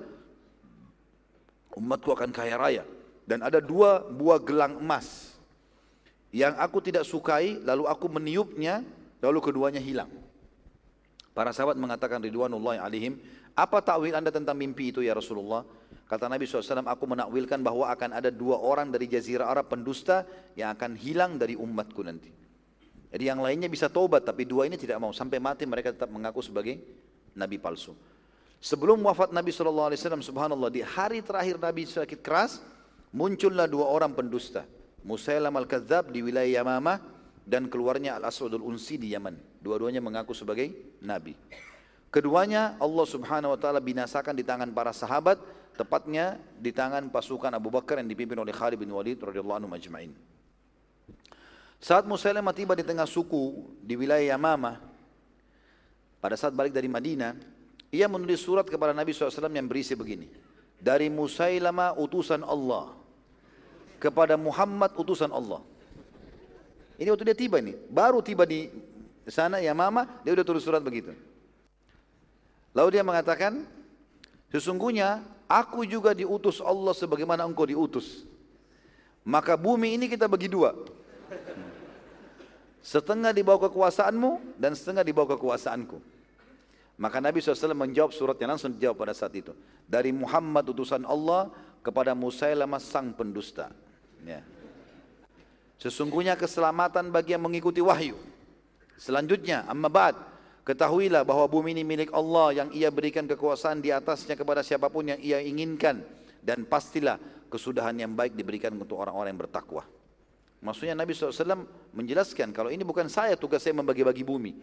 umatku akan kaya raya. Dan ada dua buah gelang emas yang aku tidak sukai lalu aku meniupnya lalu keduanya hilang. Para sahabat mengatakan ridwanullah alaihim, apa takwil anda tentang mimpi itu ya Rasulullah? Kata Nabi SAW, aku menakwilkan bahwa akan ada dua orang dari jazirah Arab pendusta yang akan hilang dari umatku nanti. Jadi yang lainnya bisa tobat, tapi dua ini tidak mau. Sampai mati mereka tetap mengaku sebagai Nabi palsu. Sebelum wafat Nabi SAW, subhanallah, di hari terakhir Nabi sakit keras, muncullah dua orang pendusta. Musailam al-Kadzab di wilayah Yamamah dan keluarnya Al-Aswadul Unsi di Yaman. Dua-duanya mengaku sebagai nabi. Keduanya Allah Subhanahu wa taala binasakan di tangan para sahabat, tepatnya di tangan pasukan Abu Bakar yang dipimpin oleh Khalid bin Walid radhiyallahu anhu majma'in. Saat Musailamah tiba di tengah suku di wilayah Yamamah, pada saat balik dari Madinah, ia menulis surat kepada Nabi SAW yang berisi begini. Dari Musailamah utusan Allah kepada Muhammad utusan Allah. Ini waktu dia tiba ini, baru tiba di sana ya mama, dia udah tulis surat begitu. Lalu dia mengatakan, sesungguhnya aku juga diutus Allah sebagaimana engkau diutus. Maka bumi ini kita bagi dua. Setengah di bawah kekuasaanmu dan setengah di bawah kekuasaanku. Maka Nabi SAW menjawab suratnya langsung dijawab pada saat itu. Dari Muhammad utusan Allah kepada Musailamah sang pendusta. Ya. Sesungguhnya keselamatan bagi yang mengikuti wahyu. Selanjutnya, amma ba'd, ketahuilah bahwa bumi ini milik Allah yang ia berikan kekuasaan di atasnya kepada siapa pun yang ia inginkan. Dan pastilah kesudahan yang baik diberikan untuk orang-orang yang bertakwa. Maksudnya Nabi SAW menjelaskan kalau ini bukan saya tugas saya membagi-bagi bumi.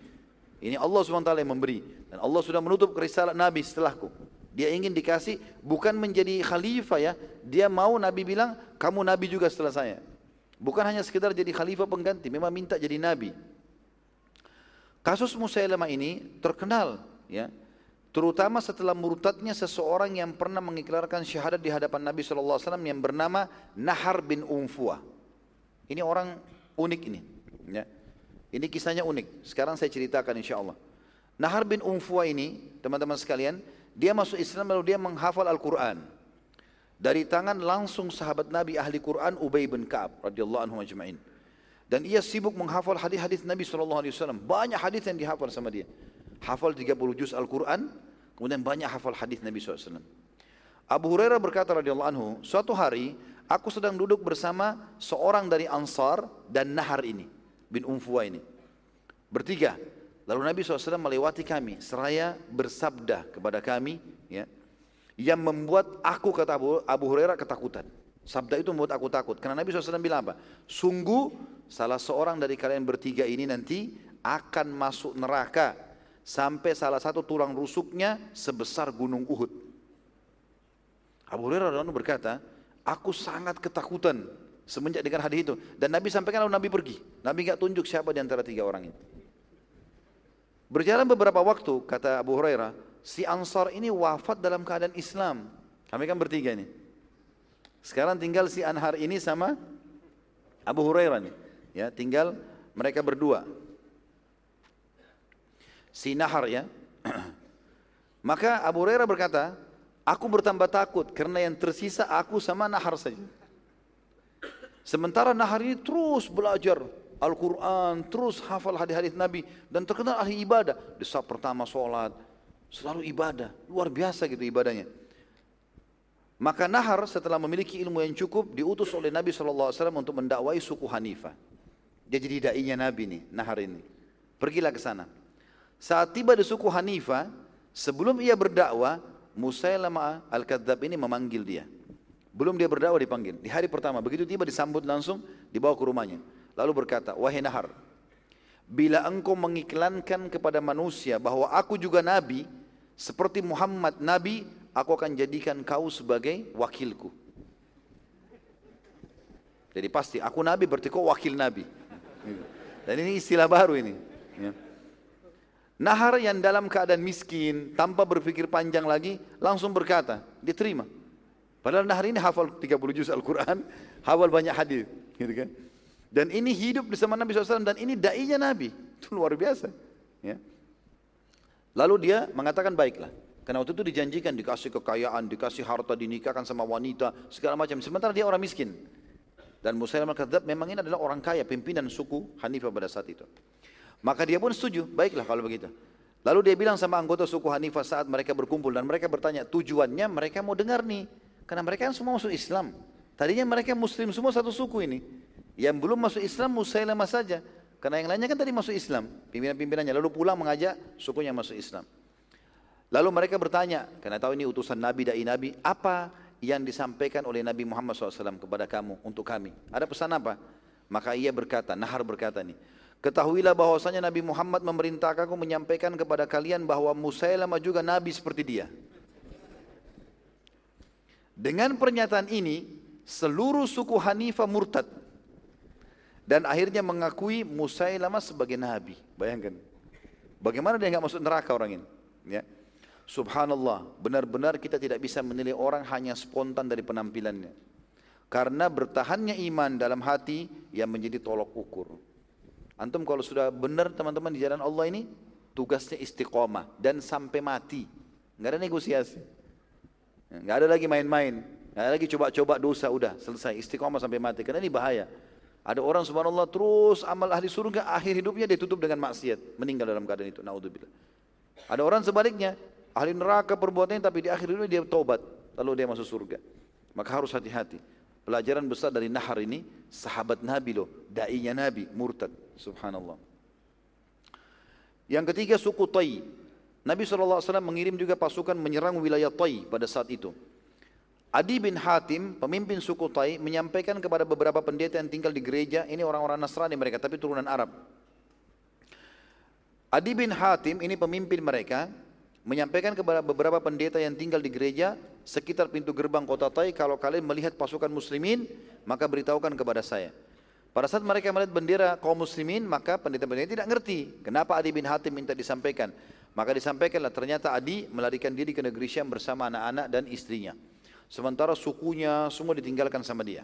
Ini Allah SWT yang memberi. Dan Allah sudah menutup kerisalah Nabi setelahku. Dia ingin dikasih bukan menjadi khalifah ya. Dia mau Nabi bilang, kamu Nabi juga setelah saya. Bukan hanya sekedar jadi khalifah pengganti, memang minta jadi Nabi. Kasus Musailamah ini terkenal ya. Terutama setelah murtadnya seseorang yang pernah mengikrarkan syahadat di hadapan Nabi SAW yang bernama Nahar bin Umfuah. Ini orang unik ini. Ya. Ini kisahnya unik. Sekarang saya ceritakan insya Allah. Nahar bin Umfuah ini, teman-teman sekalian, dia masuk Islam lalu dia menghafal Al-Quran. Dari tangan langsung sahabat Nabi ahli Quran Ubay bin Ka'ab radhiyallahu anhu majma'in. Dan ia sibuk menghafal hadis-hadis Nabi SAW. Banyak hadis yang dihafal sama dia. Hafal 30 juz Al-Quran, kemudian banyak hafal hadis Nabi SAW. Abu Hurairah berkata radhiyallahu anhu, suatu hari aku sedang duduk bersama seorang dari Ansar dan Nahar ini, bin Umfuwa ini. Bertiga, Lalu Nabi SAW melewati kami seraya bersabda kepada kami ya, yang membuat aku kata Abu, Abu Hurairah ketakutan. Sabda itu membuat aku takut. Karena Nabi SAW bilang apa? Sungguh salah seorang dari kalian bertiga ini nanti akan masuk neraka sampai salah satu tulang rusuknya sebesar gunung Uhud. Abu Hurairah berkata, aku sangat ketakutan semenjak dengan hadis itu. Dan Nabi sampaikan lalu Nabi pergi. Nabi nggak tunjuk siapa di antara tiga orang itu. Berjalan beberapa waktu, kata Abu Hurairah, si Ansar ini wafat dalam keadaan Islam. Kami kan bertiga ini. Sekarang tinggal si Anhar ini sama Abu Hurairah nih. Ya, tinggal mereka berdua. Si Nahar ya. Maka Abu Hurairah berkata, aku bertambah takut karena yang tersisa aku sama Nahar saja. Sementara Nahar ini terus belajar Al-Quran, terus hafal hadis-hadis Nabi dan terkenal ahli ibadah. Di saat pertama sholat, selalu ibadah, luar biasa gitu ibadahnya. Maka Nahar setelah memiliki ilmu yang cukup diutus oleh Nabi SAW untuk mendakwai suku Hanifah. Dia jadi dai-nya Nabi nih, Nahar ini. Pergilah ke sana. Saat tiba di suku Hanifah, sebelum ia berdakwah, Musailamah Al-Kadzab ini memanggil dia. Belum dia berdakwah dipanggil. Di hari pertama, begitu tiba disambut langsung dibawa ke rumahnya. Lalu berkata, wahai Nahar, bila engkau mengiklankan kepada manusia bahwa aku juga nabi seperti Muhammad nabi aku akan jadikan kau sebagai wakilku jadi pasti aku nabi berarti kau wakil nabi dan ini istilah baru ini ya. Nahar yang dalam keadaan miskin tanpa berpikir panjang lagi langsung berkata diterima padahal Nahar ini hafal 30 juz Al-Quran hafal banyak hadis gitu kan dan ini hidup di zaman Nabi SAW dan ini da'inya Nabi. Itu luar biasa. Ya. Lalu dia mengatakan baiklah. Karena waktu itu dijanjikan dikasih kekayaan, dikasih harta, dinikahkan sama wanita, segala macam. Sementara dia orang miskin. Dan Musailamah al memang ini adalah orang kaya, pimpinan suku Hanifah pada saat itu. Maka dia pun setuju, baiklah kalau begitu. Lalu dia bilang sama anggota suku Hanifah saat mereka berkumpul dan mereka bertanya tujuannya mereka mau dengar nih. Karena mereka kan semua masuk Islam. Tadinya mereka muslim semua satu suku ini. Yang belum masuk Islam Musailamah saja. Karena yang lainnya kan tadi masuk Islam, pimpinan-pimpinannya. Lalu pulang mengajak sukunya masuk Islam. Lalu mereka bertanya, karena tahu ini utusan Nabi, dai Nabi, apa yang disampaikan oleh Nabi Muhammad SAW kepada kamu, untuk kami? Ada pesan apa? Maka ia berkata, Nahar berkata nih, Ketahuilah bahwasanya Nabi Muhammad memerintahkan aku menyampaikan kepada kalian bahwa Musailamah juga Nabi seperti dia. Dengan pernyataan ini, seluruh suku Hanifah murtad dan akhirnya mengakui Musailamah sebagai nabi. Bayangkan. Bagaimana dia nggak masuk neraka orang ini? Ya. Subhanallah, benar-benar kita tidak bisa menilai orang hanya spontan dari penampilannya. Karena bertahannya iman dalam hati yang menjadi tolok ukur. Antum kalau sudah benar teman-teman di jalan Allah ini, tugasnya istiqomah dan sampai mati. Nggak ada negosiasi. Nggak ada lagi main-main. Nggak ada lagi coba-coba dosa, udah selesai. Istiqomah sampai mati. Karena ini bahaya. Ada orang subhanallah terus amal ahli surga akhir hidupnya dia tutup dengan maksiat, meninggal dalam keadaan itu. Naudzubillah. Ada orang sebaliknya, ahli neraka perbuatannya tapi di akhir hidupnya dia taubat, lalu dia masuk surga. Maka harus hati-hati. Pelajaran besar dari Nahar ini, sahabat Nabi loh, dai-nya Nabi, murtad. Subhanallah. Yang ketiga suku Tai. Nabi SAW mengirim juga pasukan menyerang wilayah Tai pada saat itu. Adi bin Hatim, pemimpin suku Tai, menyampaikan kepada beberapa pendeta yang tinggal di gereja, ini orang-orang Nasrani mereka, tapi turunan Arab. Adi bin Hatim, ini pemimpin mereka, menyampaikan kepada beberapa pendeta yang tinggal di gereja, sekitar pintu gerbang kota Tai, kalau kalian melihat pasukan muslimin, maka beritahukan kepada saya. Pada saat mereka melihat bendera kaum muslimin, maka pendeta-pendeta tidak ngerti kenapa Adi bin Hatim minta disampaikan. Maka disampaikanlah ternyata Adi melarikan diri ke negeri Syam bersama anak-anak dan istrinya. Sementara sukunya semua ditinggalkan sama dia.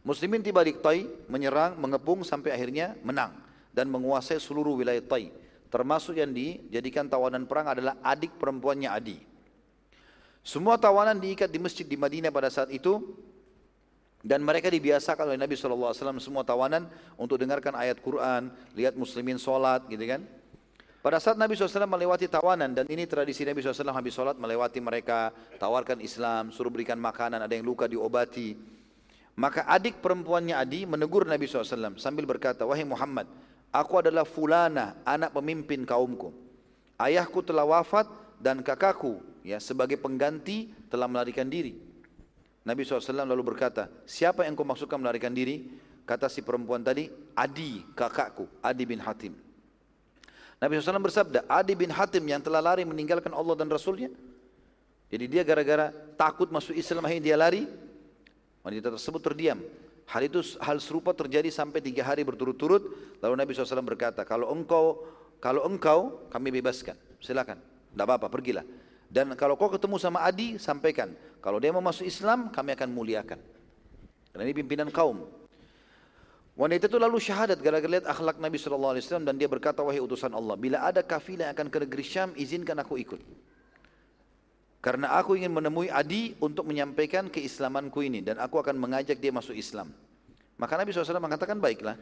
Muslimin tiba di Tai, menyerang, mengepung sampai akhirnya menang dan menguasai seluruh wilayah Tai. Termasuk yang dijadikan tawanan perang adalah adik perempuannya Adi. Semua tawanan diikat di masjid di Madinah pada saat itu dan mereka dibiasakan oleh Nabi SAW semua tawanan untuk dengarkan ayat Quran, lihat muslimin sholat gitu kan. Pada saat Nabi SAW melewati tawanan dan ini tradisi Nabi SAW habis sholat melewati mereka, tawarkan Islam, suruh berikan makanan, ada yang luka diobati. Maka adik perempuannya Adi menegur Nabi SAW sambil berkata, Wahai Muhammad, aku adalah fulana, anak pemimpin kaumku. Ayahku telah wafat dan kakakku ya sebagai pengganti telah melarikan diri. Nabi SAW lalu berkata, siapa yang kau maksudkan melarikan diri? Kata si perempuan tadi, Adi kakakku, Adi bin Hatim. Nabi SAW bersabda, Adi bin Hatim yang telah lari meninggalkan Allah dan Rasulnya. Jadi dia gara-gara takut masuk Islam akhirnya dia lari. Wanita tersebut terdiam. Hal itu hal serupa terjadi sampai tiga hari berturut-turut. Lalu Nabi SAW berkata, kalau engkau kalau engkau kami bebaskan, silakan, tidak apa-apa, pergilah. Dan kalau kau ketemu sama Adi, sampaikan. Kalau dia mau masuk Islam, kami akan muliakan. Karena ini pimpinan kaum. Wanita itu lalu syahadat gara-gara lihat akhlak Nabi SAW dan dia berkata, wahai utusan Allah, bila ada kafilah yang akan ke negeri Syam, izinkan aku ikut. Karena aku ingin menemui Adi untuk menyampaikan keislamanku ini dan aku akan mengajak dia masuk Islam. Maka Nabi SAW mengatakan, baiklah.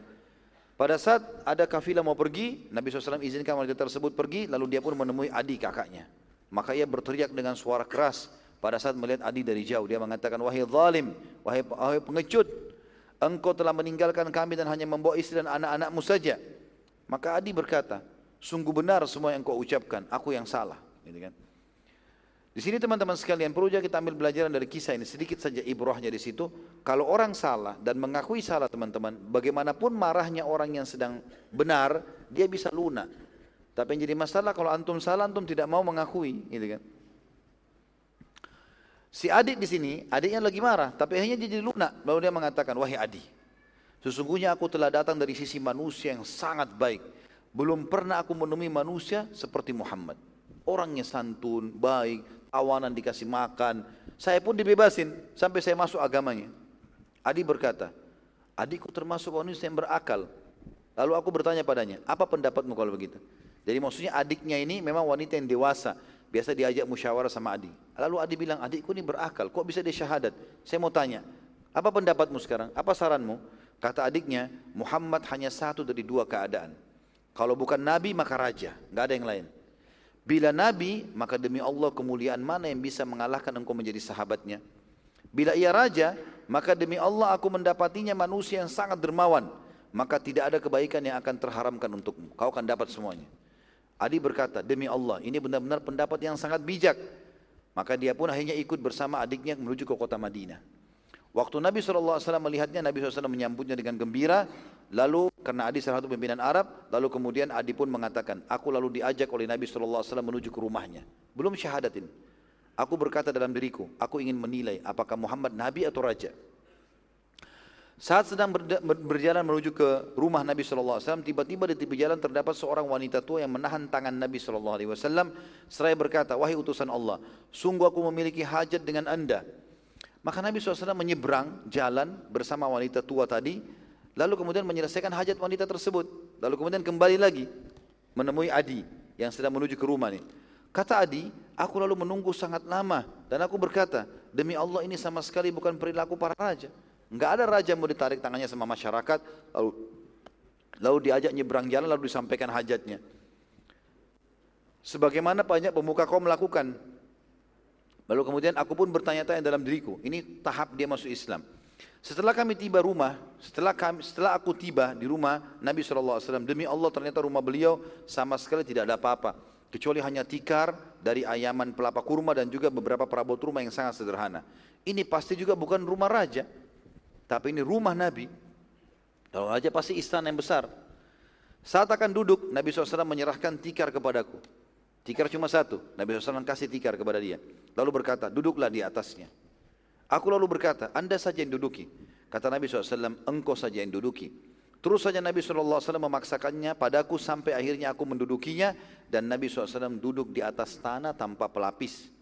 Pada saat ada kafilah mau pergi, Nabi SAW izinkan wanita tersebut pergi, lalu dia pun menemui Adi kakaknya. Maka ia berteriak dengan suara keras pada saat melihat Adi dari jauh. Dia mengatakan, wahai zalim, wahai, wahai pengecut, engkau telah meninggalkan kami dan hanya membawa istri dan anak-anakmu saja. Maka Adi berkata, sungguh benar semua yang kau ucapkan, aku yang salah. Gitu kan. Di sini teman-teman sekalian perlu juga kita ambil pelajaran dari kisah ini sedikit saja ibrahnya di situ. Kalau orang salah dan mengakui salah teman-teman, bagaimanapun marahnya orang yang sedang benar, dia bisa lunak. Tapi yang jadi masalah kalau antum salah, antum tidak mau mengakui, gitu kan? Si adik di sini, adiknya lagi marah, tapi akhirnya dia jadi lunak. Lalu dia mengatakan, wahai adik, sesungguhnya aku telah datang dari sisi manusia yang sangat baik. Belum pernah aku menemui manusia seperti Muhammad. Orangnya santun, baik, awanan dikasih makan. Saya pun dibebasin sampai saya masuk agamanya. Adi berkata, adikku termasuk manusia yang berakal. Lalu aku bertanya padanya, apa pendapatmu kalau begitu? Jadi maksudnya adiknya ini memang wanita yang dewasa. Biasa diajak musyawarah sama adik. Lalu adik bilang, adikku ini berakal, kok bisa dia syahadat? Saya mau tanya, apa pendapatmu sekarang? Apa saranmu? Kata adiknya, Muhammad hanya satu dari dua keadaan. Kalau bukan nabi maka raja, nggak ada yang lain. Bila Nabi, maka demi Allah kemuliaan mana yang bisa mengalahkan engkau menjadi sahabatnya. Bila ia raja, maka demi Allah aku mendapatinya manusia yang sangat dermawan. Maka tidak ada kebaikan yang akan terharamkan untukmu. Kau akan dapat semuanya. Adi berkata, demi Allah, ini benar-benar pendapat yang sangat bijak. Maka dia pun akhirnya ikut bersama adiknya menuju ke kota Madinah. Waktu Nabi SAW melihatnya, Nabi SAW menyambutnya dengan gembira. Lalu karena Adi salah satu pimpinan Arab, lalu kemudian Adi pun mengatakan, aku lalu diajak oleh Nabi SAW menuju ke rumahnya. Belum syahadatin. Aku berkata dalam diriku, aku ingin menilai apakah Muhammad Nabi atau Raja. Saat sedang berjalan menuju ke rumah Nabi SAW, tiba-tiba di tepi jalan terdapat seorang wanita tua yang menahan tangan Nabi SAW. Seraya berkata, wahai utusan Allah, sungguh aku memiliki hajat dengan anda. Maka Nabi SAW menyeberang jalan bersama wanita tua tadi, lalu kemudian menyelesaikan hajat wanita tersebut. Lalu kemudian kembali lagi menemui Adi yang sedang menuju ke rumah ini. Kata Adi, aku lalu menunggu sangat lama dan aku berkata, demi Allah ini sama sekali bukan perilaku para raja. Enggak ada raja mau ditarik tangannya sama masyarakat, lalu lalu diajak nyebrang jalan lalu disampaikan hajatnya. Sebagaimana banyak pemuka kaum melakukan, Lalu kemudian aku pun bertanya-tanya dalam diriku, ini tahap dia masuk Islam. Setelah kami tiba rumah, setelah kami, setelah aku tiba di rumah Nabi SAW, demi Allah ternyata rumah beliau sama sekali tidak ada apa-apa. Kecuali hanya tikar dari ayaman pelapa kurma dan juga beberapa perabot rumah yang sangat sederhana. Ini pasti juga bukan rumah raja, tapi ini rumah Nabi. Kalau raja pasti istana yang besar. Saat akan duduk, Nabi SAW menyerahkan tikar kepadaku. Tikar cuma satu. Nabi SAW kasih tikar kepada dia. Lalu berkata, duduklah di atasnya. Aku lalu berkata, anda saja yang duduki. Kata Nabi SAW, engkau saja yang duduki. Terus saja Nabi SAW memaksakannya padaku sampai akhirnya aku mendudukinya. Dan Nabi SAW duduk di atas tanah tanpa pelapis.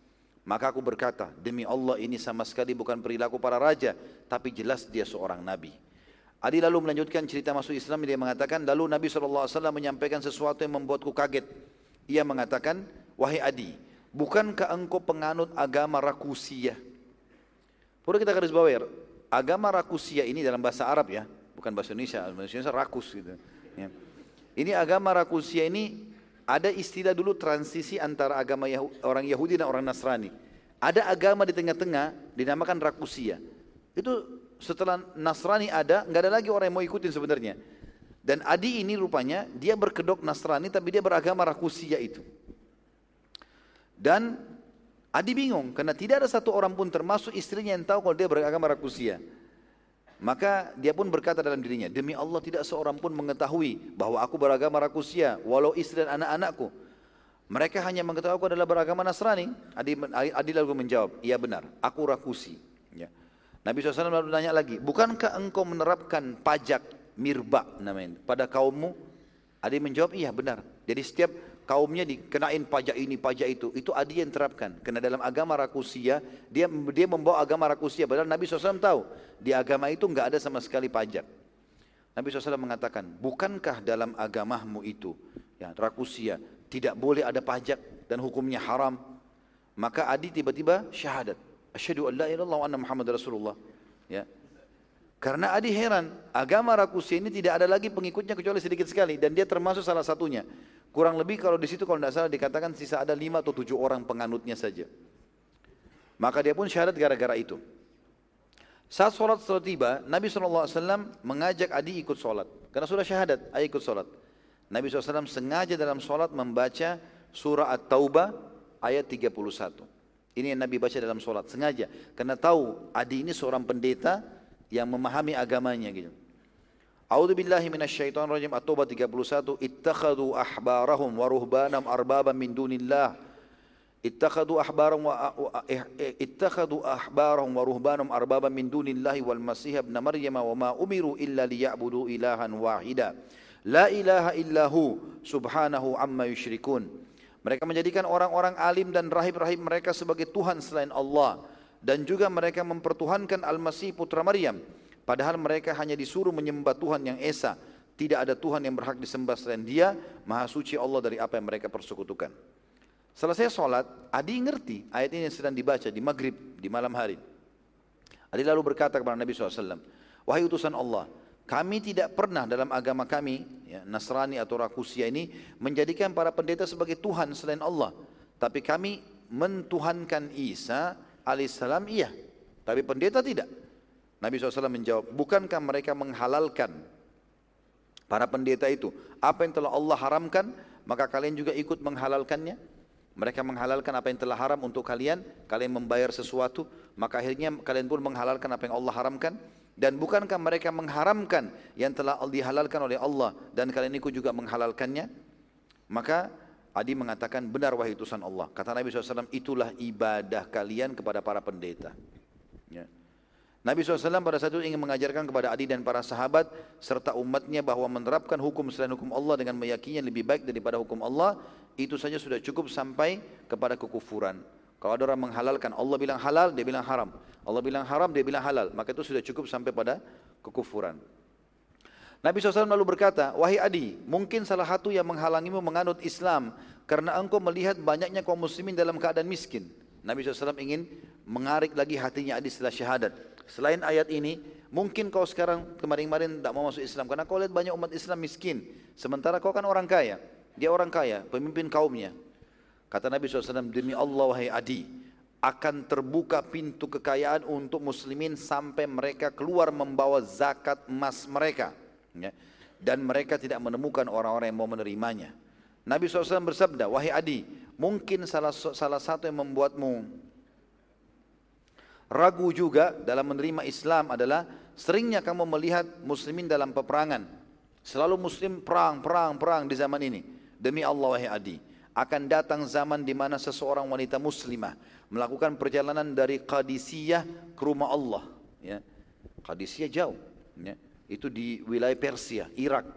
Maka aku berkata, demi Allah ini sama sekali bukan perilaku para raja. Tapi jelas dia seorang Nabi. Adi lalu melanjutkan cerita masuk Islam. Dia mengatakan, lalu Nabi SAW menyampaikan sesuatu yang membuatku kaget. Ia mengatakan, wahai Adi, bukankah engkau penganut agama Rakusia? Perlu kita garis bawahi, agama Rakusia ini dalam bahasa Arab ya, bukan bahasa Indonesia, bahasa Indonesia rakus gitu. Ya. Ini agama Rakusia ini ada istilah dulu transisi antara agama orang Yahudi dan orang Nasrani. Ada agama di tengah-tengah dinamakan Rakusia. Itu setelah Nasrani ada, nggak ada lagi orang yang mau ikutin sebenarnya. Dan Adi ini rupanya dia berkedok Nasrani tapi dia beragama Rakusia itu. Dan Adi bingung karena tidak ada satu orang pun termasuk istrinya yang tahu kalau dia beragama Rakusia. Maka dia pun berkata dalam dirinya, demi Allah tidak seorang pun mengetahui bahwa aku beragama Rakusia, walau istri dan anak-anakku. Mereka hanya mengetahui aku adalah beragama Nasrani. Adi, Adi lalu menjawab, iya benar, aku Rakusi. Ya. Nabi SAW lalu tanya lagi, bukankah engkau menerapkan pajak mirba namanya pada kaummu yang menjawab iya benar jadi setiap kaumnya dikenain pajak ini pajak itu. Itu Adi yang terapkan karena dalam agama Rakusia dia dia membawa agama Rakusia. Padahal Nabi SAW tahu di agama itu nggak ada sama sekali pajak. Nabi SAW mengatakan bukankah dalam agamamu itu ya Rakusia tidak boleh ada pajak dan hukumnya haram? Maka Adi tiba-tiba syahadat. Asyhadu an la anna muhammad rasulullah. Ya. Karena Adi heran, agama Rakusia ini tidak ada lagi pengikutnya kecuali sedikit sekali. Dan dia termasuk salah satunya. Kurang lebih kalau di situ kalau tidak salah dikatakan sisa ada lima atau tujuh orang penganutnya saja. Maka dia pun syahadat gara-gara itu. Saat sholat setelah tiba, Nabi SAW mengajak Adi ikut sholat. Karena sudah syahadat, ayo ikut sholat. Nabi SAW sengaja dalam sholat membaca surah At-Taubah ayat 31. Ini yang Nabi baca dalam sholat sengaja karena tahu Adi ini seorang pendeta yang memahami agamanya gitu. A'udzu billahi minasyaitonir rajim At-Taubah 31 ittakhadhu ahbarahum wa ruhbanam arbaban min dunillah. Ittakhadhu ahbarahum wa ittakhadhu ahbarahum wa ruhbanam arbaban min dunillahi wal masih ibn maryam wa ma umiru illa liya'budu ilahan wahida. La ilaha illahu subhanahu amma yusyrikun mereka menjadikan orang-orang alim dan rahib-rahib mereka sebagai Tuhan selain Allah. Dan juga mereka mempertuhankan Al-Masih putra Maryam padahal mereka hanya disuruh menyembah Tuhan yang esa tidak ada Tuhan yang berhak disembah selain Dia Maha suci Allah dari apa yang mereka persekutukan Selesai sholat Adi ngerti ayat ini yang sedang dibaca di maghrib di malam hari Adi lalu berkata kepada Nabi SAW Wahai utusan Allah kami tidak pernah dalam agama kami, ya, Nasrani atau Rakusia ini, menjadikan para pendeta sebagai Tuhan selain Allah. Tapi kami mentuhankan Isa alaihissalam iya. Tapi pendeta tidak. Nabi SAW menjawab, bukankah mereka menghalalkan para pendeta itu? Apa yang telah Allah haramkan, maka kalian juga ikut menghalalkannya? Mereka menghalalkan apa yang telah haram untuk kalian, kalian membayar sesuatu, maka akhirnya kalian pun menghalalkan apa yang Allah haramkan. Dan bukankah mereka mengharamkan yang telah dihalalkan oleh Allah dan kalian ikut juga menghalalkannya? Maka Adi mengatakan benar wahai utusan Allah. Kata Nabi SAW itulah ibadah kalian kepada para pendeta. Ya. Nabi SAW pada saat itu ingin mengajarkan kepada Adi dan para sahabat serta umatnya bahwa menerapkan hukum selain hukum Allah dengan meyakini lebih baik daripada hukum Allah itu saja sudah cukup sampai kepada kekufuran. Kalau ada orang menghalalkan, Allah bilang halal, dia bilang haram. Allah bilang haram, dia bilang halal. Maka itu sudah cukup sampai pada kekufuran. Nabi SAW lalu berkata, Wahai Adi, mungkin salah satu yang menghalangimu menganut Islam karena engkau melihat banyaknya kaum muslimin dalam keadaan miskin. Nabi SAW ingin mengarik lagi hatinya Adi setelah syahadat. Selain ayat ini, mungkin kau sekarang kemarin-kemarin tidak mau masuk Islam karena kau lihat banyak umat Islam miskin. Sementara kau kan orang kaya. Dia orang kaya, pemimpin kaumnya. Kata Nabi SAW, demi Allah wahai Adi, akan terbuka pintu kekayaan untuk muslimin sampai mereka keluar membawa zakat emas mereka. Ya. Dan mereka tidak menemukan orang-orang yang mau menerimanya. Nabi SAW bersabda, wahai Adi, mungkin salah, salah satu yang membuatmu ragu juga dalam menerima Islam adalah seringnya kamu melihat muslimin dalam peperangan. Selalu muslim perang, perang, perang di zaman ini. Demi Allah wahai Adi, akan datang zaman di mana seseorang wanita muslimah melakukan perjalanan dari Qadisiyah ke rumah Allah. Ya. Qadisiyah jauh, ya. itu di wilayah Persia, Irak.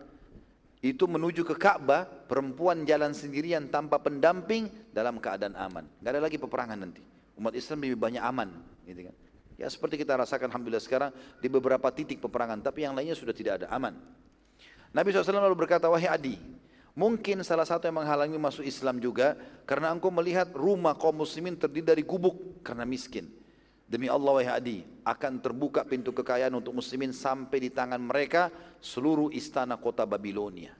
Itu menuju ke Ka'bah, perempuan jalan sendirian tanpa pendamping dalam keadaan aman. Gak ada lagi peperangan nanti. Umat Islam lebih banyak aman. Gitu kan. Ya seperti kita rasakan Alhamdulillah sekarang di beberapa titik peperangan, tapi yang lainnya sudah tidak ada aman. Nabi SAW lalu berkata, wahai Adi, Mungkin salah satu yang menghalangi masuk Islam juga karena engkau melihat rumah kaum muslimin terdiri dari gubuk karena miskin. Demi Allah wahai Adi, akan terbuka pintu kekayaan untuk muslimin sampai di tangan mereka seluruh istana kota Babilonia.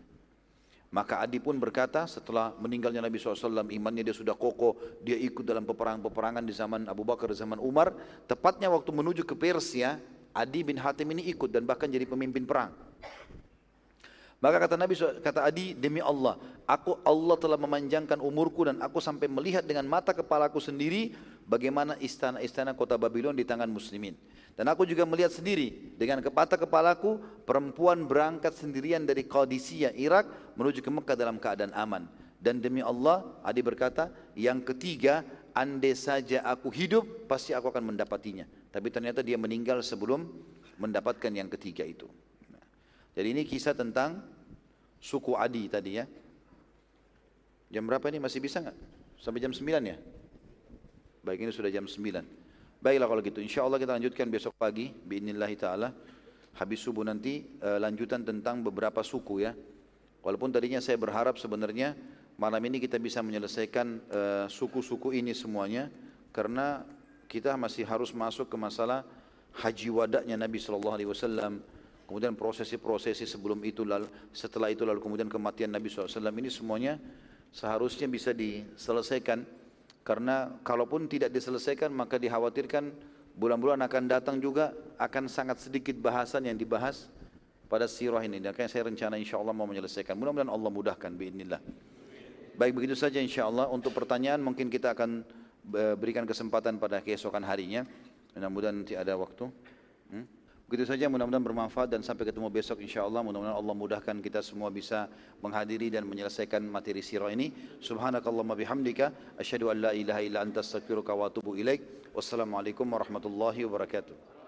Maka Adi pun berkata setelah meninggalnya Nabi SAW imannya dia sudah kokoh, dia ikut dalam peperangan-peperangan di zaman Abu Bakar, di zaman Umar. Tepatnya waktu menuju ke Persia, Adi bin Hatim ini ikut dan bahkan jadi pemimpin perang. Maka kata Nabi kata Adi demi Allah, aku Allah telah memanjangkan umurku dan aku sampai melihat dengan mata kepalaku sendiri bagaimana istana-istana kota Babylon di tangan muslimin. Dan aku juga melihat sendiri dengan mata kepalaku perempuan berangkat sendirian dari Qadisiyah Irak menuju ke Mekah dalam keadaan aman. Dan demi Allah, Adi berkata, yang ketiga, andai saja aku hidup, pasti aku akan mendapatinya. Tapi ternyata dia meninggal sebelum mendapatkan yang ketiga itu. Jadi ini kisah tentang suku Adi tadi ya. Jam berapa ini masih bisa nggak? Sampai jam 9 ya? Baik ini sudah jam 9. Baiklah kalau gitu, insya Allah kita lanjutkan besok pagi, biinillahi ta'ala. Habis subuh nanti uh, lanjutan tentang beberapa suku ya. Walaupun tadinya saya berharap sebenarnya malam ini kita bisa menyelesaikan eh, suku-suku ini semuanya. Karena kita masih harus masuk ke masalah haji wadaknya Nabi Sallallahu Alaihi Wasallam kemudian prosesi-prosesi sebelum itu lalu setelah itu lalu kemudian kematian Nabi SAW ini semuanya seharusnya bisa diselesaikan karena kalaupun tidak diselesaikan maka dikhawatirkan bulan-bulan akan datang juga akan sangat sedikit bahasan yang dibahas pada sirah ini. Dan saya rencana insya Allah mau menyelesaikan. Mudah-mudahan Allah mudahkan. Bismillah. Baik begitu saja insya Allah. Untuk pertanyaan mungkin kita akan berikan kesempatan pada keesokan harinya. Mudah-mudahan nanti ada waktu. Hmm? Begitu saja mudah-mudahan bermanfaat dan sampai ketemu besok insyaAllah. Mudah-mudahan Allah mudahkan kita semua bisa menghadiri dan menyelesaikan materi sirah ini. Subhanakallahumma bihamdika. Asyadu an la ilaha illa anta astagfiruka wa atubu ilaik. Wassalamualaikum warahmatullahi wabarakatuh.